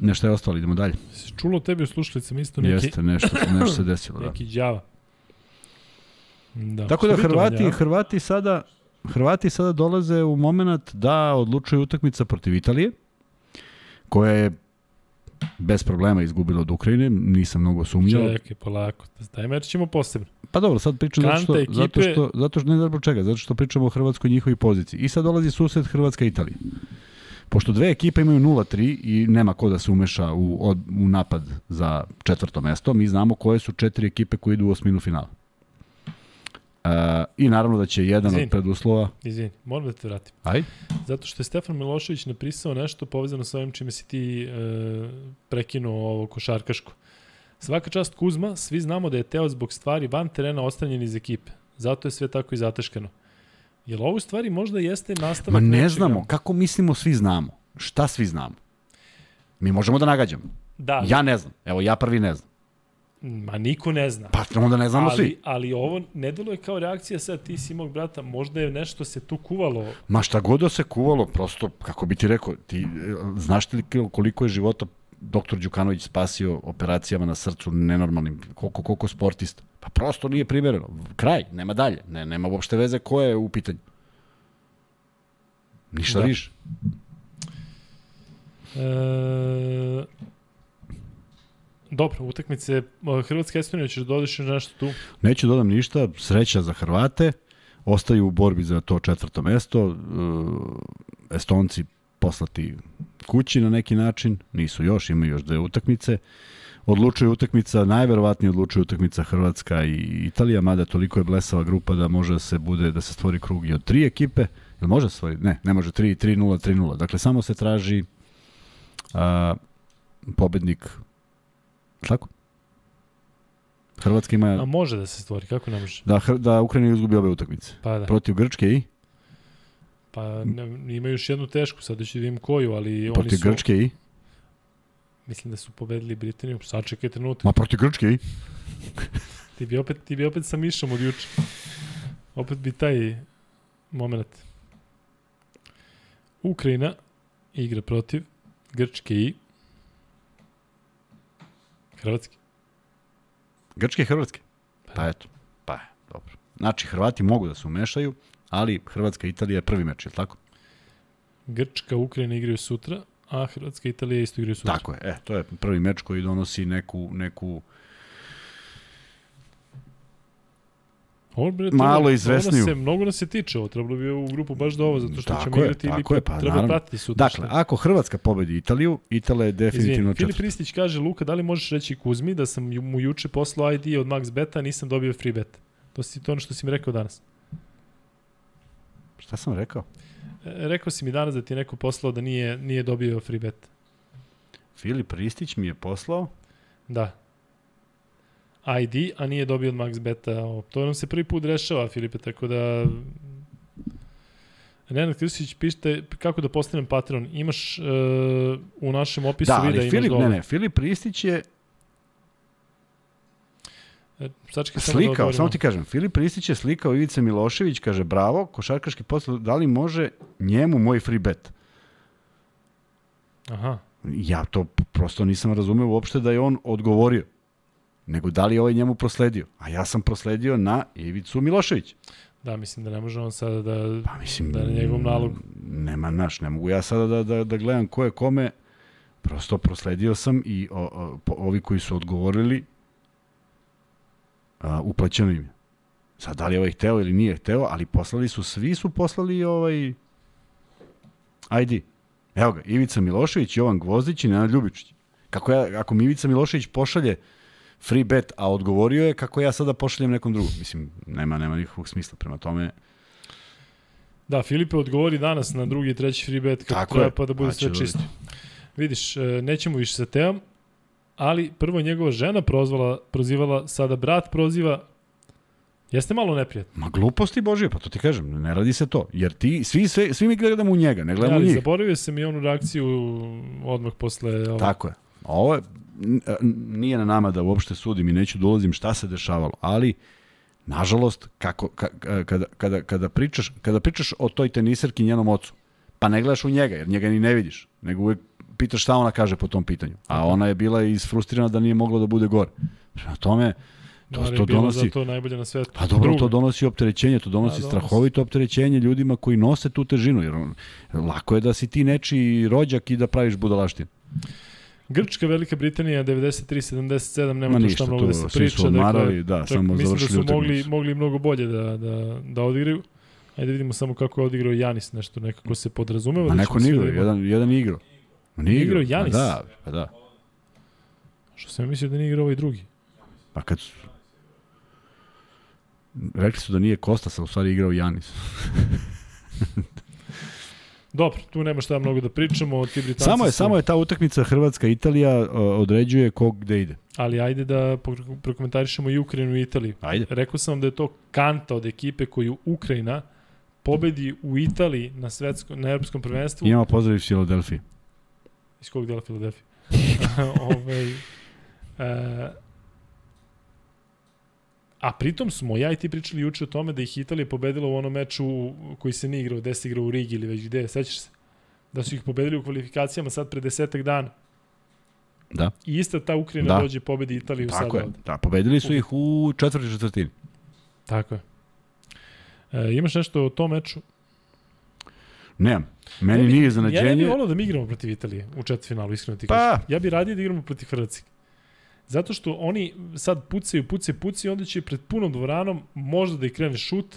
Speaker 2: Nešto je ostalo, idemo dalje.
Speaker 1: Se čulo tebi u slušalicama isto neki,
Speaker 2: Jeste, nešto, nešto se desilo. Da.
Speaker 1: neki đava. Da.
Speaker 2: Tako da Hrvati,
Speaker 1: đava?
Speaker 2: Hrvati sada Hrvati sada dolaze u moment da odlučuje utakmica protiv Italije, koja je bez problema izgubila od Ukrajine, nisam mnogo sumnjao.
Speaker 1: Čekaj, polako. Taj meč ćemo posebno.
Speaker 2: Pa dobro, sad pričam zato što,
Speaker 1: ekipe-
Speaker 2: zato što, zato što, ne znam čega, zato što pričamo o Hrvatskoj i njihovoj poziciji. I sad dolazi susret Hrvatska-Italija. Pošto dve ekipe imaju 0-3 i nema ko da se umeša u, od, u napad za četvrto mesto, mi znamo koje su četiri ekipe koje idu u osminu finala. E, I naravno da će jedan
Speaker 1: Izvini.
Speaker 2: od preduslova...
Speaker 1: Izvini, moram da te vratim.
Speaker 2: Aj,
Speaker 1: Zato što je Stefan Milošević napisao nešto povezano sa ovim čime si ti e, prekinuo ovo košarkaško. Svaka čast Kuzma, svi znamo da je Teo zbog stvari van terena ostranjen iz ekipe. Zato je sve tako i zateškano. Jel ovo u stvari možda jeste nastavak
Speaker 2: ma ne
Speaker 1: nečega?
Speaker 2: znamo, kako mislimo svi znamo. šta svi znamo. Mi možemo da nagađamo.
Speaker 1: Da,
Speaker 2: Ja ne znam. Evo, ja prvi ne znam.
Speaker 1: ma niko ne zna.
Speaker 2: Pa onda ne znamo
Speaker 1: ali,
Speaker 2: svi.
Speaker 1: ali ovo ne deluje kao reakcija sad ti si mog brata, možda je nešto se tu kuvalo.
Speaker 2: Ma šta god da se kuvalo, prosto, kako bi ti rekao, ti e, znaš li koliko je života doktor Đukanović spasio operacijama na srcu nenormalnim, koliko, koliko sportista. Pa prosto nije primjereno. Kraj, nema dalje. Ne, nema uopšte veze ko je u pitanju. Ništa
Speaker 1: Da.
Speaker 2: da. više.
Speaker 1: E, dobro, utakmice e, Hrvatska Estonija, ćeš da dodeš još nešto tu?
Speaker 2: Neću dodam ništa, sreća za Hrvate, ostaju u borbi za to četvrto mesto, e, Estonci poslati kući na neki način, nisu još, imaju još dve utakmice, odlučuje utakmica, najverovatnije odlučuje utakmica Hrvatska i Italija, mada toliko je blesava grupa da može da se bude da se stvori krug i od tri ekipe. Jel može stvori? Ne, ne može 3 3 0 3 0. Dakle samo se traži a, pobednik tako? Hrvatska ima
Speaker 1: A može da se stvori, kako ne može?
Speaker 2: da da Ukrajina izgubi obe utakmice.
Speaker 1: Pa da,
Speaker 2: Protiv Grčke i
Speaker 1: pa ne, imaju još jednu tešku, sad ću da vidim koju, ali oni
Speaker 2: protiv
Speaker 1: su,
Speaker 2: Grčke i
Speaker 1: mislim da su pobedili Britaniju, sačekaj trenutak,
Speaker 2: ma protiv Grčke i
Speaker 1: ti bi opet, ti bi opet sa Mišom od juče. Opet bi taj moment. Ukrajina igra protiv Grčke i Hrvatske.
Speaker 2: Grčke i Hrvatske. Pa eto. Pa je, dobro. Znači Hrvati mogu da se umešaju, ali Hrvatska i Italija je prvi meč, je li tako?
Speaker 1: Grčka, Ukrajina igraju sutra, a Hrvatska i Italija isto igraju sutra.
Speaker 2: Tako je. E, to je prvi meč koji donosi neku neku
Speaker 1: Ovo, bre,
Speaker 2: Malo
Speaker 1: ovo
Speaker 2: izvesniju.
Speaker 1: Se, mnogo nas se tiče, ovo trebalo bi u grupu baš do ovo, zato što
Speaker 2: Tako
Speaker 1: ćemo
Speaker 2: je,
Speaker 1: igrati ili
Speaker 2: je,
Speaker 1: pa,
Speaker 2: pa
Speaker 1: treba
Speaker 2: naravno.
Speaker 1: pratiti sutra.
Speaker 2: Dakle, ako Hrvatska pobedi Italiju, Italija je definitivno
Speaker 1: Filip
Speaker 2: četvrta.
Speaker 1: Ristić kaže, Luka, da li možeš reći Kuzmi da sam mu juče poslao ID od Max Beta, nisam dobio free bet? To si to ono što si mi rekao danas.
Speaker 2: Šta sam rekao?
Speaker 1: Rekao si mi danas da ti je neko poslao da nije, nije dobio free bet.
Speaker 2: Filip Ristić mi je poslao
Speaker 1: Da. ID, a nije dobio od Max Beta. O, To nam se prvi put rešava, Filipe, tako da... Nenad Krstić, pišite kako da postanem patron. Imaš uh, u našem opisu
Speaker 2: Da,
Speaker 1: videa,
Speaker 2: ali
Speaker 1: imaš
Speaker 2: Filip, ne, ne, Filip Ristić je
Speaker 1: E, Sačekaj samo da
Speaker 2: slikao,
Speaker 1: odgovorimo.
Speaker 2: samo ti kažem, Filip Ristić je slikao Ivica Milošević, kaže bravo, košarkaški posao, da li može njemu moj free bet?
Speaker 1: Aha.
Speaker 2: Ja to prosto nisam razumeo uopšte da je on odgovorio, nego da li je ovaj njemu prosledio. A ja sam prosledio na Ivicu Milošević.
Speaker 1: Da, mislim da ne može on sada da...
Speaker 2: Pa mislim,
Speaker 1: Da na njegov nalog.
Speaker 2: Nema naš, ne mogu ja sada da, da, da gledam ko je kome, prosto prosledio sam i o, o, po, ovi koji su odgovorili a, uplaćeno im je. Sad, da li je ovaj hteo ili nije hteo, ali poslali su, svi su poslali ovaj ID. Evo ga, Ivica Milošević, Jovan Gvozdić i Nenad Ljubičić. Kako ja, ako mi Ivica Milošević pošalje free bet, a odgovorio je kako ja sada pošaljem nekom drugom. Mislim, nema, nema nikakvog smisla. Prema tome,
Speaker 1: Da, Filipe odgovori danas na drugi i treći free bet kako
Speaker 2: Tako
Speaker 1: treba
Speaker 2: je.
Speaker 1: pa da bude
Speaker 2: Pa
Speaker 1: sve
Speaker 2: da
Speaker 1: čisto. Vidiš, e, nećemo više sa Teom, ali prvo je njegova žena prozvala, prozivala, sada brat proziva. Jeste malo neprijatno.
Speaker 2: Ma gluposti Božije, pa to ti kažem, ne radi se to. Jer ti, svi, svi, svi mi gledamo u njega, ne
Speaker 1: Ja,
Speaker 2: gledamo u
Speaker 1: ali
Speaker 2: njih.
Speaker 1: zaboravio sam i onu reakciju odmah posle... Ovo.
Speaker 2: Tako je. Ovo je, nije na nama da uopšte sudim i neću da ulazim šta se dešavalo, ali nažalost, kako, ka, ka- kada, kada, kada, pričaš, kada pričaš o toj teniserki i njenom ocu, pa ne gledaš u njega, jer njega ni ne vidiš, nego uvek pitaš šta ona kaže po tom pitanju. A ona je bila isfrustirana da nije mogla da bude gore. Prema tome, to,
Speaker 1: je
Speaker 2: to donosi...
Speaker 1: to najbolje na svetu.
Speaker 2: Pa dobro, to donosi opterećenje, to donosi
Speaker 1: donosi.
Speaker 2: strahovito opterećenje ljudima koji nose tu težinu, jer lako je da si ti nečiji rođak i da praviš budalaštinu.
Speaker 1: Grčka, Velika Britanija 93-77, nema
Speaker 2: ništa,
Speaker 1: šta mnogo da se
Speaker 2: svi
Speaker 1: priča.
Speaker 2: su odmarali, da,
Speaker 1: čak
Speaker 2: samo
Speaker 1: mislim da su mogli,
Speaker 2: utakmicu.
Speaker 1: mogli mnogo bolje da, da, da odigraju. Ajde vidimo samo kako je odigrao Janis, nešto nekako se podrazumeva.
Speaker 2: Ma
Speaker 1: da
Speaker 2: neko nije igrao,
Speaker 1: da
Speaker 2: jedan, jedan je igrao. Nije
Speaker 1: igrao Janis?
Speaker 2: Pa da, pa da.
Speaker 1: Što sam mislio da nije igrao ovaj drugi.
Speaker 2: Pa kad su... Rekli su da nije Kostas, a u stvari igrao Janis.
Speaker 1: Dobro, tu nema šta mnogo da pričamo, ti Britanci
Speaker 2: Samo je,
Speaker 1: su-
Speaker 2: samo je ta utakmica Hrvatska-Italija određuje kog gde ide.
Speaker 1: Ali ajde da prokomentarišemo i Ukrajinu i Italiju.
Speaker 2: Ajde.
Speaker 1: Rekao sam vam da je to kanta od ekipe koju Ukrajina pobedi u Italiji na svetskom, na evropskom prvenstvu.
Speaker 2: Imamo pozdrav iz Filadelfije.
Speaker 1: Iz kog dela Filadelfije? Ove, e, a pritom smo ja i ti pričali juče o tome da ih Italija pobedila u onom meču koji se nije igrao, gde se igrao u Rigi ili već gde, sećaš se? Da su ih pobedili u kvalifikacijama sad pre desetak dana.
Speaker 2: Da.
Speaker 1: I ista ta Ukrajina
Speaker 2: Da.
Speaker 1: dođe pobedi Italiju sada
Speaker 2: Tako je.
Speaker 1: ovde.
Speaker 2: Da, pobedili su ih u četvrti četvrtini.
Speaker 1: Tako je. E, imaš nešto o tom meču?
Speaker 2: Nemam. Meni
Speaker 1: Ja bi-
Speaker 2: nije
Speaker 1: Ja ne
Speaker 2: iznenađenje.
Speaker 1: bih volao da mi igramo protiv Italije u četvrtfinalu, iskreno ti
Speaker 2: Pa.
Speaker 1: kažem. Ja bih radije da igramo protiv Hrvatske. Zato što oni sad pucaju, pucaju, pucaju, onda će pred punom dvoranom možda da ih krene šut,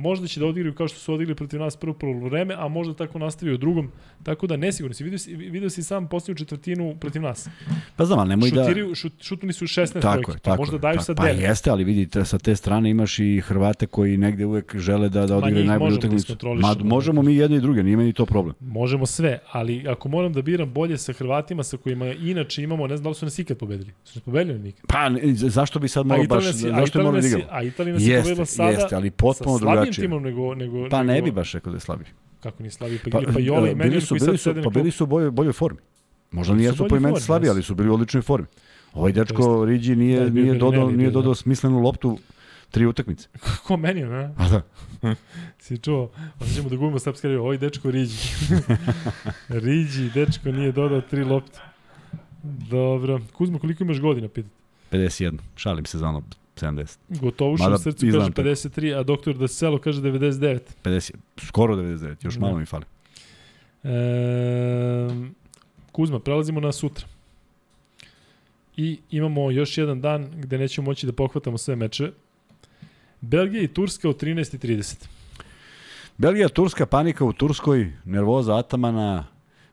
Speaker 1: možda će da odigraju kao što su odigrali protiv nas prvo prvo vreme, a možda tako nastavi u drugom. Tako da nesigurno si. Vidio si, si sam posljednju četvrtinu protiv nas.
Speaker 2: Pa znam, ali nemoj da...
Speaker 1: Šutiraju, šut, šutnuli su 16
Speaker 2: Tako
Speaker 1: trojke.
Speaker 2: je,
Speaker 1: Pa
Speaker 2: tako
Speaker 1: možda
Speaker 2: je,
Speaker 1: daju
Speaker 2: tako-
Speaker 1: sad
Speaker 2: Pa
Speaker 1: 9.
Speaker 2: jeste, ali vidite, sa te strane imaš i Hrvate koji negde uvek žele da, da odigraju najbolju
Speaker 1: da
Speaker 2: utakmicu. Ma, možemo mi jedne i druge, nije meni to problem.
Speaker 1: Možemo sve, ali ako moram da biram bolje sa Hrvatima sa kojima inače imamo, ne znam da li su nas ikad pobedili. Su nas pobedili ili nikad?
Speaker 2: Pa, zašto bi sad
Speaker 1: A
Speaker 2: malo baš,
Speaker 1: a
Speaker 2: zašto moramo da igramo?
Speaker 1: A Italija nas je pobedila sada
Speaker 2: jeste, ali potpuno
Speaker 1: sa slabijim timom nego, nego,
Speaker 2: Pa
Speaker 1: nego,
Speaker 2: ne bi baš rekao da je slabiji.
Speaker 1: Kako ni slabiji, pa,
Speaker 2: Pa,
Speaker 1: pa, pa i
Speaker 2: e,
Speaker 1: Menjan
Speaker 2: bili su,
Speaker 1: koji sad
Speaker 2: su,
Speaker 1: sede
Speaker 2: pa bili su u boljoj, boljoj formi. Možda
Speaker 1: Bili su
Speaker 2: nijesu
Speaker 1: u
Speaker 2: po imenu slabiji,
Speaker 1: jesu.
Speaker 2: ali su bili u odličnoj formi. Ovaj dečko Riđi
Speaker 1: Da,
Speaker 2: nije,
Speaker 1: je bio
Speaker 2: nije, dodao, nije
Speaker 1: da.
Speaker 2: dodao smislenu loptu tri utakmice.
Speaker 1: Ko Menjan, ne?
Speaker 2: A da.
Speaker 1: Si čuo? Onda ćemo da gubimo srpski revo. Ovaj dečko Riđi. Riđi, dečko nije dodao tri lopte. Dobro. Kuzma, koliko imaš godina, pitate?
Speaker 2: 51. Šalim se za ono 70.
Speaker 1: Gotovuš
Speaker 2: Mada
Speaker 1: u srcu kaže
Speaker 2: tako.
Speaker 1: 53, a doktor da Selo kaže 99.
Speaker 2: 50. Skoro 99. Još
Speaker 1: Da.
Speaker 2: malo mi fali.
Speaker 1: E, Kuzma, prelazimo na sutra. I imamo još jedan dan gde nećemo moći da pohvatamo sve meče. Belgija i Turska u 13.30.
Speaker 2: Belgija, Turska, panika u Turskoj, nervoza Atamana,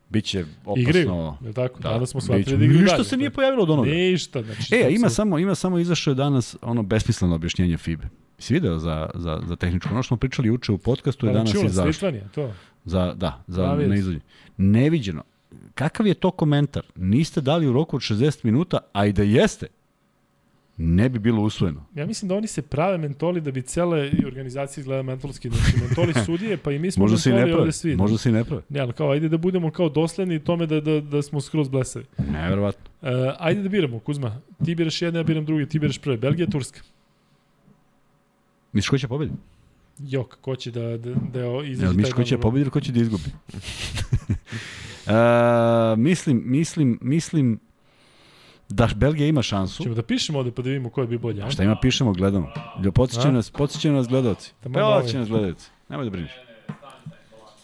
Speaker 2: biće opasno.
Speaker 1: Igraju, je tako? Da, Danas smo shvatili da igraju
Speaker 2: Ništa
Speaker 1: dalje,
Speaker 2: se nije
Speaker 1: da.
Speaker 2: pojavilo od onoga.
Speaker 1: Ništa, znači.
Speaker 2: E, ima
Speaker 1: apsolutno.
Speaker 2: samo, ima samo izašao je danas ono besmisleno objašnjenje FIBE. Si video za, za, za tehničko? Ono što smo pričali juče u podcastu je
Speaker 1: Pa,
Speaker 2: danas izašlo.
Speaker 1: Litvanija, to.
Speaker 2: Za, da, za
Speaker 1: Da, sam.
Speaker 2: neizvođenje. Neviđeno. Kakav je to komentar? Niste dali u roku od 60 minuta, a i da jeste, ne bi bilo usvojeno.
Speaker 1: Ja mislim da oni se prave mentoli da bi cele organizacije izgleda mentolski. Znači, mentoli sudije, pa i mi smo
Speaker 2: Možda
Speaker 1: mentoli
Speaker 2: prave.
Speaker 1: ovde svi.
Speaker 2: Možda se i ne prave.
Speaker 1: Ne, ali kao, ajde da budemo kao dosledni tome da, da, da smo skroz blesavi.
Speaker 2: Neverovatno.
Speaker 1: Uh, ajde da biramo, Kuzma. Ti biraš jedne, ja biram drugi, ti biraš prve. Belgija, Turska.
Speaker 2: Misliš ko će pobediti?
Speaker 1: Jok, ko će da, da, da izađe taj
Speaker 2: misliš ko će
Speaker 1: dan?
Speaker 2: pobediti ili ko će da izgubi? uh, mislim, mislim, mislim da Belgija ima šansu.
Speaker 1: Ćemo da pišemo ovde pa da vidimo ko je bi bolje.
Speaker 2: A šta ima pišemo, gledamo. Ljo, podsjećaju nas, podsjećaju nas gledalci.
Speaker 1: Da
Speaker 2: Podsjećaju nas gledalci. Nemoj da brineš.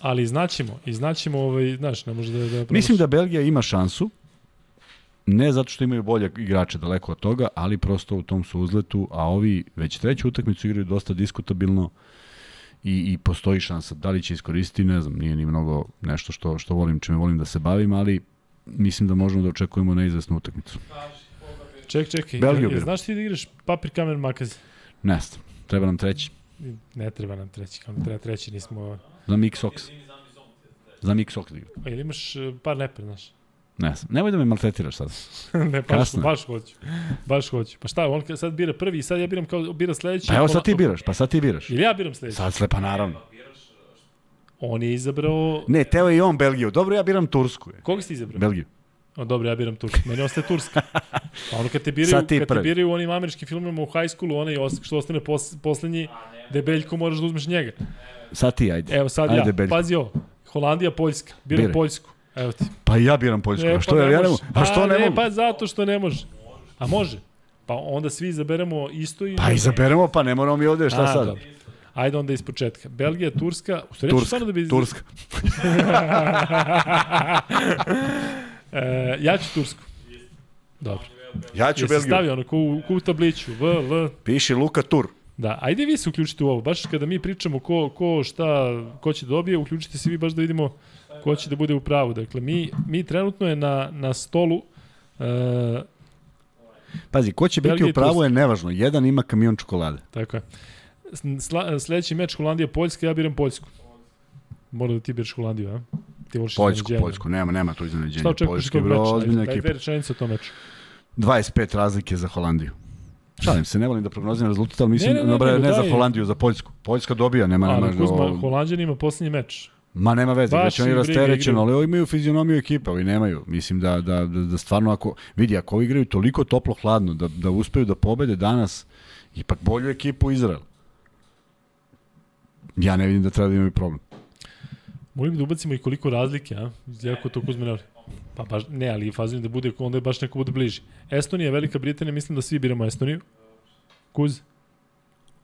Speaker 1: Ali znaćemo, i znaćemo, ovaj, znaš, ne može da... da
Speaker 2: Mislim da Belgija ima šansu, ne zato što imaju bolje igrače daleko od toga, ali prosto u tom su uzletu, a ovi već treću utakmicu igraju dosta diskutabilno i, i postoji šansa. Da li će iskoristiti, ne znam, nije ni mnogo nešto što, što volim, čime volim da se bavim, ali mislim da možemo da očekujemo neizvesnu utakmicu.
Speaker 1: Ček, čekaj.
Speaker 2: Belgiju biram.
Speaker 1: znaš ti da igraš papir, kamen, makaz?
Speaker 2: Ne znam, treba nam treći.
Speaker 1: Ne treba nam treći, kao treba treći, nismo...
Speaker 2: Za Mix Ox. Za Mix Ox da igra.
Speaker 1: A ili imaš eh, par neper, znaš?
Speaker 2: Ne znam, nemoj da me maltretiraš sad.
Speaker 1: ne, baš,
Speaker 2: Kasno.
Speaker 1: baš hoću. Baš hoću. Pa šta, on sad bira prvi i sad ja biram kao bira sledeći.
Speaker 2: Pa evo sad ti biraš, pa sad ti biraš.
Speaker 1: Ili ja biram sledeći?
Speaker 2: Sad slepa naravno.
Speaker 1: On je izabrao...
Speaker 2: Ne, teo je i on Belgiju. Dobro, ja biram Tursku. je.
Speaker 1: Koga si izabrao?
Speaker 2: Belgiju.
Speaker 1: O, dobro, ja biram Tursku. Meni ostaje Turska. Pa ono kad te biraju, kad te
Speaker 2: prvi.
Speaker 1: biraju u onim američkim filmima u high schoolu, onaj što ostane pos, poslednji, debeljko moraš da uzmeš njega.
Speaker 2: Sad ti, ajde.
Speaker 1: Evo sad
Speaker 2: Ajde,
Speaker 1: ja,
Speaker 2: Beljko.
Speaker 1: pazi ovo. Holandija, Poljska. Biram
Speaker 2: Biraj.
Speaker 1: Poljsku. Evo ti.
Speaker 2: Pa ja biram Poljsku. a što
Speaker 1: pa
Speaker 2: je, ja ne mogu.
Speaker 1: može.
Speaker 2: A što ne
Speaker 1: ne,
Speaker 2: mogu?
Speaker 1: Pa zato što ne može. A može. Pa onda svi izaberemo isto i...
Speaker 2: Pa izaberemo, pa ne moramo mi ovde, šta
Speaker 1: A,
Speaker 2: sad?
Speaker 1: dobro. Ajde onda iz početka. Belgija, Turska. U stvari, stvarno da bi...
Speaker 2: Turska.
Speaker 1: e, ja ću Tursku. Dobro.
Speaker 2: Ja ću
Speaker 1: Jesi
Speaker 2: Belgiju.
Speaker 1: stavio ono ko u, ko u tabliću. V, V.
Speaker 2: Piši Luka Tur.
Speaker 1: Da, ajde vi se uključite u ovo. Baš kada mi pričamo ko, ko šta, ko će da dobije, uključite se vi baš da vidimo ko će da bude u pravu. Dakle, mi, mi trenutno je na, na stolu e,
Speaker 2: Pazi, ko će biti
Speaker 1: Belgija i
Speaker 2: u pravu je nevažno. Jedan ima kamion čokolade.
Speaker 1: Tako je. Sla, sledeći meč Holandija-Poljska, ja biram Poljsku. Mora da ti biraš Holandiju, a? Ti voliš
Speaker 2: Poljsku. Poljsku. Nema, nema tu
Speaker 1: Šta
Speaker 2: iznenađenja.
Speaker 1: očekuješ tog
Speaker 2: bro,
Speaker 1: meča?
Speaker 2: ozbiljna
Speaker 1: Ajde, Daj
Speaker 2: ekipa.
Speaker 1: dve rečenice o tom meču.
Speaker 2: 25 razlike za Holandiju. Šalim se, ne volim da prognoziram rezultat, ali mislim,
Speaker 1: Ne,
Speaker 2: ne,
Speaker 1: ne,
Speaker 2: ne,
Speaker 1: ne,
Speaker 2: ne,
Speaker 1: nego
Speaker 2: za
Speaker 1: daj-
Speaker 2: Holandiju, za Poljsku. Poljska dobija, nema, nema,
Speaker 1: Ali Kuzma,
Speaker 2: o-
Speaker 1: Holandjan ima poslednji meč.
Speaker 2: Ma nema veze,
Speaker 1: Baš
Speaker 2: već oni rasterećeno, ali ovi imaju fizionomiju ekipe, ovi nemaju. Mislim da, da, da, da stvarno ako, vidi, ako ovi igraju toliko toplo-hladno, da, da uspeju da pobede danas, ipak bolju ekipu Izrael. Ja ne vidim da treba da imaju problem.
Speaker 1: Molim da ubacimo i koliko razlike, a? Jako to voli. Pa baš, ne, ali fazim da bude, onda je baš neko bude bliži. Estonija, Velika Britanija, mislim da svi biramo Estoniju. Kuz,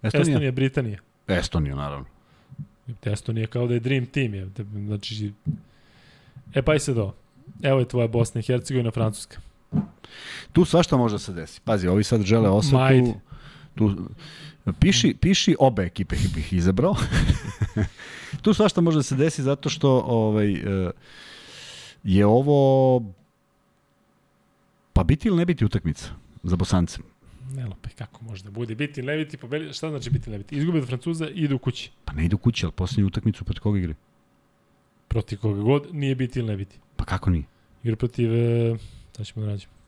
Speaker 2: Estonija?
Speaker 1: Estonija, Britanija.
Speaker 2: Estonija, naravno.
Speaker 1: Estonija kao da je dream team, je. Znači, e pa i sad ovo. Evo je tvoja Bosna i Hercegovina, Francuska.
Speaker 2: Tu svašta može da se desi. Pazi, ovi sad žele osvetu.
Speaker 1: Majde.
Speaker 2: Tu, piši, piši obe ekipe bih izabrao. tu svašta može da se desi zato što ovaj, e, je ovo pa biti ili ne biti utakmica za Bosance.
Speaker 1: Ne lopaj, kako može da bude. Biti ili ne biti, pobedi, šta znači biti ili ne biti? Izgube od Francuza i idu kući.
Speaker 2: Pa ne idu kući, ali posljednju utakmicu protiv koga igre?
Speaker 1: Protiv koga god, nije biti ili ne biti.
Speaker 2: Pa kako nije?
Speaker 1: Igra protiv, e, šta ćemo da nađemo?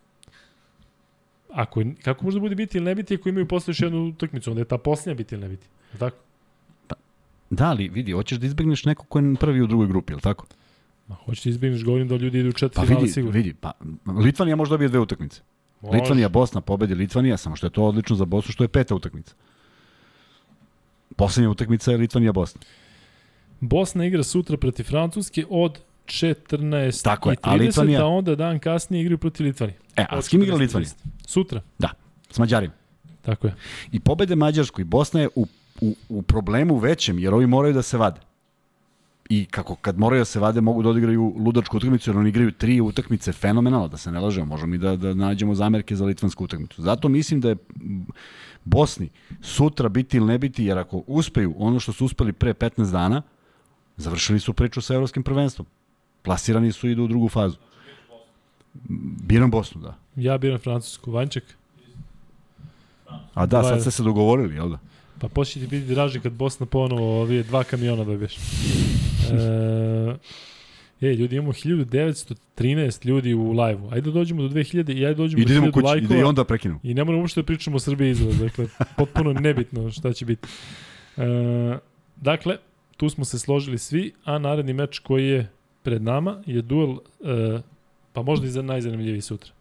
Speaker 1: Ako kako može da bude biti ili ne biti ako imaju posle još jednu utakmicu, onda je ta posljednja biti ili ne biti. Li Tako?
Speaker 2: Da, ali vidi, hoćeš da izbegneš nekog ko je prvi u drugoj grupi, je li tako?
Speaker 1: Ma, hoćete izbjegniš, govorim da ljudi idu u četiri
Speaker 2: Pa
Speaker 1: finale
Speaker 2: vidi,
Speaker 1: sigurno.
Speaker 2: vidi, pa Litvanija može dobije dve utakmice.
Speaker 1: Može.
Speaker 2: Litvanija, Bosna pobedi Litvanija, samo što je to odlično za Bosnu, što je peta utakmica. Poslednja utakmica je Litvanija Bosna.
Speaker 1: Bosna igra sutra protiv Francuske od 14
Speaker 2: Tako je,
Speaker 1: i
Speaker 2: a
Speaker 1: 30,
Speaker 2: Litvanija-
Speaker 1: a onda dan kasnije igraju protiv Litvanije.
Speaker 2: E, a s kim igra
Speaker 1: 14 i
Speaker 2: Litvanija?
Speaker 1: 30. Sutra,
Speaker 2: S Mađarima.
Speaker 1: tako je.
Speaker 2: I pobede Mađarsku i Bosna je u, u, u problemu većem, jer ovi moraju da se vade. I kako kad moraju da se vade, mogu da odigraju ludačku utakmicu, jer oni igraju tri utakmice fenomenalno, da se ne lažemo, možemo i da, da nađemo zamerke za litvansku utakmicu. Zato mislim da je Bosni sutra biti ili ne biti, jer ako uspeju ono što su uspeli pre 15 dana, završili su priču sa evropskim prvenstvom. Plasirani su i idu u drugu fazu. Biram Bosnu, da.
Speaker 1: Ja biram Francusku. Vanček,
Speaker 2: A da, sad ste se dogovorili, jel da?
Speaker 1: pa počne ti biti draži kad Bosna ponovo ovije dva kamiona dobiješ. E, Ej, ljudi, imamo 1913 ljudi u live-u. Ajde da dođemo do 2000 i ajde dođemo
Speaker 2: I
Speaker 1: do
Speaker 2: idemo
Speaker 1: 1000
Speaker 2: kući,
Speaker 1: lajkova.
Speaker 2: i onda prekinu.
Speaker 1: I ne moramo uopšte da pričamo o Srbiji izraz, dakle, potpuno nebitno šta će biti. E, dakle, tu smo se složili svi, a naredni meč koji je pred nama je duel, e, pa možda i za najzanimljiviji sutra.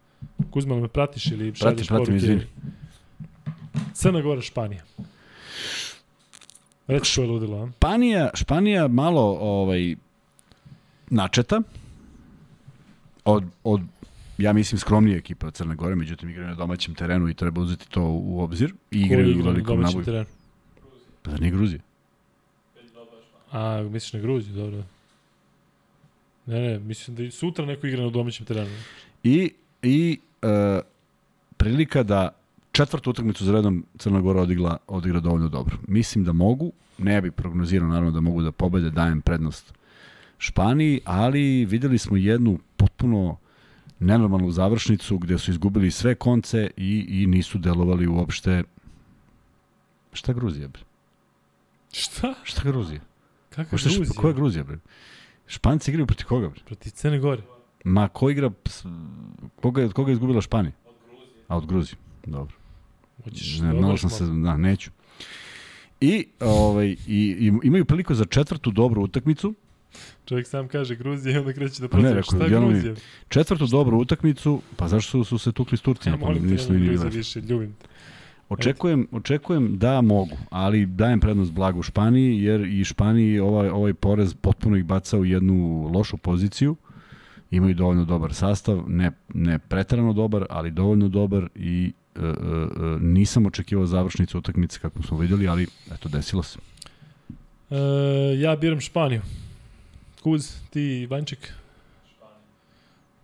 Speaker 1: Kuzma, me pratiš ili šalješ
Speaker 2: Pratim, pratim,
Speaker 1: poruke?
Speaker 2: izvini.
Speaker 1: Crna Gora, Španija. Reci ko je ludilo, a?
Speaker 2: Španija, Španija malo ovaj načeta od, od ja mislim skromnije ekipe od Crne Gore, međutim igraju na domaćem terenu i treba uzeti to u obzir i igraju u
Speaker 1: na
Speaker 2: velikom
Speaker 1: domaćem
Speaker 2: naboju.
Speaker 1: terenu?
Speaker 2: Pa da nije Gruzija.
Speaker 1: A, misliš na Gruziju, dobro. Ne, ne, mislim da i sutra neko igra na domaćem terenu.
Speaker 2: I, i e, prilika da četvrtu utakmicu za redom Crna Gora odigla, odigra dovoljno dobro. Mislim da mogu, ne bi prognozirao naravno da mogu da pobede, dajem prednost Španiji, ali videli smo jednu potpuno nenormalnu završnicu gde su izgubili sve konce i, i nisu delovali uopšte Šta Gruzija, bre?
Speaker 1: Šta?
Speaker 2: Šta Gruzija? Šta,
Speaker 1: Gruzija?
Speaker 2: Ko je Gruzija, bre? Španci igraju protiv koga, bre?
Speaker 1: Protiv Crne Gore.
Speaker 2: Ma, ko igra, koga, je- od koga je izgubila Španija? A od Gruzije, dobro.
Speaker 1: Hoćeš,
Speaker 2: Ne,
Speaker 1: da
Speaker 2: malo
Speaker 1: odaš
Speaker 2: sam se, da, neću. I, ovaj, i, i imaju priliku za četvrtu dobru utakmicu.
Speaker 1: Čovjek sam kaže Gruzija i onda kreće da
Speaker 2: Pa ne,
Speaker 1: proziva.
Speaker 2: rekao,
Speaker 1: Šta Gruzija?
Speaker 2: Četvrtu dobru utakmicu, pa zašto su, su se tukli s Turcima?
Speaker 1: Ja
Speaker 2: Pa
Speaker 1: molim te,
Speaker 2: nisu
Speaker 1: nemoj
Speaker 2: ni
Speaker 1: Gruzija više, ljubim te.
Speaker 2: Očekujem, očekujem da mogu, ali dajem prednost blagu Španiji, jer i Španiji ovaj, ovaj porez potpuno ih baca u jednu lošu poziciju. Imaju dovoljno dobar sastav, ne, ne pretarano dobar, ali dovoljno dobar i e, e, e, nisam očekivao završnicu utakmice kako smo videli, ali eto, desilo se.
Speaker 1: E, ja biram Španiju. Kuz, ti Vanček?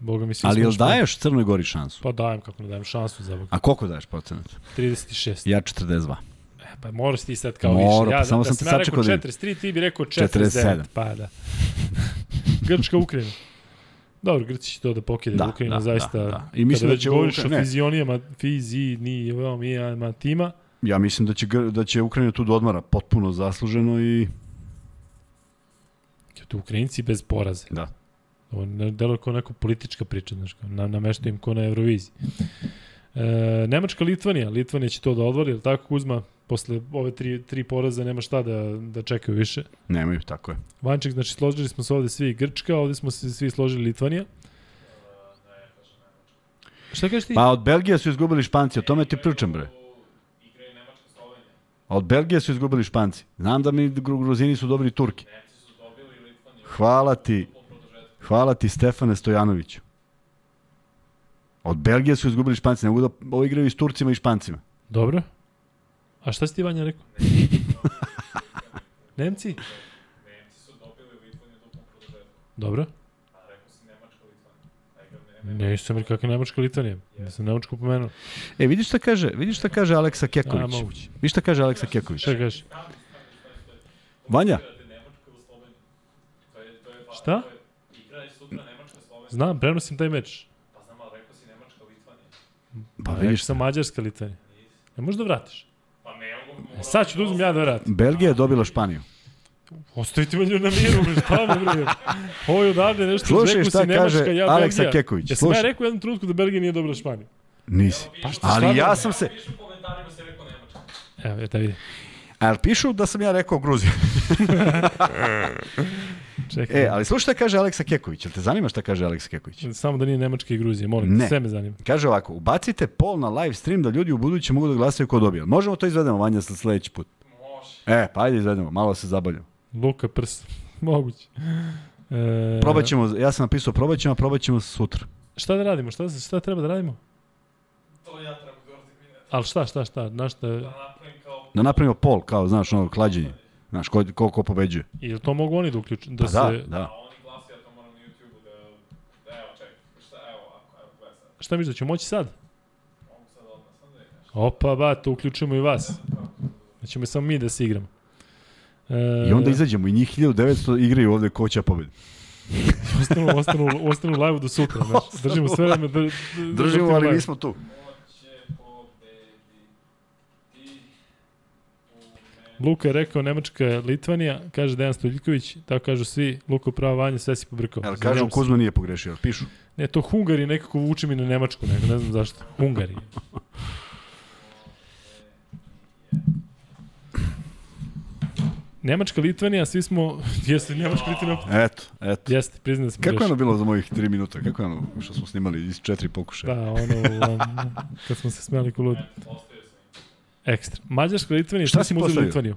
Speaker 1: Boga mi svi
Speaker 2: Ali jel daješ Crnoj Gori šansu?
Speaker 1: Pa dajem, kako ne dajem šansu za Boga.
Speaker 2: A koliko daješ procenat?
Speaker 1: 36.
Speaker 2: Ja 42.
Speaker 1: E, pa moraš ti sad kao
Speaker 2: Mora,
Speaker 1: više. Ja,
Speaker 2: pa samo
Speaker 1: da,
Speaker 2: sam
Speaker 1: da sam ja rekao
Speaker 2: sačekao da-
Speaker 1: 43, ti bi rekao 47.
Speaker 2: 47.
Speaker 1: Pa da. Grčka, Ukrajina. Dobro, Grci će to da pokide.
Speaker 2: Da,
Speaker 1: Ukrajina
Speaker 2: da,
Speaker 1: zaista,
Speaker 2: da, da. I mislim
Speaker 1: kada
Speaker 2: da
Speaker 1: već
Speaker 2: će
Speaker 1: govoriš o fizionijama, fizi, ni, veoma, mijama tima,
Speaker 2: Ja mislim da će, da će Ukrajina tu da odmara potpuno zasluženo i...
Speaker 1: tu Ukrajinci bez poraze.
Speaker 2: Da.
Speaker 1: Ovo deluje kao neka politička priča, znaš, kao na, nameštaju im ko na Euroviziji. E, Nemačka, Litvanija. Litvanija će to da odvori, ili tako Kuzma? Posle ove tri, tri poraza nema šta da, da čekaju više.
Speaker 2: Nemaju, tako je.
Speaker 1: Vanček, znači složili smo se ovde svi Grčka, ovde smo se svi složili Litvanija. Šta kažeš ti?
Speaker 2: Pa od Belgije su izgubili Španci, o tome ti pričam, bre. A od Belgije su izgubili Španci. Znam da mi Gru- Gruzini su dobri Turki. Hvala ti. Hvala ti Stefane Stojanoviću. Od Belgije su izgubili Španci, ne mogu da ovo igraju i s Turcima i Špancima.
Speaker 1: Dobro. A šta si ti Vanja rekao? Nemci? Dobro. Ne, nisam rekao kakva Nemačka Litvanija. Nisam Nemačku pomenuo.
Speaker 2: E, vidiš šta kaže, vidiš šta kaže Aleksa
Speaker 1: A,
Speaker 2: Keković?
Speaker 1: moguće.
Speaker 2: Vidiš šta kaže Aleksa Keković?
Speaker 1: Šta kažeš?
Speaker 2: Vanja,
Speaker 1: Šta? Znam, prenosim taj meč.
Speaker 2: pa
Speaker 1: Vidiš
Speaker 2: vidiš,
Speaker 1: sa Mađarska Litvanija. Ne možeš da vratiš. E, sad ću da uzmem ja da vratim.
Speaker 2: Belgija je dobila Španiju.
Speaker 1: Ostavite me na miru, šta me bre. Ovo je odavde nešto,
Speaker 2: Slušaj
Speaker 1: rekao
Speaker 2: šta
Speaker 1: si Nemačka,
Speaker 2: kaže
Speaker 1: ja
Speaker 2: Aleksa
Speaker 1: Belgija.
Speaker 2: Keković,
Speaker 1: Jesam ja
Speaker 2: slušaj.
Speaker 1: rekao u jednom trenutku da Belgija nije dobila Španiju?
Speaker 2: Nisi.
Speaker 1: šta
Speaker 2: Ali ja sam se...
Speaker 1: Evo, eto vidi.
Speaker 2: Ali pišu da sam ja rekao Gruzija.
Speaker 1: Čekaj.
Speaker 2: E, ali slušaj šta kaže Aleksa Keković. Jel te zanima šta kaže Aleksa Keković?
Speaker 1: Samo da nije Nemačka i Gruzija, molim,
Speaker 2: Ne.
Speaker 1: te, sve me zanima.
Speaker 2: Kaže ovako, ubacite poll na live stream da ljudi u buduće mogu da glasaju ko dobija. Možemo to izvedemo, Vanja, sa sledeći put? Može. E, pa ajde izvedemo, malo se zabavljamo.
Speaker 1: Luka Prs, moguće. E,
Speaker 2: Probat ćemo, ja sam napisao probat ćemo, a probat ćemo sutra.
Speaker 1: Šta da radimo? Šta, šta treba da radimo?
Speaker 3: To ja treba da.
Speaker 1: Ali šta, šta, šta? Na šta?
Speaker 3: Da napravim kao...
Speaker 2: Da napravimo poll, kao, znaš, ono, klađenje. Znaš, ko, ko, ko pobeđuje.
Speaker 1: I jel to mogu oni da uključu? Da
Speaker 2: Pa
Speaker 1: se...
Speaker 2: da,
Speaker 3: A
Speaker 2: da.
Speaker 3: oni glasi, ja to moram na YouTube-u da... da šta,
Speaker 1: misliš da ću moći sad?
Speaker 3: Da.
Speaker 1: Opa, ba, to uključujemo i vas. Da ćemo samo mi da se igramo. E,
Speaker 2: I onda izađemo i njih 1900 igraju ovde ko će pobedi.
Speaker 1: ostanu, ostanu, ostanu u live do sutra. Znači, držimo sve vreme.
Speaker 2: Držimo,
Speaker 1: da-
Speaker 2: ali
Speaker 1: live.
Speaker 2: nismo tu.
Speaker 3: Hoće pobediti u ne...
Speaker 1: Luka je rekao Nemačka, Litvanija, kaže Dejan Stoljiković, tako kažu svi, Luka pravo vanje, sve si pobrkao. Izvinjavam
Speaker 2: kažu. Kuzma nije pogrešio, pišu?
Speaker 1: Ne, to Hungari nekako vuče mi na Nemačku, ne, ne znam zašto. Hungari. Nemačka, Litvanija, svi smo... Jeste, Nemačka, Litvanija...
Speaker 2: Eto, eto.
Speaker 1: Jeste, priznam da smo
Speaker 2: Kako je ono bilo za mojih 3 minuta? Kako je ono što smo snimali iz četiri pokušaja?
Speaker 1: Da, ono, um, kad smo se smeli ko ludi.
Speaker 3: Postavio sam im.
Speaker 1: Ekstra. Mađarska, Litvanija,
Speaker 2: Šta
Speaker 1: šta
Speaker 2: si
Speaker 1: uzeli? Litvaniju?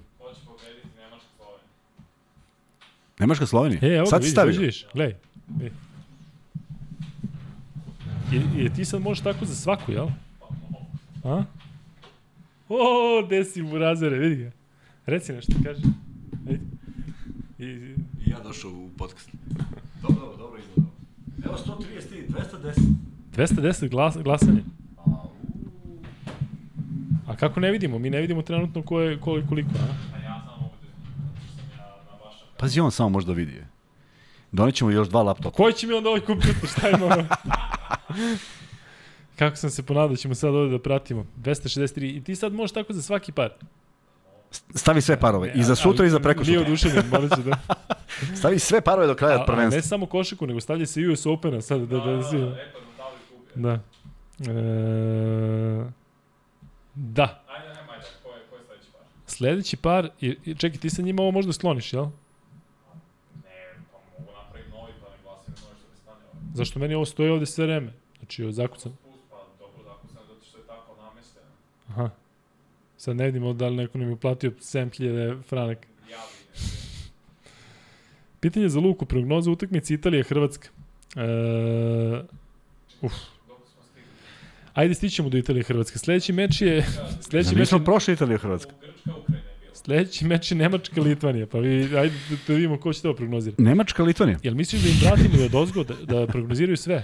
Speaker 3: Nemačka Slovenija.
Speaker 1: E, evo ga,
Speaker 2: Sad si
Speaker 1: vidiš,
Speaker 2: stavio.
Speaker 1: vidiš, gledaj. I, I ti sad možeš tako za svaku, jel? A? O, gde si burazere, vidi ga. Reci nešto, kaži. Vidi. I,
Speaker 2: I ja došao u podcast. Dobro, dobro, dobro. Evo 130 210.
Speaker 1: 210 glas, glasanje. A kako ne vidimo? Mi ne vidimo trenutno ko je, koliko, koliko, a?
Speaker 3: Da.
Speaker 2: Pazi, on samo može da vidi. Donećemo još dva laptopa.
Speaker 1: Koji će mi onda ovaj kompjuter, šta ima? Kako sam se ponadao, da ćemo sad ovde da pratimo. 263. I ti sad možeš tako za svaki par.
Speaker 2: Stavi sve parove. I za sutra i za preko
Speaker 1: Nije
Speaker 2: sutra.
Speaker 1: oduševljen, morat ću da...
Speaker 2: Stavi sve parove do kraja
Speaker 1: A,
Speaker 2: prvenstva.
Speaker 1: ne samo košaku, nego stavlja se US Opena sad da, da, da,
Speaker 3: da da.
Speaker 1: Da. E, da.
Speaker 3: Ajde, ajde, ajde, ko je, ko je sledeći par?
Speaker 1: Sledeći par, i čekaj, ti sa njima ovo možda sloniš, jel?
Speaker 3: Ne, pa mogu napraviti novi, pa ne glasim na što da stane ovo.
Speaker 1: Zašto meni ovo stoji ovde sve vreme? Znači, ovo zakucam.
Speaker 3: Pa dobro, tako sam, zato što je tako namešteno.
Speaker 1: Aha. Sad ne vidimo da li neko nam je uplatio 7000 franaka.
Speaker 3: Ja vidim.
Speaker 1: Pitanje za Luku, prognoza utakmice Italija-Hrvatska. E, uf. Ajde stićemo do Italije Hrvatske. Sledeći meč je sledeći meč je,
Speaker 2: prošli Italija Hrvatska?
Speaker 3: U Grčka, Ukrajina je bila.
Speaker 1: sledeći meč je Nemačka Litvanija. Pa vi ajde da, da vidimo ko će to prognozirati.
Speaker 2: Nemačka, Litvanija.
Speaker 1: Jel misliš da im pratimo i od ozgo da, da prognoziraju sve?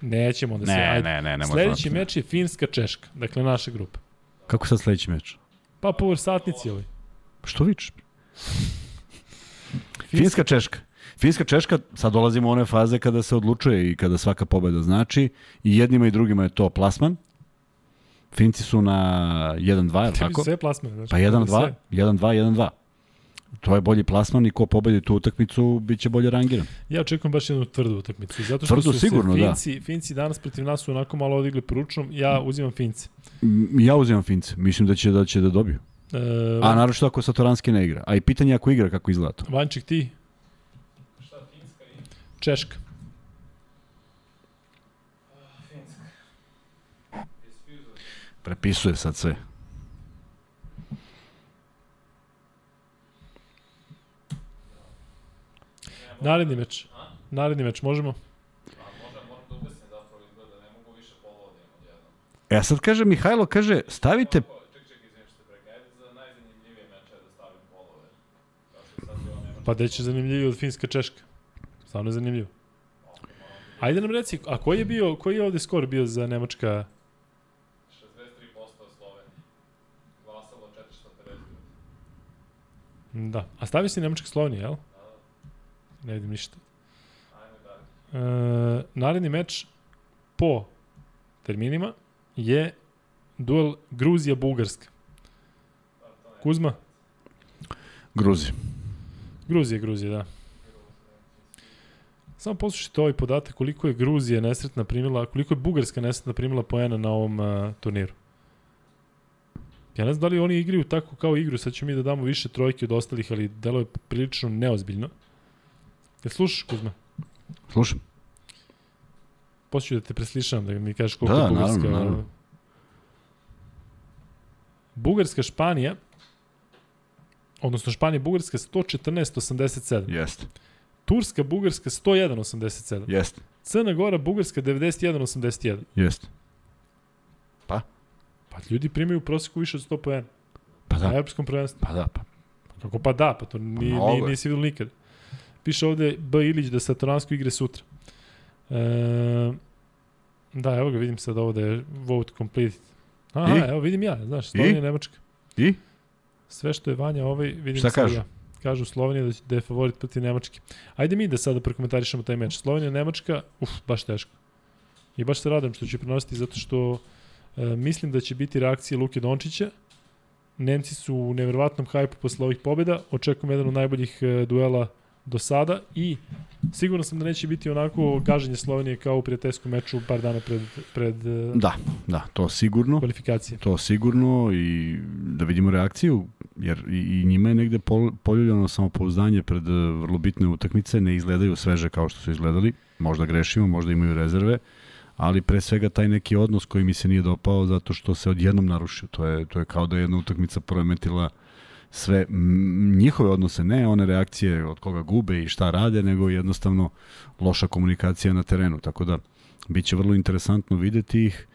Speaker 1: Nećemo da se.
Speaker 2: Ne,
Speaker 1: ajde.
Speaker 2: ne, ne, ne
Speaker 1: Sledeći meč je Finska Češka, dakle naša grupa.
Speaker 2: Kako sad sledeći meč?
Speaker 1: Pa po satnici ovaj.
Speaker 2: Što vičeš? Finska Češka. Finska Češka, sad dolazimo u one faze kada se odlučuje i kada svaka pobeda znači i jednima i drugima je to plasman. Finci su na 1-2, je tako?
Speaker 1: sve plasmane, znači.
Speaker 2: Pa 1-2,
Speaker 1: Sve.
Speaker 2: 1-2, 1-2. to je bolji plasman i ko pobedi tu utakmicu biće bolje rangiran.
Speaker 1: Ja očekujem baš jednu tvrdu utakmicu. Zato što
Speaker 2: Tvrdu
Speaker 1: su
Speaker 2: sigurno,
Speaker 1: se
Speaker 2: da.
Speaker 1: Finci, Finci danas protiv nas su onako malo odigli poručnom. Ja uzimam Finci.
Speaker 2: Ja uzimam Fince, mislim da će da će da dobiju.
Speaker 1: E,
Speaker 2: A naročito ako Satoranski ne igra. A i pitanje je ako igra kako izgleda to.
Speaker 1: Vanček ti? Češka.
Speaker 2: Prepisuje sad sve.
Speaker 1: Naredni meč. Naredni meč, možemo?
Speaker 2: E, a sad kaže Mihajlo, kaže, stavite...
Speaker 3: Da Nemačka.
Speaker 1: Pa gde će zanimljiviji od Finska Češka? Stvarno je zanimljivo. Ajde nam reci, a koji je bio, koji je ovde skor bio za Nemačka?
Speaker 3: 63% Slovenije. Glasalo 450 ljudi.
Speaker 1: Da. A stavi si Nemačka Slovenija, jel? Ne vidim ništa.
Speaker 3: Ajmo dalje.
Speaker 1: E, naredni meč po terminima je duel Gruzija-Bugarska. Kuzma?
Speaker 2: Gruzi.
Speaker 1: Gruzija, Gruzija, da. Samo poslušajte ovaj podatak koliko je Gruzija nesretna primila, koliko je Bugarska nesretna primila poena na ovom uh, turniru. Ja ne znam da li oni igraju tako kao igru, sad ćemo mi da damo više trojke od ostalih, ali delo je prilično neozbiljno. Jel slušaš, Kuzma?
Speaker 2: Slušam.
Speaker 1: Poslije da te preslišam, da mi kažeš koliko
Speaker 2: Da,
Speaker 1: je Bugarska.
Speaker 2: naravno, naravno.
Speaker 1: Bugarska, Španija, odnosno Španija, Bugarska 114-87.
Speaker 2: Jeste.
Speaker 1: Turska, Bugarska 101-87.
Speaker 2: Jeste.
Speaker 1: Crna Gora, Bugarska 91-81.
Speaker 2: Jeste.
Speaker 1: Pa ljudi primaju u proseku više od 100 poena.
Speaker 2: Pa
Speaker 1: Na
Speaker 2: da.
Speaker 1: evropskom prvenstvu.
Speaker 2: Pa da, pa.
Speaker 1: Kako pa da, pa to ni,
Speaker 2: Mnogo
Speaker 1: ni, nisi vidio nikad. Piše ovde B. Ilić da Satoransko igre sutra. E, da, evo ga, vidim sad ovo da je vote completed. Aha,
Speaker 2: I?
Speaker 1: evo vidim ja, znaš, Slovenija, Nemačka.
Speaker 2: I?
Speaker 1: Sve što je Vanja ovaj, vidim
Speaker 2: Šta
Speaker 1: sad
Speaker 2: kažu?
Speaker 1: ja. Kažu Slovenija da, da je favorit protiv Nemačke. Ajde mi da sada prokomentarišemo taj meč. Slovenija, Nemačka, uf, baš teško. I baš se radujem što će prenositi zato što e, mislim da će biti reakcije Luke Dončića. Nemci su u neverovatnom hajpu posle ovih pobjeda. Očekujem jedan od najboljih e, duela do sada i sigurno sam da neće biti onako gaženje Slovenije kao u prijateljskom meču par dana pred, pred e,
Speaker 2: Da, da, to sigurno.
Speaker 1: kvalifikacije.
Speaker 2: To sigurno i da vidimo reakciju, jer i, i njima je negde pol, poljuljano samopouzdanje pred eh, vrlo bitne utakmice, ne izgledaju sveže kao što su izgledali, možda grešimo, možda imaju rezerve, ali pre svega taj neki odnos koji mi se nije dopao zato što se odjednom narušio. To je, to je kao da je jedna utakmica poremetila sve njihove odnose, ne one reakcije od koga gube i šta rade, nego jednostavno loša komunikacija na terenu. Tako da biće vrlo interesantno videti ih.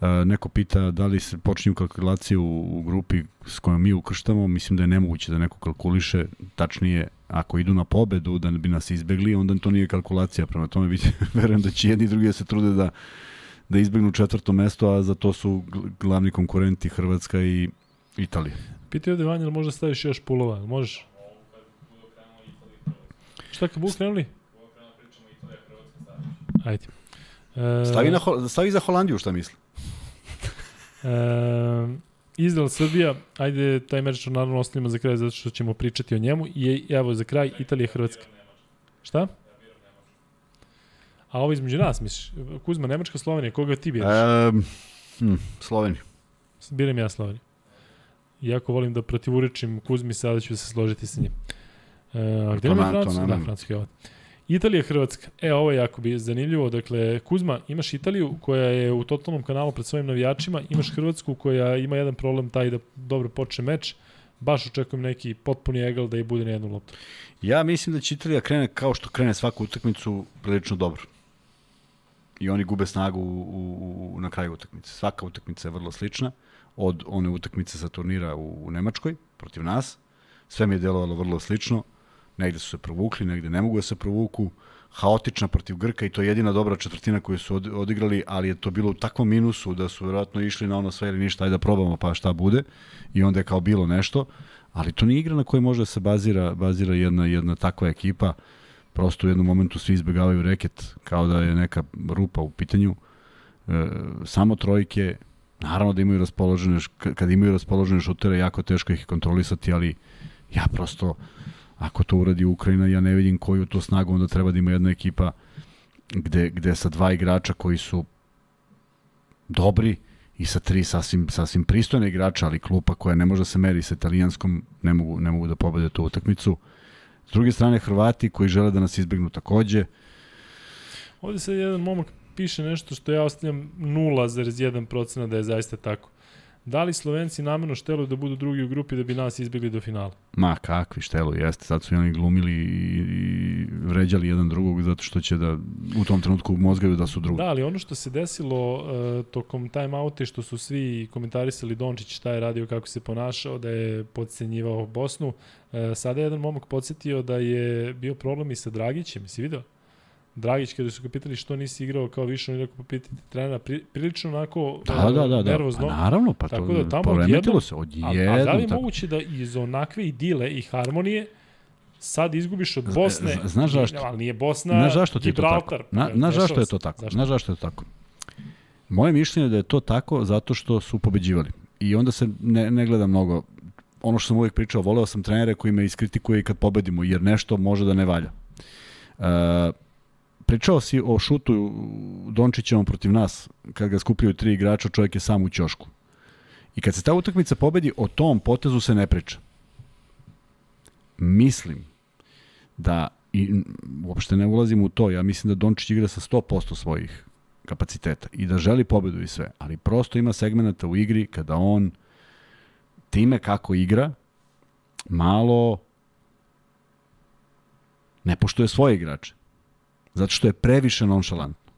Speaker 2: E, neko pita da li se počinju kalkulacije u, u grupi s kojom mi ukrštamo, mislim da je nemoguće da neko kalkuliše, tačnije ako idu na pobedu da bi nas izbegli, onda to nije kalkulacija, prema tome biće, verujem da će jedni i drugi da se trude da, da izbegnu četvrto mesto, a za to su gl- glavni konkurenti Hrvatska i Italija.
Speaker 1: Pitaju ovde Vanja, da možda staviš još pulova, možeš? Šta kad budu krenuli? Ajde. E,
Speaker 2: Stavi, na, stavi za Holandiju šta misli.
Speaker 1: E, Izrael, Srbija, ajde taj meč naravno ostavimo za kraj zato što ćemo pričati o njemu. I evo za kraj Italija, Hrvatska. Šta? A ovo između nas, misliš? Kuzma, Nemačka, Slovenija, koga ti biraš?
Speaker 2: E, hm, Sloveniju.
Speaker 1: Biram ja Sloveniju. Iako volim da protivurečim Kuzmi, sada ću se složiti sa njim. E, a gde nam je Francuska? Da. Francuska je ovo. Italija, Hrvatska. E, ovo je jako bi zanimljivo. Dakle, Kuzma, imaš Italiju koja je u totalnom kanalu pred svojim navijačima, imaš Hrvatsku koja ima jedan problem taj da dobro počne meč. Baš očekujem neki potpuni egal da i bude na jednu loptu.
Speaker 2: Ja mislim da će Italija krene kao što krene svaku utakmicu prilično dobro. I oni gube snagu u, u, u, na kraju utakmice. Svaka utakmica je vrlo slična od one utakmice sa turnira u, u Nemačkoj protiv nas. Sve mi je delovalo vrlo slično. Negde su se provukli, negde ne mogu da se provuku. Haotična protiv Grka i to je jedina dobra četvrtina koju su od, odigrali, ali je to bilo u takvom minusu da su verovatno išli na ono sve ili ništa, ajde da probamo pa šta bude. I onda je kao bilo nešto. Ali to nije igra na kojoj može da se bazira, bazira jedna, jedna takva ekipa. Prosto u jednom momentu svi izbegavaju reket kao da je neka rupa u pitanju. E, samo trojke, naravno da imaju raspoložene, kad imaju raspoložene šutere, jako teško ih kontrolisati, ali Ja prosto, ako to uradi Ukrajina, ja ne vidim koju to snagu onda treba da ima jedna ekipa gde, gde sa dva igrača koji su dobri i sa tri sasvim, sasvim pristojne igrača, ali klupa koja ne može da se meri sa italijanskom, ne mogu, ne mogu da pobede tu utakmicu. S druge strane, Hrvati koji žele da nas izbegnu takođe,
Speaker 1: Ovde sad jedan momak piše nešto što ja ostavljam 0,1% da je zaista tako. Da li Slovenci namerno šteluju da budu drugi u grupi da bi nas izbjegli do finala?
Speaker 2: Ma kakvi štelu, jeste. Sad su i oni glumili i, i vređali jedan drugog zato što će da u tom trenutku mozgaju da su drugi.
Speaker 1: Da, ali ono što se desilo uh, tokom time outa i što su svi komentarisali Dončić šta je radio, kako se ponašao, da je podcenjivao Bosnu, uh, sada je jedan momak podsjetio da je bio problem i sa Dragićem, si video? Dragić kada su ga pitali što nisi igrao kao više, on je rekao popitite trenera, pri, prilično onako
Speaker 2: Da, da, da, da.
Speaker 1: nervozno.
Speaker 2: Pa naravno, pa
Speaker 1: Tako
Speaker 2: to
Speaker 1: da tamo
Speaker 2: poremetilo se od
Speaker 1: A, a da li je
Speaker 2: tako.
Speaker 1: moguće da iz onakve idile i harmonije sad izgubiš od Bosne?
Speaker 2: Z- znaš zašto?
Speaker 1: Ali nije Bosna
Speaker 2: Znaš zašto ti je to tako? Na, znaš zašto je to tako?
Speaker 1: Zašto?
Speaker 2: Znaš zašto je to tako? Moje mišljenje je da je to tako zato što su pobeđivali. I onda se ne, ne gleda mnogo. Ono što sam uvijek pričao, voleo sam trenere koji me iskritikuje i kad pobedimo, jer nešto može da ne valja. E, pričao si o šutu Dončićevom protiv nas, kad ga skupljaju tri igrača, čovjek je sam u ćošku. I kad se ta utakmica pobedi, o tom potezu se ne priča. Mislim da i uopšte ne ulazim u to, ja mislim da Dončić igra sa 100% svojih kapaciteta i da želi pobedu i sve, ali prosto ima segmenta u igri kada on time kako igra malo ne poštuje svoje igrače. Zato što je previše nonšalantno.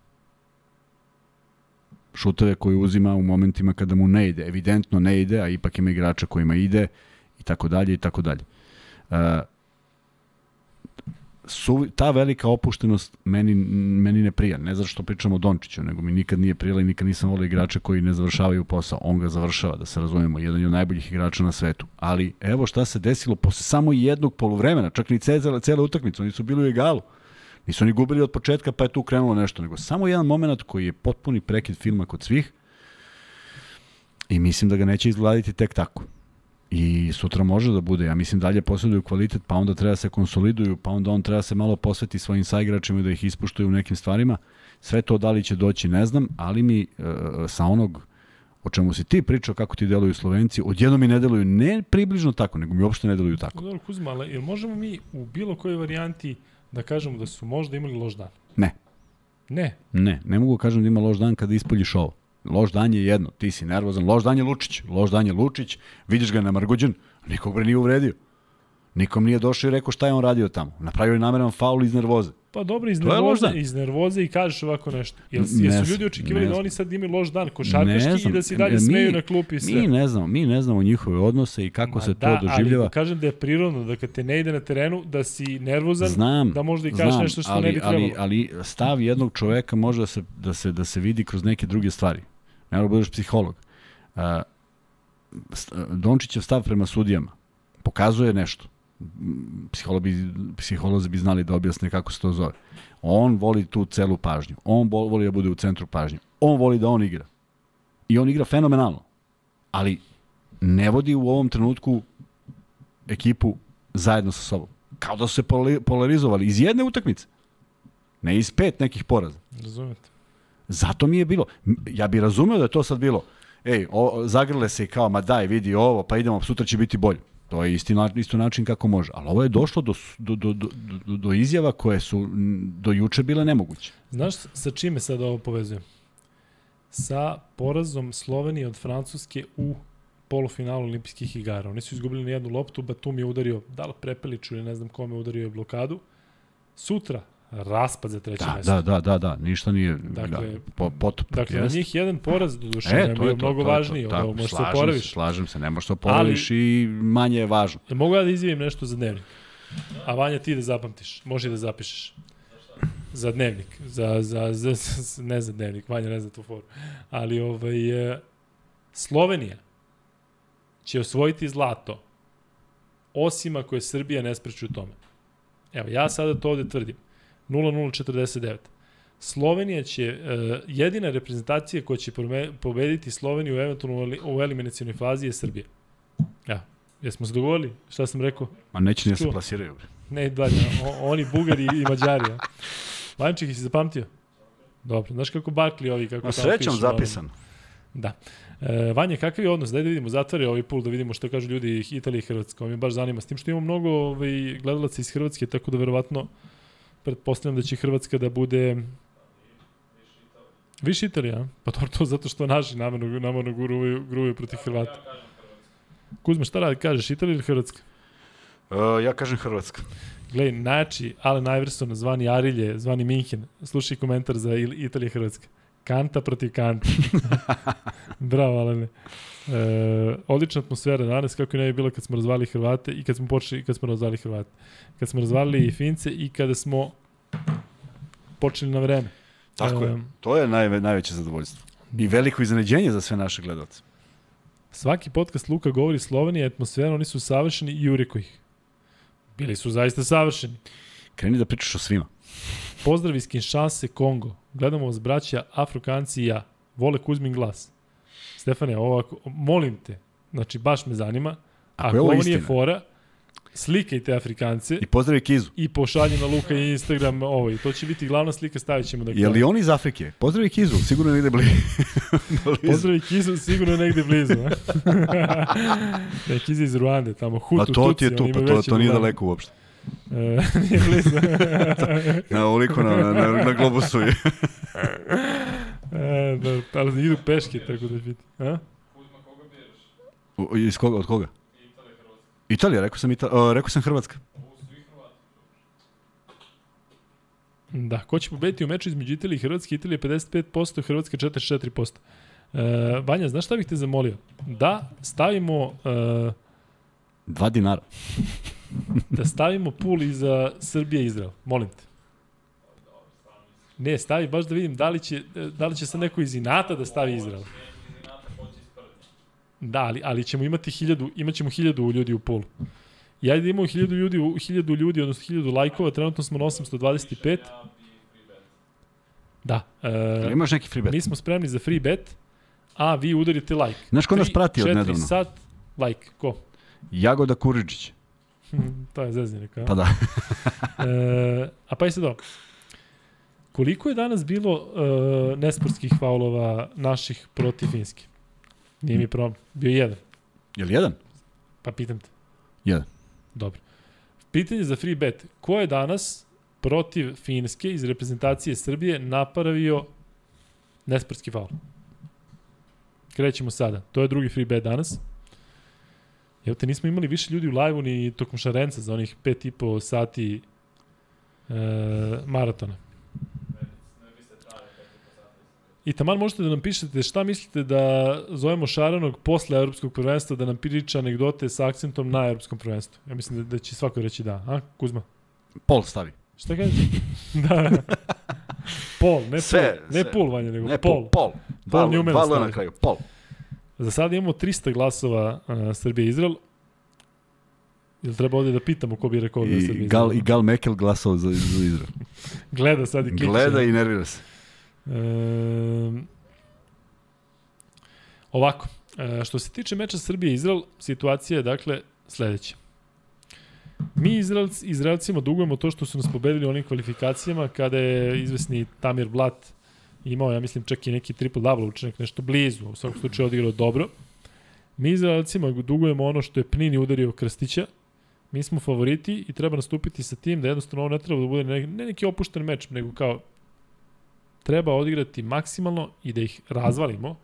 Speaker 2: Šuteve koje uzima u momentima kada mu ne ide, evidentno ne ide, a ipak ima igrača kojima ide i tako dalje i tako dalje. Uh, su, ta velika opuštenost meni, meni ne prija. Ne zato što pričamo o Dončiću, nego mi nikad nije prijela i nikad nisam volio igrača koji ne završavaju posao. On ga završava, da se razumemo, jedan je od najboljih igrača na svetu. Ali evo šta se desilo posle samo jednog poluvremena, čak ni cele, cele utakmice, oni su bili u egalu. Nisu oni gubili od početka pa je tu krenulo nešto, nego samo jedan moment koji je potpuni prekid filma kod svih i mislim da ga neće izgladiti tek tako. I sutra može da bude, ja mislim dalje posjeduju kvalitet, pa onda treba da se konsoliduju, pa onda on treba da se malo posveti svojim saigračima i da ih ispuštuje u nekim stvarima. Sve to da li će doći ne znam, ali mi e, sa onog o čemu si ti pričao kako ti deluju Slovenci, odjednom mi ne deluju ne približno tako, nego mi uopšte ne deluju tako.
Speaker 1: Dobro, Kuzma, ali možemo mi u bilo kojoj varijanti da kažemo da su možda imali loš dan?
Speaker 2: Ne,
Speaker 1: Ne.
Speaker 2: ne, ne mogu da kažem da ima loš dan kada ispoljiš ovo. Loš dan je jedno, ti si nervozan, loš dan je Lučić, loš dan je Lučić, vidiš ga namarguđen, nikog bre nije uvredio. Nikom nije došao i rekao šta je on radio tamo. Napravio je nameran faul iz nervoze.
Speaker 1: Pa dobro, iz nervoze, iz nervoze i kažeš ovako nešto. Jel,
Speaker 2: Ne
Speaker 1: jesu
Speaker 2: znam,
Speaker 1: ljudi očekivali da oni sad imaju loš dan košarkaški i da se dalje
Speaker 2: mi-
Speaker 1: smeju na klupi i sve?
Speaker 2: Mi ne znamo, mi ne znamo njihove odnose i kako
Speaker 1: Ma
Speaker 2: se
Speaker 1: da,
Speaker 2: to doživljava.
Speaker 1: Ali kažem da je prirodno da kad te ne ide na terenu, da si nervozan,
Speaker 2: Znam,
Speaker 1: da možda i kažeš
Speaker 2: znam,
Speaker 1: nešto što
Speaker 2: ali,
Speaker 1: ne bi trebalo.
Speaker 2: Ali, ali stav jednog čoveka može da se, da se, da se vidi kroz neke druge stvari. Ne da budeš psiholog. Uh, Dončićev stav prema sudijama pokazuje nešto. Psiholozi bi, psiholozi bi znali da objasne kako se to zove. On voli tu celu pažnju. On voli da bude u centru pažnje. On voli da on igra. I on igra fenomenalno. Ali ne vodi u ovom trenutku ekipu zajedno sa sobom. Kao da su se polarizovali iz jedne utakmice. Ne iz pet nekih poraza.
Speaker 1: Razumete?
Speaker 2: Zato mi je bilo. Ja bih razumeo da je to sad bilo. Ej, o, zagrle se i kao, ma daj, vidi ovo, pa idemo, sutra će biti bolje. To je isti, isto način kako može. Ali ovo je došlo do, do, do, do, do, izjava koje su do juče bile nemoguće.
Speaker 1: Znaš sa čime sad ovo povezujem? Sa porazom Slovenije od Francuske u polufinalu olimpijskih igara. Oni su izgubili na jednu loptu, Batum je udario, da li Prepeliću ili ne znam kome udario je blokadu. Sutra, raspad za treće
Speaker 2: Da,
Speaker 1: mesto.
Speaker 2: da, da, da, da, ništa nije
Speaker 1: Dakle,
Speaker 2: da, po, potop.
Speaker 1: Dakle, na njih jedan poraz, do duše,
Speaker 2: E, to
Speaker 1: bio
Speaker 2: je to,
Speaker 1: mnogo
Speaker 2: to to.
Speaker 1: važniji,
Speaker 2: Tako,
Speaker 1: ovo možeš se
Speaker 2: slažem
Speaker 1: oporaviš.
Speaker 2: Se, slažem se, ne možeš se oporaviš i manje je važno.
Speaker 1: Mogu ja da izjavim nešto za dnevnik? A Vanja ti da zapamtiš, može da zapišeš. Za dnevnik, za, za, za, za, ne za dnevnik, Vanja ne zna tu foru. Ali ovaj, e, Slovenija će osvojiti zlato, osim ako je Srbija ne spreči u tome. Evo, ja sada to ovde tvrdim. 0-0-49. Slovenija će, uh, jedina reprezentacija koja će pobediti Sloveniju eventualno u eli- u eliminacijonoj fazi je Srbija. Ja. Jesmo se dogovorili? Šta sam rekao?
Speaker 2: Ma neće ni da se plasiraju. bre.
Speaker 1: Ne, dalje, o, oni Bugari i Mađari. a. Vanček, si zapamtio? Dobro, znaš kako Barkley ovi, kako
Speaker 2: Ma
Speaker 1: tamo
Speaker 2: srećom
Speaker 1: pišu, ono,
Speaker 2: zapisano.
Speaker 1: Da. E, Vanja, kakav je odnos? Daj da vidimo, zatvori ovaj pul da vidimo što kažu ljudi Italije i Hrvatska. Ovo me baš zanima. S tim što imamo mnogo ovaj, gledalaca iz Hrvatske, tako da verovatno pretpostavljam da će Hrvatska da bude Više Italija, pa dobro to zato što naši namerno, namerno guruju, guruju protiv Hrvata.
Speaker 3: Ja kažem Hrvatska.
Speaker 1: Kuzma, šta radi, kažeš, Italija ili Hrvatska?
Speaker 2: Uh, ja kažem Hrvatska.
Speaker 1: Gledaj, najjači Allen Iverson, zvani Arilje, zvani Minhen, slušaj komentar za Italija Hrvatska. Kanta protiv Kanta. Bravo, Alene. E, odlična atmosfera danas, kako je ne bi bilo kad smo razvali Hrvate i kad smo počeli, kad smo razvali Hrvate. Kad smo razvalili i Fince i kada smo počeli na vreme.
Speaker 2: Tako je.
Speaker 1: E,
Speaker 2: To je najve, najveće zadovoljstvo. I veliko iznenađenje za sve naše gledalce.
Speaker 1: Svaki podcast Luka govori Slovenija, atmosfera, oni su savršeni i ureko ih. Bili su zaista savršeni.
Speaker 2: Kreni da pričaš o svima.
Speaker 1: Pozdrav iz Kinshase, Kongo. Gledamo vas braća, Afrokanci i ja. Vole Kuzmin glas. Stefane, ovo ako, molim te, znači baš me zanima, ako,
Speaker 2: je ovo
Speaker 1: ovo nije
Speaker 2: istina.
Speaker 1: fora, slikajte Afrikance
Speaker 2: I pozdravi Kizu.
Speaker 1: i pošalji na Luka i Instagram ovo. I to će biti glavna slika, stavit ćemo da
Speaker 2: Je li on iz Afrike? Pozdravi Kizu, sigurno negde blizu.
Speaker 1: Pozdravi Kizu, sigurno negde blizu. ne, Kiza iz Ruande, tamo Hutu,
Speaker 2: Pa to ti je tu, pa to, to nije daleko uopšte.
Speaker 1: E, nije blizu.
Speaker 2: Na ovoliko na, na, na, na globusu je.
Speaker 1: E, da, ali idu peške, tako da biti. A?
Speaker 3: Kuzma, koga biraš?
Speaker 2: Iz koga, od koga?
Speaker 3: Italija, Hrvatska.
Speaker 2: Italija, rekao sam, Ita, uh, rekao sam Hrvatska.
Speaker 1: Da, ko će pobediti u meču između Italije i Hrvatske? Italija 55%, Hrvatska 44%. E, Vanja, znaš šta bih te zamolio? Da stavimo e,
Speaker 2: Dva dinara.
Speaker 1: da stavimo pul iza Srbije i Izrael. Molim te. Ne, stavi baš da vidim da li će, da li će sad neko iz inata da stavi Izrael. Da, ali, ali ćemo imati hiljadu, imat ćemo hiljadu ljudi u. I ajde da imamo hiljadu ljudi, hiljadu ljudi, odnosno hiljadu lajkova, trenutno smo na 825.
Speaker 3: Ja bi free bet.
Speaker 1: Da. E,
Speaker 2: imaš neki free bet?
Speaker 1: mi smo spremni za free bet, a vi udarite like.
Speaker 2: Znaš ko nas prati od nedavno?
Speaker 1: sat, like. Ko?
Speaker 2: Jagoda Kuričić.
Speaker 1: to je zezanje, kao.
Speaker 2: Pa da.
Speaker 1: E, a pa i sad ovo. Koliko je danas bilo e, nesportskih faulova naših protiv Finske? Nije mi problem. Bio jedan.
Speaker 2: Je li jedan?
Speaker 1: Pa pitam te.
Speaker 2: Jedan.
Speaker 1: Dobro. Pitanje za free bet. Ko je danas protiv Finske iz reprezentacije Srbije napravio nesportski faul? Krećemo sada. To je drugi free bet danas. Evo te, nismo imali više ljudi u live-u ni tokom šarenca za onih pet i po sati e, maratona.
Speaker 3: Ne biste trajali pet i po sata.
Speaker 1: I taman možete da nam pišete šta mislite da zovemo Šaranog posle evropskog prvenstva da nam priča anegdote sa akcentom na evropskom prvenstvu. Ja mislim da, da će svako reći da. A, Kuzma?
Speaker 2: Pol stavi.
Speaker 1: Šta kažeš? da. Pol, ne
Speaker 2: Sve,
Speaker 1: pol. Ne
Speaker 2: sve.
Speaker 1: pol, Vanja, nego
Speaker 2: Ne,
Speaker 1: pol.
Speaker 2: pol. Pol. Dva,
Speaker 1: ne ume da
Speaker 2: dva L
Speaker 1: stavi.
Speaker 2: na kraju. Pol.
Speaker 1: Za sada imamo 300 glasova uh, Srbije i Izrael. Jel treba ovdje da pitamo ko bi rekao da je Srbija
Speaker 2: I Gal,
Speaker 1: Izrael?
Speaker 2: I Gal Mekel glasao za, za Izrael.
Speaker 1: Gleda sad i kliče.
Speaker 2: Gleda i nervira se.
Speaker 1: Ovako, e, što se tiče meča Srbije i Izrael, situacija je dakle sledeća. Mi Izraelci, Izraelcima dugujemo to što su nas pobedili u onim kvalifikacijama kada je izvesni Tamir Blat imao, ja mislim, čak i neki triple-double učinak, nešto blizu, u svakom slučaju odigrao dobro. Mi Izraelcima dugujemo ono što je Pnini udario Krstića, mi smo favoriti i treba nastupiti sa tim da jednostavno ovo ne treba da bude ne, ne neki opušten meč, nego kao treba odigrati maksimalno i da ih razvalimo,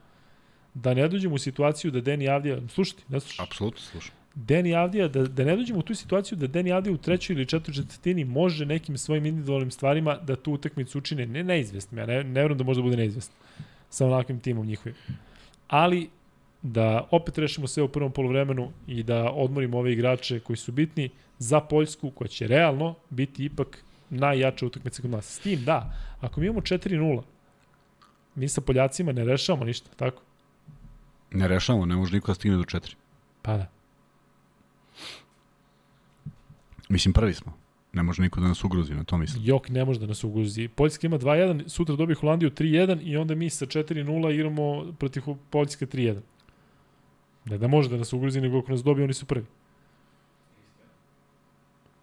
Speaker 1: da ne dođemo u situaciju da Deni Avdija, slušajte, ne slušajte,
Speaker 2: Apsolutno slušam.
Speaker 1: Deni Avdija, da, da ne dođemo u tu situaciju da Deni Avdija u trećoj ili četvrtoj četvrtini može nekim svojim individualnim stvarima da tu utakmicu učine ne neizvestnim, ja ne, ne vjerujem da može da bude neizvestno sa onakvim timom njihovim. Ali da opet rešimo sve u prvom polovremenu i da odmorimo ove igrače koji su bitni za Poljsku, koja će realno biti ipak najjača utakmica kod nas. S tim da, ako mi imamo 4-0, mi sa Poljacima ne rešavamo ništa, tako?
Speaker 2: Ne rešavamo, ne može niko da stigne do četiri.
Speaker 1: Pa da.
Speaker 2: Mislim, prvi smo. Ne može niko da nas ugrozi, na to mislim.
Speaker 1: Jok ne može da nas uguzi. Poljska ima 2-1, sutra dobije Holandiju 3-1 i onda mi sa 4-0 igramo protiv Poljske 3-1. Ne da može da nas ugrozi, nego ako nas dobije, oni su prvi.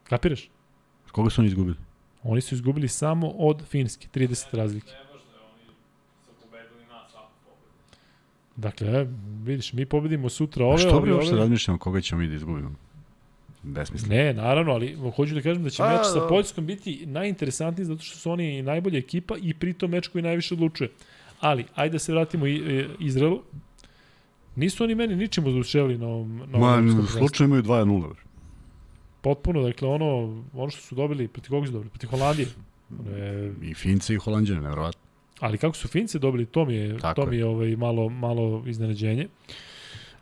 Speaker 1: Kapiraš?
Speaker 2: Koga su oni izgubili?
Speaker 1: Oni su izgubili samo od Finske, 30 razlike. Dakle, vidiš, mi pobedimo sutra
Speaker 2: A
Speaker 1: ove,
Speaker 2: što
Speaker 1: ove,
Speaker 2: bi uopšte razmišljamo koga ćemo mi da izgubimo? Besmisleno.
Speaker 1: Ne, naravno, ali hoću da kažem da će
Speaker 2: A,
Speaker 1: meč sa
Speaker 2: da.
Speaker 1: Poljskom biti najinteresantniji zato što su oni najbolja ekipa i pritom meč koji najviše odlučuje. Ali, ajde da se vratimo i, e, Izraelu. Nisu oni meni ničim oduševili na ovom, na ovom
Speaker 2: Ma, slučaju imaju 2-0.
Speaker 1: Potpuno, dakle, ono, ono što su dobili, protiv koga su dobili? Protiv Holandije. Ono je,
Speaker 2: I Finci i Holandjane, nevrovatno.
Speaker 1: ali kako su Fince dobili, to mi je,
Speaker 2: Tako
Speaker 1: to mi je ovaj, malo, malo iznenađenje.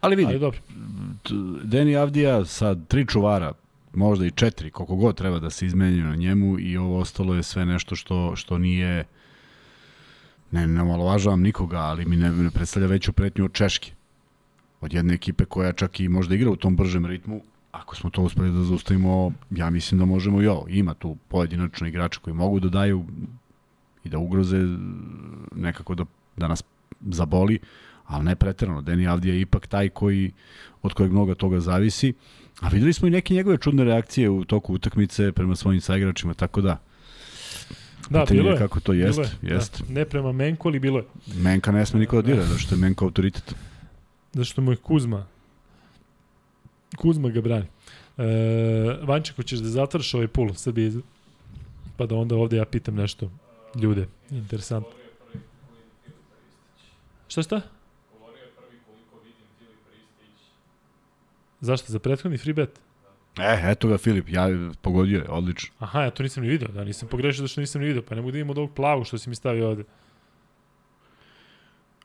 Speaker 2: Ali vidi,
Speaker 1: Ali dobro.
Speaker 2: Deni Avdija sa tri čuvara, možda i četiri, koliko god treba da se izmenju na njemu i ovo ostalo je sve nešto što, što nije ne, ne omalovažavam nikoga, ali mi ne, ne predstavlja veću pretnju od Češke. Od jedne ekipe koja čak i možda igra u tom bržem ritmu, ako smo to uspeli da zaustavimo, ja mislim da možemo i ovo. Ima tu pojedinačno igrača koji mogu da daju i da ugroze nekako da, da nas zaboli, ali ne preterano. Deni Avdija je ipak taj koji, od kojeg mnogo toga zavisi. A videli smo i neke njegove čudne reakcije u toku utakmice prema svojim saigračima, tako da
Speaker 1: Da,
Speaker 2: pitanje
Speaker 1: bilo je.
Speaker 2: kako to
Speaker 1: Bilo
Speaker 2: jeste.
Speaker 1: je,
Speaker 2: Jeste.
Speaker 1: Da, ne prema Menku, ali bilo je.
Speaker 2: Menka ne sme niko da dira, zato što je Menko autoritet.
Speaker 1: Zašto mu je Kuzma. Kuzma ga brani. E, Vanče, ko ćeš da zatvoriš ovaj pul Srbije, pa da onda ovde ja pitam nešto ljude. Interesantno. Šta šta? Zašto? Za prethodni free bet?
Speaker 2: E, eto ga Filip, ja pogodio je, odlično.
Speaker 1: Aha, ja to nisam ni video. Da, nisam pogrešio zašto nisam ni video. Pa ne mogu da imam od ovog plavog što si mi stavio ovde.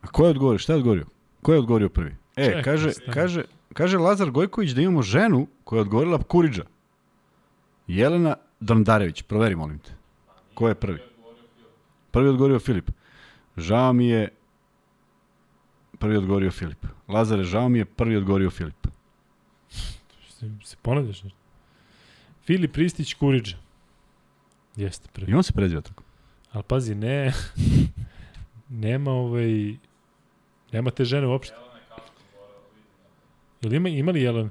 Speaker 2: A ko je odgovorio? Šta je odgovorio? Ko je odgovorio prvi? E,
Speaker 1: Čekaj,
Speaker 2: kaže, kaže, kaže Lazar Gojković da imamo ženu koja je odgovorila Kuriđa. Jelena Dandarević, proveri molim te. Ko je prvi? Prvi odgovorio Filip. Žao mi je prvi odgovorio Filip. Lazare, žao mi je prvi odgovorio Filip.
Speaker 1: Se, se ponavljaš nešto? Filip Ristić Kuriđa. Jeste prvi.
Speaker 2: I on se preziva tako.
Speaker 1: Ali pazi, ne, nema ovaj, nema te žene uopšte.
Speaker 3: Jelena je kapten Bora, vidim.
Speaker 1: Jel ima, ima li Jelena?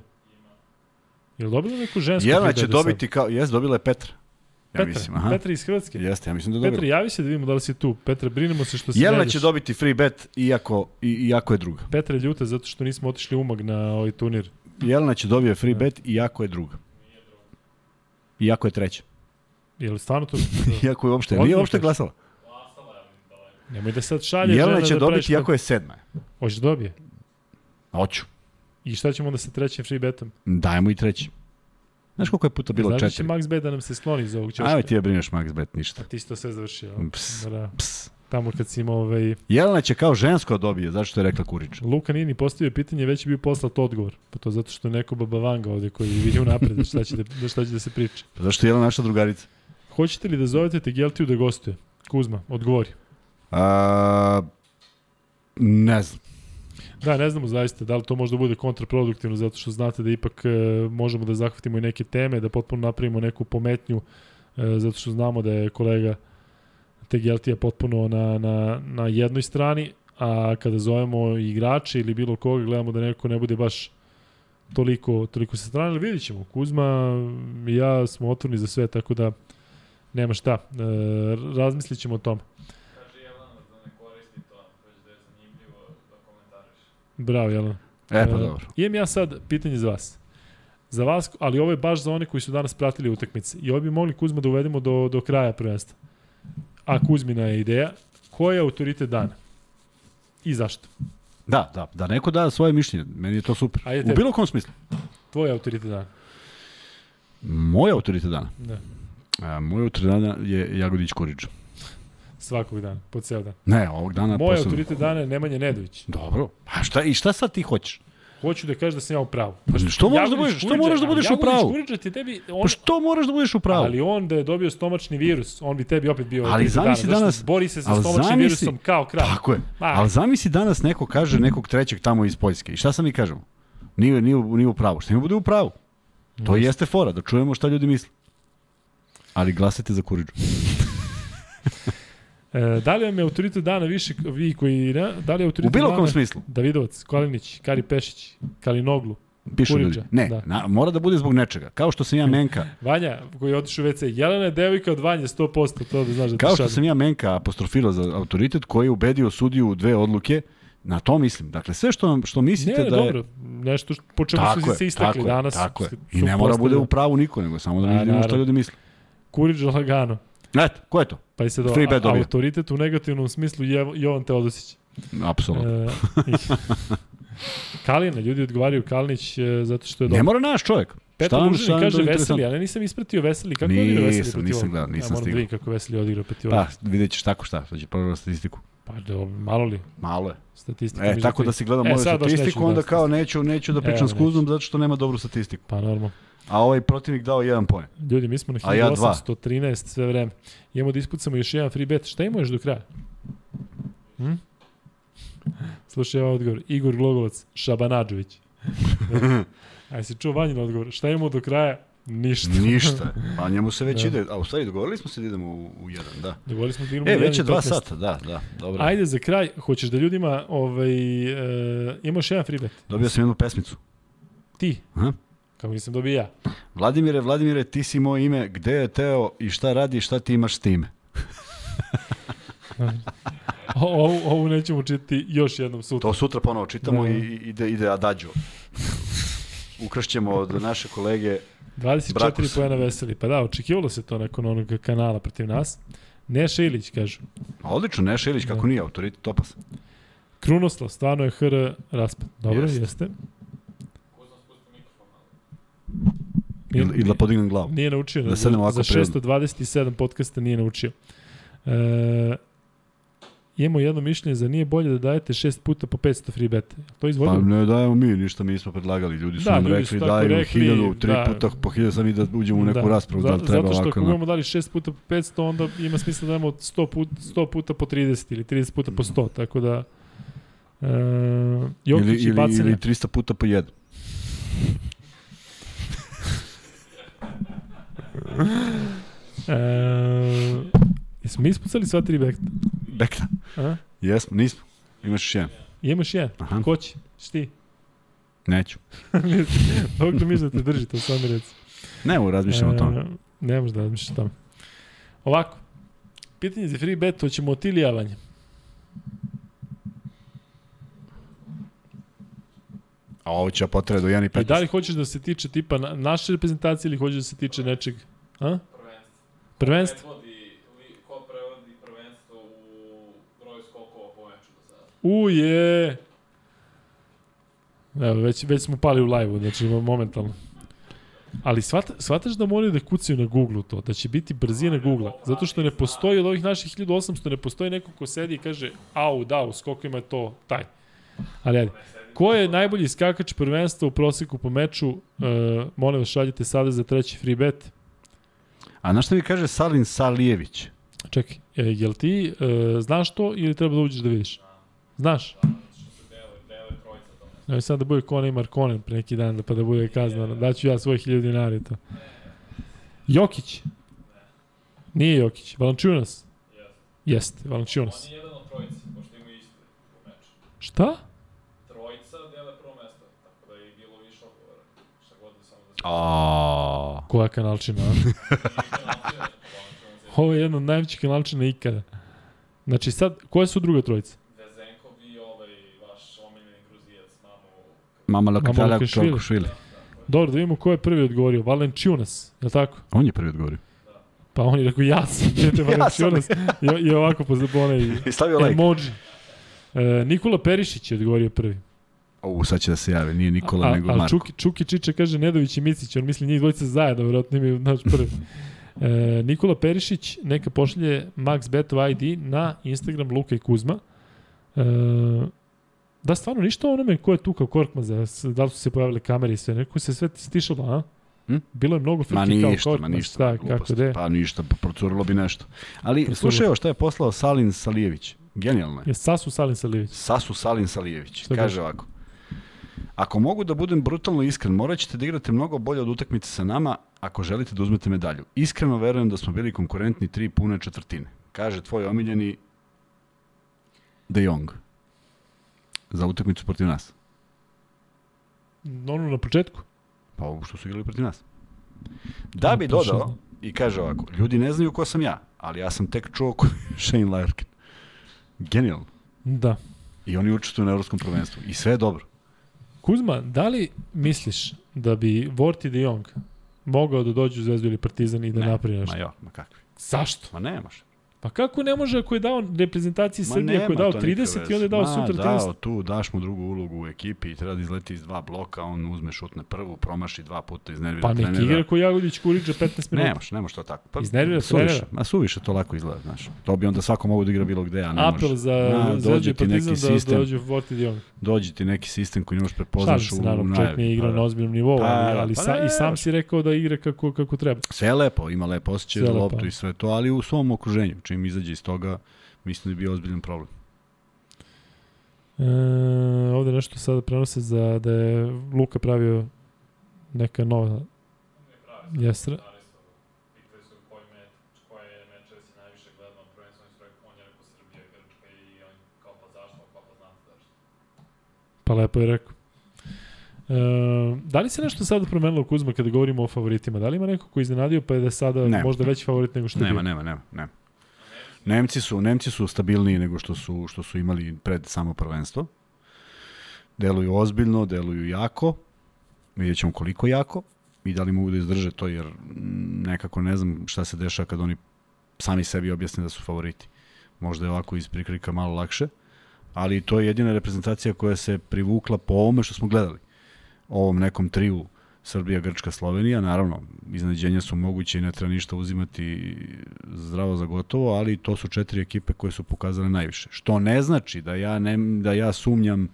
Speaker 1: Jel dobila neku žensku?
Speaker 2: Jelena će
Speaker 1: bet do sad?
Speaker 2: dobiti kao, jes, dobila je Petra. Ja
Speaker 1: Petra,
Speaker 2: mislim, aha.
Speaker 1: Petra iz Hrvatske.
Speaker 2: Jeste, ja mislim da je
Speaker 1: Petra, javi se da vidimo da li si tu. Petra, brinemo se što se
Speaker 2: Jelena će dobiti free bet iako, i, iako je druga.
Speaker 1: Petra je ljuta zato što nismo otišli umag na ovaj turnir.
Speaker 2: Jelena će dobije free
Speaker 1: Da.
Speaker 2: bet iako je druga. Iako je treća.
Speaker 1: Jel stvarno to?
Speaker 2: Iako je uopšte, nije uopšte glasala.
Speaker 3: Je.
Speaker 1: Nemoj da sad šalje
Speaker 2: Jelena će
Speaker 1: da
Speaker 2: dobiti iako je sedma.
Speaker 1: Hoće da dobije.
Speaker 2: Hoću.
Speaker 1: I šta ćemo onda sa trećim free betom?
Speaker 2: Dajemo i treći. Znaš koliko je puta bilo
Speaker 1: Znaš da će
Speaker 2: četiri?
Speaker 1: Max Bet da nam se skloni iz ovog ćoška?
Speaker 2: Ajme ti je brineš Max Bet, ništa.
Speaker 1: A ti si to sve završio.
Speaker 2: Ps,
Speaker 1: Da,
Speaker 2: ps.
Speaker 1: tamo kad si imao ovaj...
Speaker 2: Jelena će kao žensko da dobije, zato što je rekla Kurić.
Speaker 1: Luka nije ni postavio pitanje, već je bio poslat odgovor. Pa to zato što je neko babavanga ovde koji vidi unapred šta će da, da šta će da se priča.
Speaker 2: Pa Zašto je Jelena naša drugarica?
Speaker 1: Hoćete li da zovete Tegeltiju da gostuje? Kuzma, odgovori.
Speaker 2: A, ne znam.
Speaker 1: Da, ne znamo zaista da li to možda bude kontraproduktivno zato što znate da ipak e, možemo da zahvatimo i neke teme, da potpuno napravimo neku pometnju e, zato što znamo da je kolega Tegeltija potpuno na, na, na jednoj strani, a kada zovemo igrače ili bilo koga, gledamo da neko ne bude baš toliko, toliko sa strane, ali vidit ćemo. Kuzma i ja smo otvorni za sve, tako da nema šta. E, razmislit ćemo o tome.
Speaker 3: Kaže Jelena da ne koristi to, već da je zanimljivo da komentariš.
Speaker 1: Bravo, Jelena.
Speaker 2: E, pa
Speaker 1: E,
Speaker 2: dobro.
Speaker 1: Imam ja sad pitanje za vas. Za vas, ali ovo je baš za one koji su danas pratili utakmice. I ovo bi mogli Kuzma da uvedemo do, do kraja prvenstva. A Kuzmina je ideja. Ko je autoritet dana? I zašto?
Speaker 2: Da, da, da neko da svoje mišljenje. Meni je to super.
Speaker 1: Ajde
Speaker 2: U
Speaker 1: tebi.
Speaker 2: bilo kom smislu.
Speaker 1: Tvoj autoritet dana.
Speaker 2: Moj autoritet dana.
Speaker 1: Da.
Speaker 2: A, moj autoritet dana je Jagodić Kurić.
Speaker 1: Svakog dana, po ceo dan.
Speaker 2: Ne, ovog dana
Speaker 1: Moj
Speaker 2: posebno.
Speaker 1: autoritet dana je Nemanja Nedović.
Speaker 2: Dobro. A šta, i šta sad ti hoćeš?
Speaker 1: Hoću da kažeš da sam ja u pravu.
Speaker 2: Pa što moraš da budeš, što moraš da budeš u pravu?
Speaker 1: Kuriđa ti tebi... On,
Speaker 2: Pa što moraš da budeš u pravu?
Speaker 1: Ali on da je dobio stomačni virus, on bi tebi opet bio
Speaker 2: Ali
Speaker 1: dana,
Speaker 2: zamisli
Speaker 1: što
Speaker 2: danas-
Speaker 1: Bori se sa stomačnim
Speaker 2: zamisli-
Speaker 1: virusom kao kralj.
Speaker 2: Tako je.
Speaker 1: Ma.
Speaker 2: Ali zamisli danas neko kaže nekog trećeg tamo iz Poljske. I šta sam mi kažemo? Nije, nije, nije u pravu. Šta mi bude u pravu? To
Speaker 1: Jeste.
Speaker 2: jeste fora, da čujemo šta ljudi misle. Ali glasajte za Kuriđu.
Speaker 1: E, da li vam je autoritet dana više, vi koji, ne, da li je
Speaker 2: U
Speaker 1: autoritet
Speaker 2: bilo
Speaker 1: dana
Speaker 2: kom smislu.
Speaker 1: Davidovac, Kolinić, Kari Pešić, Kalinoglu,
Speaker 2: Pišu
Speaker 1: Kuriđa,
Speaker 2: ljudi. Ne,
Speaker 1: da.
Speaker 2: na, mora da bude zbog nečega. Kao što sam ja Menka,
Speaker 1: Vanja, koji je otišao u WC, Jelena je devojka od Vanje, 100%, to da znaš da
Speaker 2: kao što sam ja Menka apostrofirao za autoritet koji je ubedio sudiju u dve odluke, na to mislim. Dakle, sve što, što mislite
Speaker 1: Ne,
Speaker 2: da je...
Speaker 1: dobro, nešto što, po čemu su
Speaker 2: je,
Speaker 1: se istakli
Speaker 2: tako
Speaker 1: danas.
Speaker 2: tako je. I ne mora bude u pravu niko, nego samo da ne vidimo šta ljudi misle.
Speaker 1: Kuriđa lagano.
Speaker 2: Eto, ko je to?
Speaker 1: Pa
Speaker 2: Free bet
Speaker 1: a, autoritet u negativnom smislu je Jovan Teodosić.
Speaker 2: Apsolutno.
Speaker 1: E, Kalina, ljudi odgovaraju Kalinić e, zato što je
Speaker 2: Ne
Speaker 1: dobro.
Speaker 2: mora naš čovjek.
Speaker 1: Petar Lužini kaže Veseli,
Speaker 2: interesantno?
Speaker 1: a ne nisam ispratio Veseli. Kako je odigrao Veseli
Speaker 2: Nisam,
Speaker 1: protiv
Speaker 2: nisam gledao, nisam
Speaker 1: ja, moram
Speaker 2: stigao.
Speaker 1: da vidim kako Veseli odigrao protiv
Speaker 2: Pa, vidjet ćeš tako šta, sad će provjerati statistiku.
Speaker 1: Pa, do, malo li
Speaker 2: Malo je.
Speaker 1: statistika?
Speaker 2: E, tako da si gledam
Speaker 1: E,
Speaker 2: moju statistiku, onda
Speaker 1: gledati
Speaker 2: kao neću, neću da pričam
Speaker 1: Evo,
Speaker 2: s Kuzmom zato što nema dobru statistiku.
Speaker 1: Pa normalno.
Speaker 2: A ovaj protivnik dao jedan poen.
Speaker 1: Ljudi, mi smo na
Speaker 2: A ja dva.
Speaker 1: 1813 sve vreme. Imamo da ispucamo još jedan free bet. Šta ima još do kraja? Hm? Slušaj ovaj odgovor. Igor Glogovac, Šabanadžović. Aj se čuo vanjin odgovor. Šta imamo do kraja? Ništa.
Speaker 2: Ništa. A njemu se već
Speaker 1: Da.
Speaker 2: ide. A u stvari dogovorili smo se da idemo u, u jedan, da.
Speaker 1: Dogovorili smo da igramo
Speaker 2: E,
Speaker 1: jedan
Speaker 2: već je
Speaker 1: i
Speaker 2: dva
Speaker 1: 15.
Speaker 2: sata, da, da. Dobro.
Speaker 1: Ajde za kraj, hoćeš da ljudima ovaj, e, imaš jedan free bet.
Speaker 2: Dobio sam jednu pesmicu.
Speaker 1: Ti,
Speaker 2: Aha.
Speaker 1: kako nisam dobio ja.
Speaker 2: Vladimire, Vladimire, ti si moje ime, gde je Teo i šta radi i šta ti imaš s time?
Speaker 1: O, ovu, ovu nećemo čitati još jednom sutra.
Speaker 2: To sutra ponovo čitamo
Speaker 1: Da.
Speaker 2: i ide, ide Adagio. Ukršćemo od naše kolege
Speaker 1: 24
Speaker 2: Brakus.
Speaker 1: poena veseli. Pa da, očekivalo se to nakon onog kanala protiv nas. Neša Ilić, kažu.
Speaker 2: Odlično, Neša Ilić, kako
Speaker 1: Da.
Speaker 2: nije, autoritet topas.
Speaker 1: Krunoslav, stvarno je HR raspad. Dobro,
Speaker 2: Jeste.
Speaker 1: jeste. Nije,
Speaker 2: I, I da podignem glavu.
Speaker 1: nije naučio.
Speaker 2: Da sednem ovako
Speaker 1: za
Speaker 2: prirodno.
Speaker 1: 627 podcasta nije naučio. E, imamo jedno mišljenje za nije bolje da dajete šest puta po 500 free beta. To
Speaker 2: Pa
Speaker 1: izvodimo?
Speaker 2: ne dajemo mi, ništa mi smo predlagali. Ljudi su
Speaker 1: Da,
Speaker 2: nam
Speaker 1: ljudi
Speaker 2: rekli
Speaker 1: su
Speaker 2: daju
Speaker 1: rekli,
Speaker 2: hiljadu, tri
Speaker 1: da.
Speaker 2: puta po hiljadu, sad mi da uđemo u neku raspravu, da,
Speaker 1: Za-
Speaker 2: li treba
Speaker 1: Zato što
Speaker 2: ovako.
Speaker 1: ako
Speaker 2: na-
Speaker 1: budemo dali 6 puta po 500, onda ima smisla da damo 100 puta, 100 puta po 30 ili 30 puta po 100, tako da... E, Jokić
Speaker 2: ili,
Speaker 1: i
Speaker 2: ili, ili 300 puta po jedan.
Speaker 1: E, jesmo mi ispucali sva tri bekta?
Speaker 2: Bekta.
Speaker 1: A?
Speaker 2: Jesmo, nismo. Imaš još jedan.
Speaker 1: Imaš jedan.
Speaker 2: Aha.
Speaker 1: Ko će? Šti?
Speaker 2: Neću.
Speaker 1: Dok da misliš da te drži, to sam mi reci.
Speaker 2: Ne, evo, razmišljam o tome.
Speaker 1: E, Ne možeš da razmišljaš o tome. Ovako. Pitanje za free bet, hoćemo od ili javanje.
Speaker 2: A ovo će potrebe do 1 i 15.
Speaker 1: I da li hoćeš da se tiče tipa na, naše reprezentacije ili hoćeš da se tiče nečeg? A?
Speaker 3: Prvenstvo.
Speaker 1: Prvenstvo?
Speaker 3: Predvodi, li, ko prevodi prvenstvo u broju skokova po meču do sada?
Speaker 1: Uje! Evo, već, već smo pali u live-u, znači momentalno. Ali shvata, shvataš da moraju da kucaju na Google to, da će biti brzina Google, zato što ne postoji od ovih naših 1800, ne postoji neko ko sedi i kaže au, da, u skokovima je to taj. Ali ajde. Ko je najbolji skakač prvenstva u proseku po meču? Uh, molim vas, šaljite sada za treći free bet.
Speaker 2: A znaš šta mi kaže Salin Salijević?
Speaker 1: Čekaj, e, jel ti e, znaš to ili treba da uđeš da vidiš? Znaš? Ja sad da bude Kone i Markonen pre neki dan, da pa da bude kazna. Daću ja svoje hiljadu dinara i to. Jokić. Nije Jokić. Valančiunas.
Speaker 3: Jeste.
Speaker 1: Jeste, Valančiunas.
Speaker 3: On je jedan od trojice, pošto imaju isti u meču.
Speaker 1: Šta?
Speaker 3: Trojica dele prvo mesto, tako da je i bilo više odgovora. Šta god da samo da
Speaker 1: Koja kanalčina? a? Ovo je jedna od najvećih kanalčina ikada. Znači sad, koje su druga trojica?
Speaker 3: Vezenkov i ovaj vaš omiljeni gruzijac, mamu...
Speaker 2: mama Lokatala. Kokošvili.
Speaker 1: Dobro, da vidimo ko je prvi odgovorio. Valančiunas, je li tako?
Speaker 2: On je prvi odgovorio.
Speaker 1: Pa on je rekao ja sam, dete Valančiunas. I, I ovako po onaj
Speaker 2: I stavio like.
Speaker 1: emoji. E, Nikola Perišić je odgovorio prvi.
Speaker 2: O, sad će da se jave, nije Nikola,
Speaker 1: A,
Speaker 2: nego
Speaker 1: ali
Speaker 2: Marko.
Speaker 1: Čuki, Čuki Čiča kaže Nedović i Micić, on misli njih dvojica zajedno, vjerojatno imaju naš prvi. E, Nikola Perišić neka pošalje Max Betov ID na Instagram Luka i Kuzma. E, da, stvarno, ništa o onome ko je tu kao Korkmaza, s- da li su se pojavile kamere i sve, neko se sve stišalo, a?
Speaker 2: Hm?
Speaker 1: Bilo je mnogo
Speaker 2: Ma
Speaker 1: friki kao
Speaker 2: ništa, ma
Speaker 1: Korkmaz,
Speaker 2: ništa.
Speaker 1: šta,
Speaker 2: gluposti.
Speaker 1: kako da je.
Speaker 2: Pa ništa, procurilo bi nešto. Ali
Speaker 1: Procurilo.
Speaker 2: slušaj ovo šta je poslao Salin Salijević. Genijalno je.
Speaker 1: Je Sasu Salin Salivić.
Speaker 2: Sasu Salin Salijević.
Speaker 1: Šta
Speaker 2: Kaže
Speaker 1: kaže?
Speaker 2: ovako. Ako mogu da budem brutalno iskren, morat ćete da igrate mnogo bolje od utakmice sa nama ako želite da uzmete medalju. Iskreno verujem da smo bili konkurentni tri pune četvrtine. Kaže tvoj omiljeni De Jong. Za utakmicu protiv nas.
Speaker 1: Ono na početku.
Speaker 2: Pa ovo što su igrali protiv nas. Da bi dodao, i kaže ovako, ljudi ne znaju ko sam ja, ali ja sam tek čuo ko je Shane Larkin. Genijalno.
Speaker 1: Da.
Speaker 2: I oni učestvuju na evropskom prvenstvu. I sve je dobro.
Speaker 1: Kuzma, da li misliš da bi Vort i De Jong mogao da dođu u Zvezdu ili Partizan i da
Speaker 2: ne,
Speaker 1: napravi nešto?
Speaker 2: Ma jo, ma kakvi.
Speaker 1: Zašto?
Speaker 2: Ma ne može.
Speaker 1: Pa kako ne može ako je dao reprezentaciji Srbije, ako je dao
Speaker 2: to nikakve
Speaker 1: 30 i onda je dao
Speaker 2: Ma,
Speaker 1: sutra
Speaker 2: dao
Speaker 1: 30?
Speaker 2: tu, daš mu drugu ulogu u ekipi i treba da izleti iz dva bloka, on uzme šutne prvu, promaši dva puta, iznervira
Speaker 1: Pa neki
Speaker 2: trenera.
Speaker 1: igra ko Jagodić Kuriđa 15 minuta.
Speaker 2: Nemaš, nemaš to tako. Pa,
Speaker 1: Iznervira
Speaker 2: suviše,
Speaker 1: trenera.
Speaker 2: Ma suviše to lako izgleda, znaš. To bi onda svako mogu da igra bilo gde, a ne
Speaker 1: Apel
Speaker 2: može.
Speaker 1: za
Speaker 2: Na, dođe ti neki
Speaker 1: da
Speaker 2: sistem,
Speaker 1: dođu Vort i De Jong.
Speaker 2: dođe ti neki sistem koji ne možeš
Speaker 1: Šalim
Speaker 2: prepoznaš
Speaker 1: se,
Speaker 2: u
Speaker 1: naravno, čovjek nije igrao
Speaker 2: Pa da.
Speaker 1: na ozbiljnom nivou,
Speaker 2: Pa
Speaker 1: ali,
Speaker 2: da,
Speaker 1: ali
Speaker 2: pa
Speaker 1: sa, i sam si rekao da igra kako, kako treba.
Speaker 2: Sve lepo, ima lepo osjećaj za loptu i sve to, ali u svom okruženju. Čim izađe iz toga, mislim da je bio ozbiljan problem.
Speaker 1: E, ovde nešto sada prenose za da je Luka pravio neka nova
Speaker 3: Ne pravi
Speaker 1: jestra.
Speaker 3: stvari su, pitali su koji meč, koje mečeve si najviše gledao, prvenstveno su rekao, on je rekao Srbija, Grčka i on kao pa
Speaker 1: lepo je rekao. E, da li se nešto sada promenilo Kuzma kada govorimo o favoritima? Da li ima neko ko je iznenadio pa je da sada
Speaker 2: Ne.
Speaker 1: možda veći favorit nego što je
Speaker 2: Nema,
Speaker 1: bio?
Speaker 2: nema, nema, nema. Nemci su, Nemci su stabilniji nego što su, što su imali pred samo prvenstvo. Deluju ozbiljno, deluju jako. Vidjet ćemo koliko jako i da li mogu da izdrže to, jer nekako ne znam šta se dešava kad oni sami sebi objasne da su favoriti. Možda je ovako iz prikrika malo lakše, ali to je jedina reprezentacija koja se privukla po ovome što smo gledali. Ovom nekom triju Srbija, Grčka, Slovenija, naravno, iznenađenja su moguće i ne treba ništa uzimati zdravo za gotovo, ali to su četiri ekipe koje su pokazale najviše. Što ne znači da ja, ne, da ja sumnjam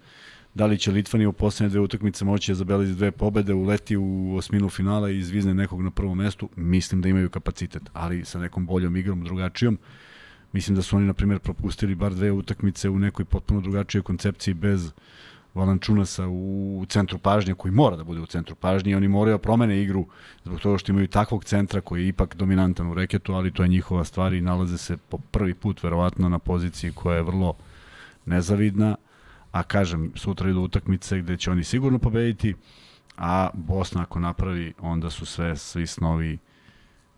Speaker 2: da li će Litvanija u poslednje dve utakmice moći da zabeleži dve pobede, uleti u osminu finala i izvizne nekog na prvom mestu. Mislim da imaju kapacitet, ali sa nekom boljom igrom, drugačijom. Mislim da su oni, na primjer, propustili bar dve utakmice u nekoj potpuno drugačijoj koncepciji bez Valančunasa u centru pažnje, koji mora da bude u centru pažnje i oni moraju da promene igru zbog toga što imaju takvog centra koji je ipak dominantan u reketu, ali to je njihova stvar i nalaze se po prvi put verovatno na poziciji koja je vrlo nezavidna, a kažem, sutra idu utakmice gde će oni sigurno pobediti, a Bosna ako napravi, onda su sve, svi snovi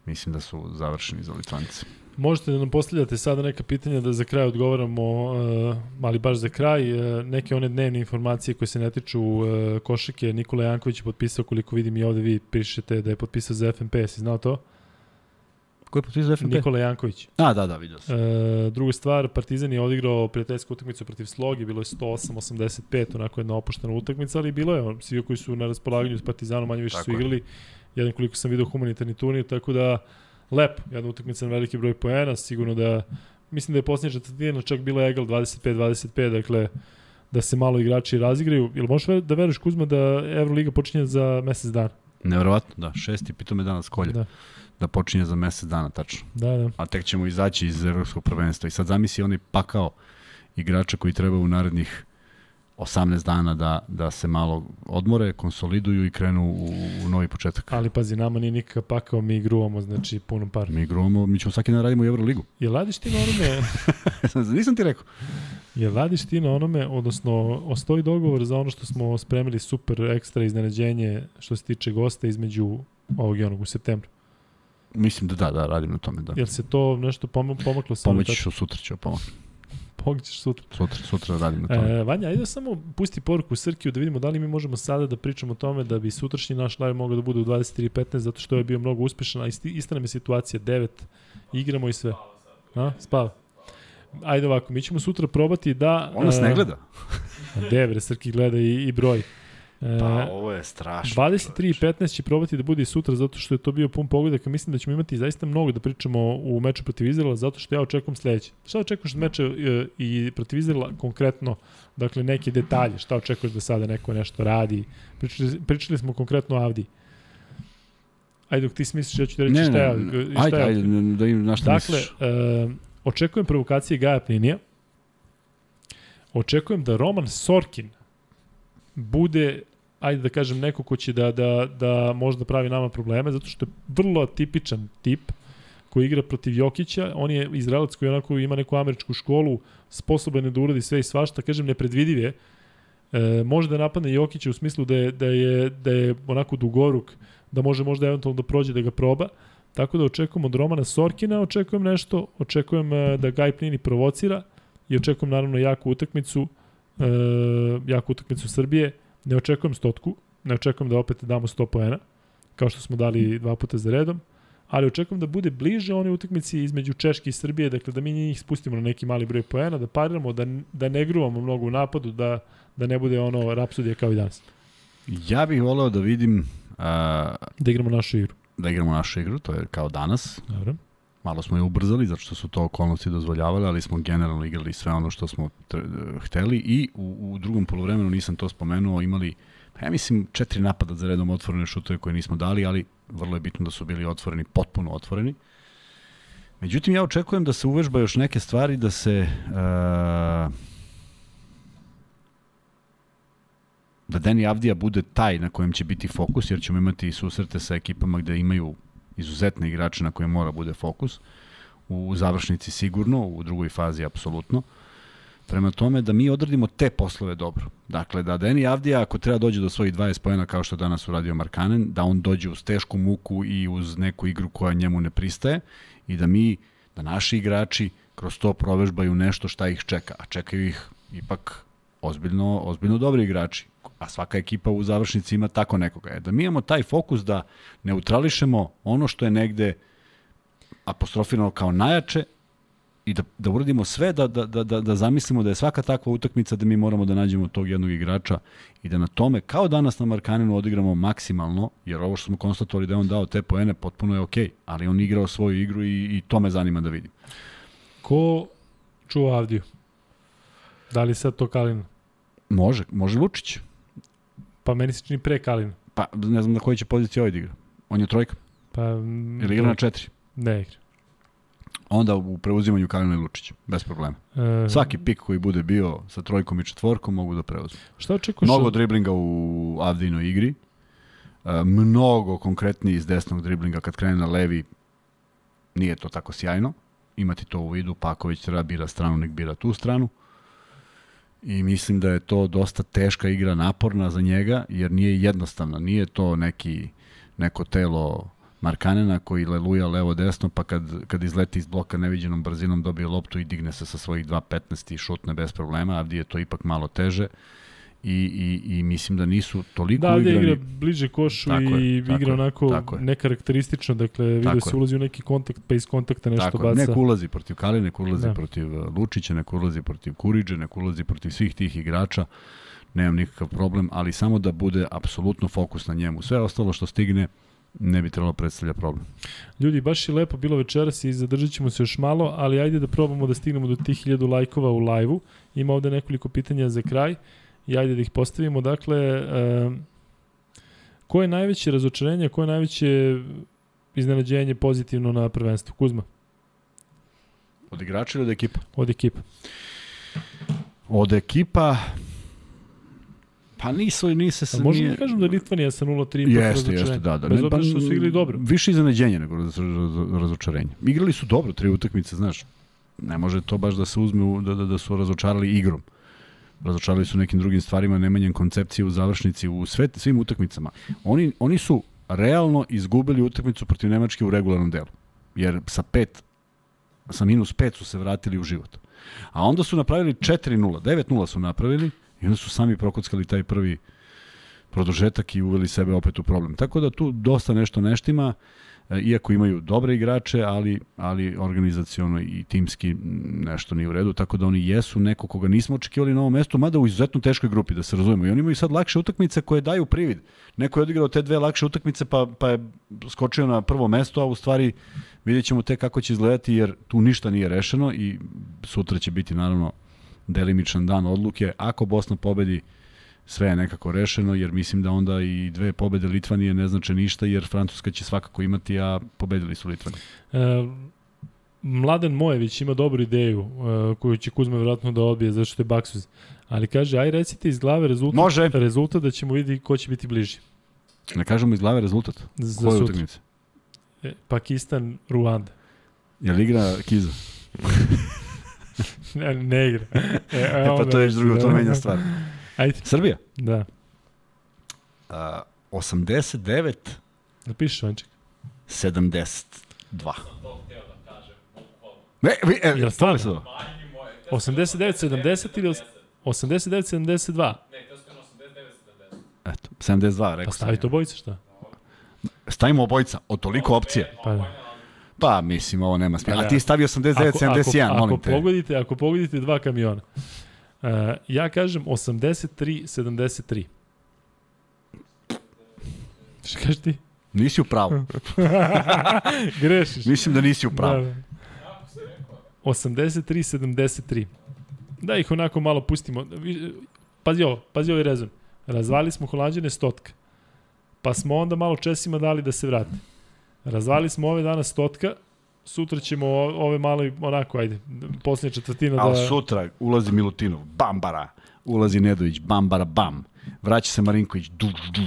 Speaker 2: mislim da su završeni za Litvanice.
Speaker 1: Možete da nam postavljate sada neka pitanja da za kraj odgovaramo, uh, ali baš za kraj, uh, neke one dnevne informacije koje se ne tiču uh, košike. Nikola Janković je potpisao, koliko vidim i ovde vi pišete da je potpisao za FNP, si znao to?
Speaker 2: Ko je potpisao FNP?
Speaker 1: Nikola Janković.
Speaker 2: A, da, da, vidio sam.
Speaker 1: E, druga stvar, Partizan je odigrao prijateljsku utakmicu protiv Slogi, bilo je 108-85, onako jedna opuštena utakmica, ali bilo je, svi koji su na raspolaganju s Partizanom manje više
Speaker 2: Tako
Speaker 1: su
Speaker 2: je.
Speaker 1: igrali, jedan koliko sam video humanitarni turnir, tako da lepo, jedna utakmica na veliki broj poena, sigurno da, mislim da je posljednja četvrtina čak bila egal 25-25, dakle, da se malo igrači razigraju. Jel možeš da veruješ Kuzma da Euroliga počinje za mesec dana?
Speaker 2: Neverovatno, da. Šesti, pitao me danas kolje. Da,
Speaker 1: da
Speaker 2: počinje za mesec dana, tačno.
Speaker 1: da, da.
Speaker 2: A tek ćemo izaći iz evropskog prvenstva. I sad zamisli onaj pakao igrača koji treba u narednih 18 dana da, da se malo odmore, konsoliduju i krenu u, u novi početak.
Speaker 1: Ali pazi, nama nije nikakav pakao, mi gruvamo, znači punom par.
Speaker 2: Mi gruvamo, mi ćemo svaki dan radimo u Euroligu.
Speaker 1: Jel radiš ti na onome,
Speaker 2: Nisam ti rekao.
Speaker 1: Jel radiš ti na onome, odnosno, ostoji dogovor za ono što smo spremili super ekstra iznenađenje što se tiče gosta između ovog i onog u septembru?
Speaker 2: Mislim da da, da, radim na tome, da.
Speaker 1: Jel se to nešto pom pomaklo
Speaker 2: Pomoći ću sutra, ću pomoći.
Speaker 1: Pomoćeš sutra.
Speaker 2: Sutra, sutra radim na tome.
Speaker 1: E, Vanja, ajde samo pusti poruku Srkiju da vidimo da li mi možemo sada da pričamo o tome da bi sutrašnji naš live mogao da bude u 23.15 zato što je bio mnogo uspešan, a isti, ista nam je situacija, 9, igramo i sve. A, spava. Ajde ovako, mi ćemo sutra probati da...
Speaker 2: On nas ne
Speaker 1: e,
Speaker 2: gleda.
Speaker 1: Debre, Srki gleda i, i broj. E,
Speaker 2: Pa, ovo je strašno.
Speaker 1: 23 i 15 će probati da bude i sutra zato što je to bio pun pogodak, a mislim da ćemo imati zaista mnogo da pričamo u meču protiv Izraela zato što ja očekujem sledeće. Šta očekuješ od meča e, i protiv Izraela konkretno, dakle neke detalje, šta očekuješ da sada neko nešto radi? Pričali, pričali smo konkretno o Avdi. Ajde, dok ti smisliš, ja ću ti reći
Speaker 2: Ne,
Speaker 1: šta
Speaker 2: ne,
Speaker 1: ja, šta
Speaker 2: ajde,
Speaker 1: ja
Speaker 2: ajde, da im na šta
Speaker 1: Dakle,
Speaker 2: misliš.
Speaker 1: e, očekujem provokacije Gaja Plinija. Očekujem da Roman Sorkin bude, ajde da kažem, neko ko će da, da, da možda pravi nama probleme, zato što je vrlo atipičan tip koji igra protiv Jokića. On je Izraelac koji onako ima neku američku školu, sposoban je da uradi sve i svašta, kažem, nepredvidiv je. E, može da napadne Jokića u smislu da je, da je, da je onako dugoruk, da može možda eventualno da prođe da ga proba. Tako da očekujem od Romana Sorkina, očekujem nešto, očekujem e, da Gaj Plini provocira i očekujem naravno jaku utakmicu, e, jaku utakmicu Srbije. Ne očekujem stotku, ne očekujem da opet damo 100 poena, kao što smo dali dva puta za redom, ali očekujem da bude bliže one utakmici između Češke i Srbije, dakle da mi njih spustimo na neki mali broj poena, da pariramo, da, da ne gruvamo mnogo u napadu, da, da ne bude ono rapsodija kao i danas.
Speaker 2: Ja bih voleo da vidim a,
Speaker 1: Da igramo našu igru.
Speaker 2: da igramo našu igru, to je kao danas.
Speaker 1: Dobro.
Speaker 2: Malo smo je ubrzali, zato što su to okolnosti dozvoljavale, ali smo generalno igrali sve ono što smo tr- hteli i u, u drugom polovremenu, nisam to spomenuo, imali, pa ja mislim, četiri napada za redom otvorene šutove koje nismo dali, ali vrlo je bitno da su bili otvoreni, potpuno otvoreni. Međutim, ja očekujem da se uvežba još neke stvari, da se... Uh, da Deni Avdija bude taj na kojem će biti fokus, jer ćemo imati susrete sa ekipama gde imaju izuzetne igrače na koje mora bude fokus. U završnici sigurno, u drugoj fazi apsolutno. Prema tome da mi odradimo te poslove dobro. Dakle, da Deni Avdija ako treba dođe do svojih 20 pojena kao što danas uradio Markanen, da on dođe uz tešku muku i uz neku igru koja njemu ne pristaje i da mi, da naši igrači kroz to provežbaju nešto šta ih čeka. A čekaju ih ipak ozbiljno, ozbiljno dobri igrači. A svaka ekipa u završnici ima tako nekoga. E, da mi imamo taj fokus da neutrališemo ono što je negde apostrofirano kao najjače i da, da uradimo sve da, da, da, da, da zamislimo da je svaka takva utakmica da mi moramo da nađemo tog jednog igrača i da na tome, kao danas na Markaninu, odigramo maksimalno, jer ovo što smo konstatovali da je on dao te poene, potpuno je okej, okay, ali on igrao svoju igru i, i to me zanima da vidim.
Speaker 1: Ko čuva Avdiju? Da li sad to Kalina?
Speaker 2: Može, može Lučić.
Speaker 1: Pa meni se čini pre Kalina.
Speaker 2: Pa ne znam na kojoj će poziciji ovaj da igra. On je trojka.
Speaker 1: Pa,
Speaker 2: Ili igra na četiri.
Speaker 1: Ne igra.
Speaker 2: Onda u preuzimanju Kalina i Lučić, bez problema.
Speaker 1: E,
Speaker 2: Svaki pik koji bude bio sa trojkom i četvorkom mogu da preuzmu.
Speaker 1: Šta očekuješ?
Speaker 2: Mnogo
Speaker 1: od-
Speaker 2: driblinga u Avdinoj igri. E, mnogo konkretniji iz desnog driblinga kad krene na levi nije to tako sjajno. Imati to u vidu, pa ako već treba bira stranu, nek bira tu stranu. I mislim da je to dosta teška igra, naporna za njega, jer nije jednostavna. Nije to neki, neko telo Markanena koji leluja levo-desno, pa kad, kad izleti iz bloka neviđenom brzinom dobije loptu i digne se sa svojih 2.15 i šutne bez problema, Avdi je to ipak malo teže i, i, i mislim da nisu toliko
Speaker 1: Da, ovdje
Speaker 2: igrani.
Speaker 1: igra bliže košu
Speaker 2: Tako
Speaker 1: i
Speaker 2: je,
Speaker 1: igra onako
Speaker 2: tako
Speaker 1: nekarakteristično, dakle vidio
Speaker 2: Tako
Speaker 1: se ulazi u neki kontakt, pa iz kontakta nešto
Speaker 2: Tako,
Speaker 1: baca.
Speaker 2: neko ulazi protiv Kaline, neko ulazi
Speaker 1: Da.
Speaker 2: da. protiv uh, Lučića, neko ulazi protiv Kuriđe, neko ulazi protiv svih tih igrača. Nemam nikakav problem, ali samo da bude apsolutno fokus na njemu. Sve ostalo što stigne ne bi trebalo predstavlja problem.
Speaker 1: Ljudi, baš je lepo bilo večeras i zadržat ćemo se još malo, ali ajde da probamo da stignemo do tih hiljadu lajkova u lajvu. Ima ovde nekoliko pitanja za kraj i ajde da ih postavimo. Dakle, um, ko je najveće razočarenje, ko je najveće iznenađenje pozitivno na prvenstvu? Kuzma,
Speaker 2: Od igrača ili od ekipa?
Speaker 1: od ekipa.
Speaker 2: Od ekipa Pa nisu, nise
Speaker 1: A
Speaker 2: se...
Speaker 1: možemo
Speaker 2: nije...
Speaker 1: da kažem da Litvanija sa 0-3 ipak
Speaker 2: Jeste, jeste, da, da.
Speaker 1: Bez
Speaker 2: Ne,
Speaker 1: obzira što su igrali dobro.
Speaker 2: Više iznenađenje nego raz, raz, razočarenje. Igrali su dobro, tri utakmice, znaš. Ne može to baš da se uzme, da, da, da su razočarali igrom. Razočarali su nekim drugim stvarima, nemanjem koncepcije u završnici, u sve, svim utakmicama. Oni, oni su realno izgubili utakmicu protiv Nemačke u regularnom delu. Jer sa pet, sa minus pet su se vratili u život. A onda su napravili 4-0, 9-0 su napravili i onda su sami prokockali taj prvi produžetak i uveli sebe opet u problem. Tako da tu dosta nešto neštima, iako imaju dobre igrače, ali, ali organizaciono i timski nešto nije u redu, tako da oni jesu neko koga nismo očekivali na ovom mestu, mada u izuzetno teškoj grupi, da se razumemo. I oni imaju sad lakše utakmice koje daju privid. Neko je odigrao te dve lakše utakmice pa, pa je skočio na prvo mesto, a u stvari vidjet ćemo te kako će izgledati, jer tu ništa nije rešeno i sutra će biti naravno delimičan dan odluke. Ako Bosna pobedi, sve je nekako rešeno, jer mislim da onda i dve pobede Litvanije ne znače ništa, jer Francuska će svakako imati, a pobedili su Litvanije.
Speaker 1: E, Mladen Mojević ima dobru ideju e, koju će Kuzma vjerojatno da odbije zato što je baksuz. Ali kaže, aj recite iz glave rezultat,
Speaker 2: Može.
Speaker 1: rezultat da ćemo vidjeti ko će biti bliži.
Speaker 2: Ne kažemo iz glave rezultat.
Speaker 1: Za
Speaker 2: Koje
Speaker 1: sutra.
Speaker 2: utakmice?
Speaker 1: E, Pakistan, Ruanda.
Speaker 2: Je li igra Kiza?
Speaker 1: Ne, ne igra. E,
Speaker 2: E pa to je već drugo, to menja stvar.
Speaker 1: Ajde,
Speaker 2: Srbija.
Speaker 1: da.
Speaker 2: Uh, 89,
Speaker 1: Napiši, Vanček.
Speaker 2: 72.
Speaker 3: To hteo da.
Speaker 2: Ne, vi, e,
Speaker 1: Jel stvarno?
Speaker 3: Majke moje.
Speaker 1: 89-70 ili os- 89-72?
Speaker 3: Ne, to skoro 89-70.
Speaker 2: Eto, 72,
Speaker 1: Pa
Speaker 2: rekao sam.
Speaker 1: stavi to bojice, šta?
Speaker 2: Stavimo obojica, od toliko opcije.
Speaker 1: Pa, da.
Speaker 2: Pa, mislim, ovo nema smijela.
Speaker 1: Pa
Speaker 2: A
Speaker 1: da.
Speaker 2: ti stavi 89, 71,
Speaker 1: ako,
Speaker 2: molim
Speaker 1: ako
Speaker 2: te.
Speaker 1: Pogodite, ako pogodite dva kamiona. Uh, ja kažem 83-73. Šta kažeš ti?
Speaker 2: Nisi u pravu.
Speaker 1: Grešiš.
Speaker 2: Mislim da nisi u pravu.
Speaker 1: Da, da. 83-73. Da ih onako malo pustimo. Pazi ovo, pazi ovaj rezon. Razvali smo Holandjane stotka. Pa smo onda malo Česima dali da se vrate. Razvali smo ove dana stotka, sutra ćemo ove malo onako, ajde, posljednja četvrtina da...
Speaker 2: Ali sutra ulazi Milutinov, bambara. Ulazi Nedović, bambara, bam. Vraća se Marinković, du, du.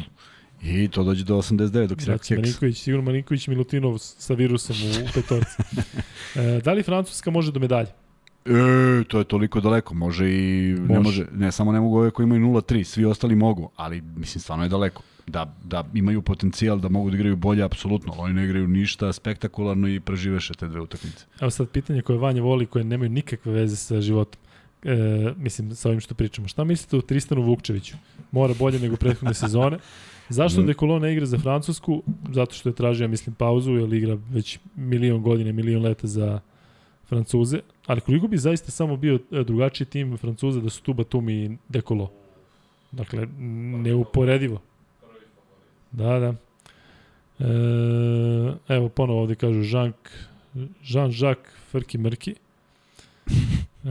Speaker 2: I to dođe do 89 dok rekao
Speaker 1: Znači,
Speaker 2: keks.
Speaker 1: Marinković, sigurno Marinković Milutinov sa virusom u, u petorci. e, da li Francuska može do medalje?
Speaker 2: E, to je toliko daleko, može i ne
Speaker 1: Može.
Speaker 2: može, ne samo ne mogu ove koji imaju 0-3, svi ostali mogu, ali mislim stvarno je daleko. Da, da imaju potencijal da mogu da igraju bolje, apsolutno, ali oni ne igraju ništa spektakularno i preživeše te dve utakmice.
Speaker 1: Evo sad pitanje koje Vanja voli, koje nemaju nikakve veze sa životom. E, mislim, sa ovim što pričamo. Šta mislite o Tristanu Vukčeviću? Mora bolje nego prethodne sezone. Zašto
Speaker 2: Mm.
Speaker 1: Dekolo ne igra za Francusku? Zato što je tražio, ja mislim, pauzu, jer igra već milion godine, milion leta za Francuze. Ali koliko bi zaista samo bio e, drugačiji tim Francuza da su tu Batumi i Dekolo? Dakle, neuporedivo. Da, da. E, evo, ponovo ovde kažu Jean, Jean-Jacques Frki Mrki. E,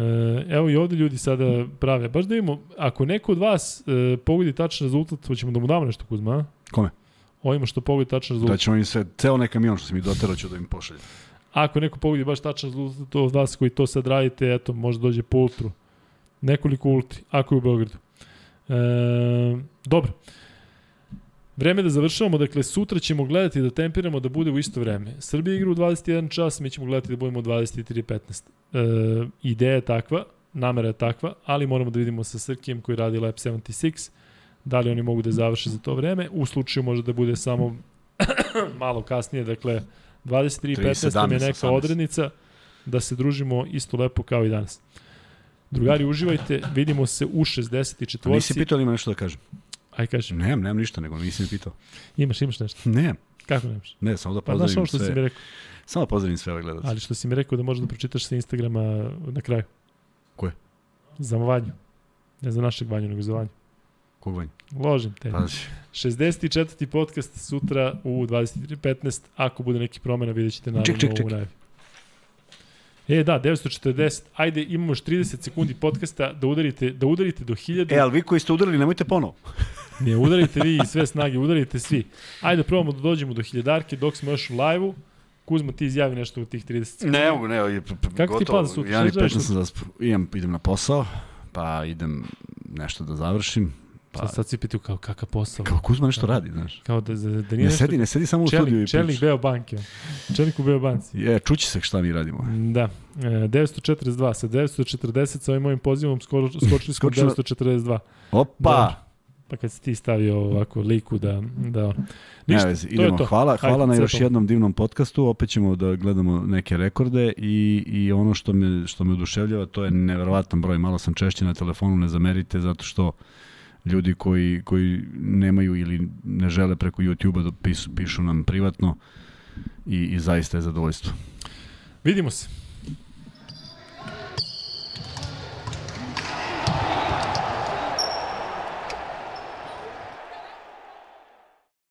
Speaker 1: evo i ovde ljudi sada prave. Baš da vidimo, ako neko od vas e, pogodi tačan rezultat, hoćemo da mu damo nešto Kuzma, a?
Speaker 2: Kome?
Speaker 1: Ovima što pogodi tačan
Speaker 2: Da
Speaker 1: rezultat.
Speaker 2: ćemo im sve, ceo onaj kamion što sam ih doterao ću da im pošaljem.
Speaker 1: Ako neko pogodi baš tačan rezultat od vas koji to sad radite, eto, možda dođe po ultru. Nekoliko ultri, ako je u Beogradu. E, dobro. Vreme da završavamo, dakle sutra ćemo gledati da tempiramo da bude u isto vreme. Srbija igra u 21 čas, mi ćemo gledati da budemo u 23.15. E, ideja je takva, namera je takva, ali moramo da vidimo sa Srkijem koji radi Lab 76, da li oni mogu da završe za to vreme. U slučaju može da bude samo malo kasnije, dakle 23.15 nam je
Speaker 2: 17,
Speaker 1: neka
Speaker 2: 18.
Speaker 1: odrednica da se družimo isto lepo kao i danas. Drugari, uživajte, vidimo se u 64.
Speaker 2: A nisi pitao ima nešto da kažem?
Speaker 1: Aj kažem,
Speaker 2: Nemam, nemam ništa, nego nisi mi pitao.
Speaker 1: imaš, imaš nešto.
Speaker 2: Nemam.
Speaker 1: Kako nemaš?
Speaker 2: Ne, samo da
Speaker 1: Pa znaš ovo
Speaker 2: pozdravim
Speaker 1: što si mi
Speaker 2: sve.
Speaker 1: rekao.
Speaker 2: Samo da pozdravim sve gledalce.
Speaker 1: Ali što si mi rekao da možeš da pročitaš sa Instagrama na kraju.
Speaker 2: Koje?
Speaker 1: Za Vanju. Ne za našeg Vanju, nego za Vanju.
Speaker 2: Kog vanj?
Speaker 1: Ložim te.
Speaker 2: Pazi.
Speaker 1: 64. podcast sutra u 23.15. Ako bude neki promena, vidjet ćete naravno
Speaker 2: Ček, ček, ček.
Speaker 1: u najavi. E, da, 940. Ajde, imamo još 30 sekundi podcasta da udarite, da udarite do 1000.
Speaker 2: E, ali vi koji ste udarili, nemojte ponovo.
Speaker 1: Ne, udarite vi i sve snage, udarite svi. Ajde, probamo da dođemo do hiljadarke dok smo još u live-u. Kuzma, ti izjavi nešto u tih 30 sekundi.
Speaker 2: Ne ne, je,
Speaker 1: Kako ti
Speaker 2: gotovo.
Speaker 1: plan sutra?
Speaker 2: Ja ni
Speaker 1: želiš
Speaker 2: 15 sam zaspu. Idem, idem na posao, pa idem nešto da završim. Pa,
Speaker 1: Sad, sad si pitao kao kakav posao.
Speaker 2: kao Kuzma nešto radi, znaš.
Speaker 1: Kao da, da, da nije
Speaker 2: Ne sedi, ne sedi samo u studiju i
Speaker 1: Čelnik, čelnik
Speaker 2: priča.
Speaker 1: Beo banke. Čelnik u Beo banci.
Speaker 2: Je, čući se šta mi radimo.
Speaker 1: Da. E, 942. Sa 940 sa ovim mojim pozivom skoro, skočili smo
Speaker 2: Skočilo-
Speaker 1: 942.
Speaker 2: Opa!
Speaker 1: Dobro. Pa kad si ti stavio ovako liku da... da ono.
Speaker 2: Ne,
Speaker 1: Ništa,
Speaker 2: vezi,
Speaker 1: to
Speaker 2: idemo.
Speaker 1: to.
Speaker 2: Hvala, hvala
Speaker 1: Ajde,
Speaker 2: na još jednom divnom podcastu. Opet ćemo da gledamo neke rekorde i, i ono što me, što me oduševljava, to je neverovatan broj. Malo sam češće na telefonu, ne zamerite, zato što ljudi koji, koji nemaju ili ne žele preko YouTube-a da pisu, pišu nam privatno i, i zaista je zadovoljstvo.
Speaker 1: Vidimo se.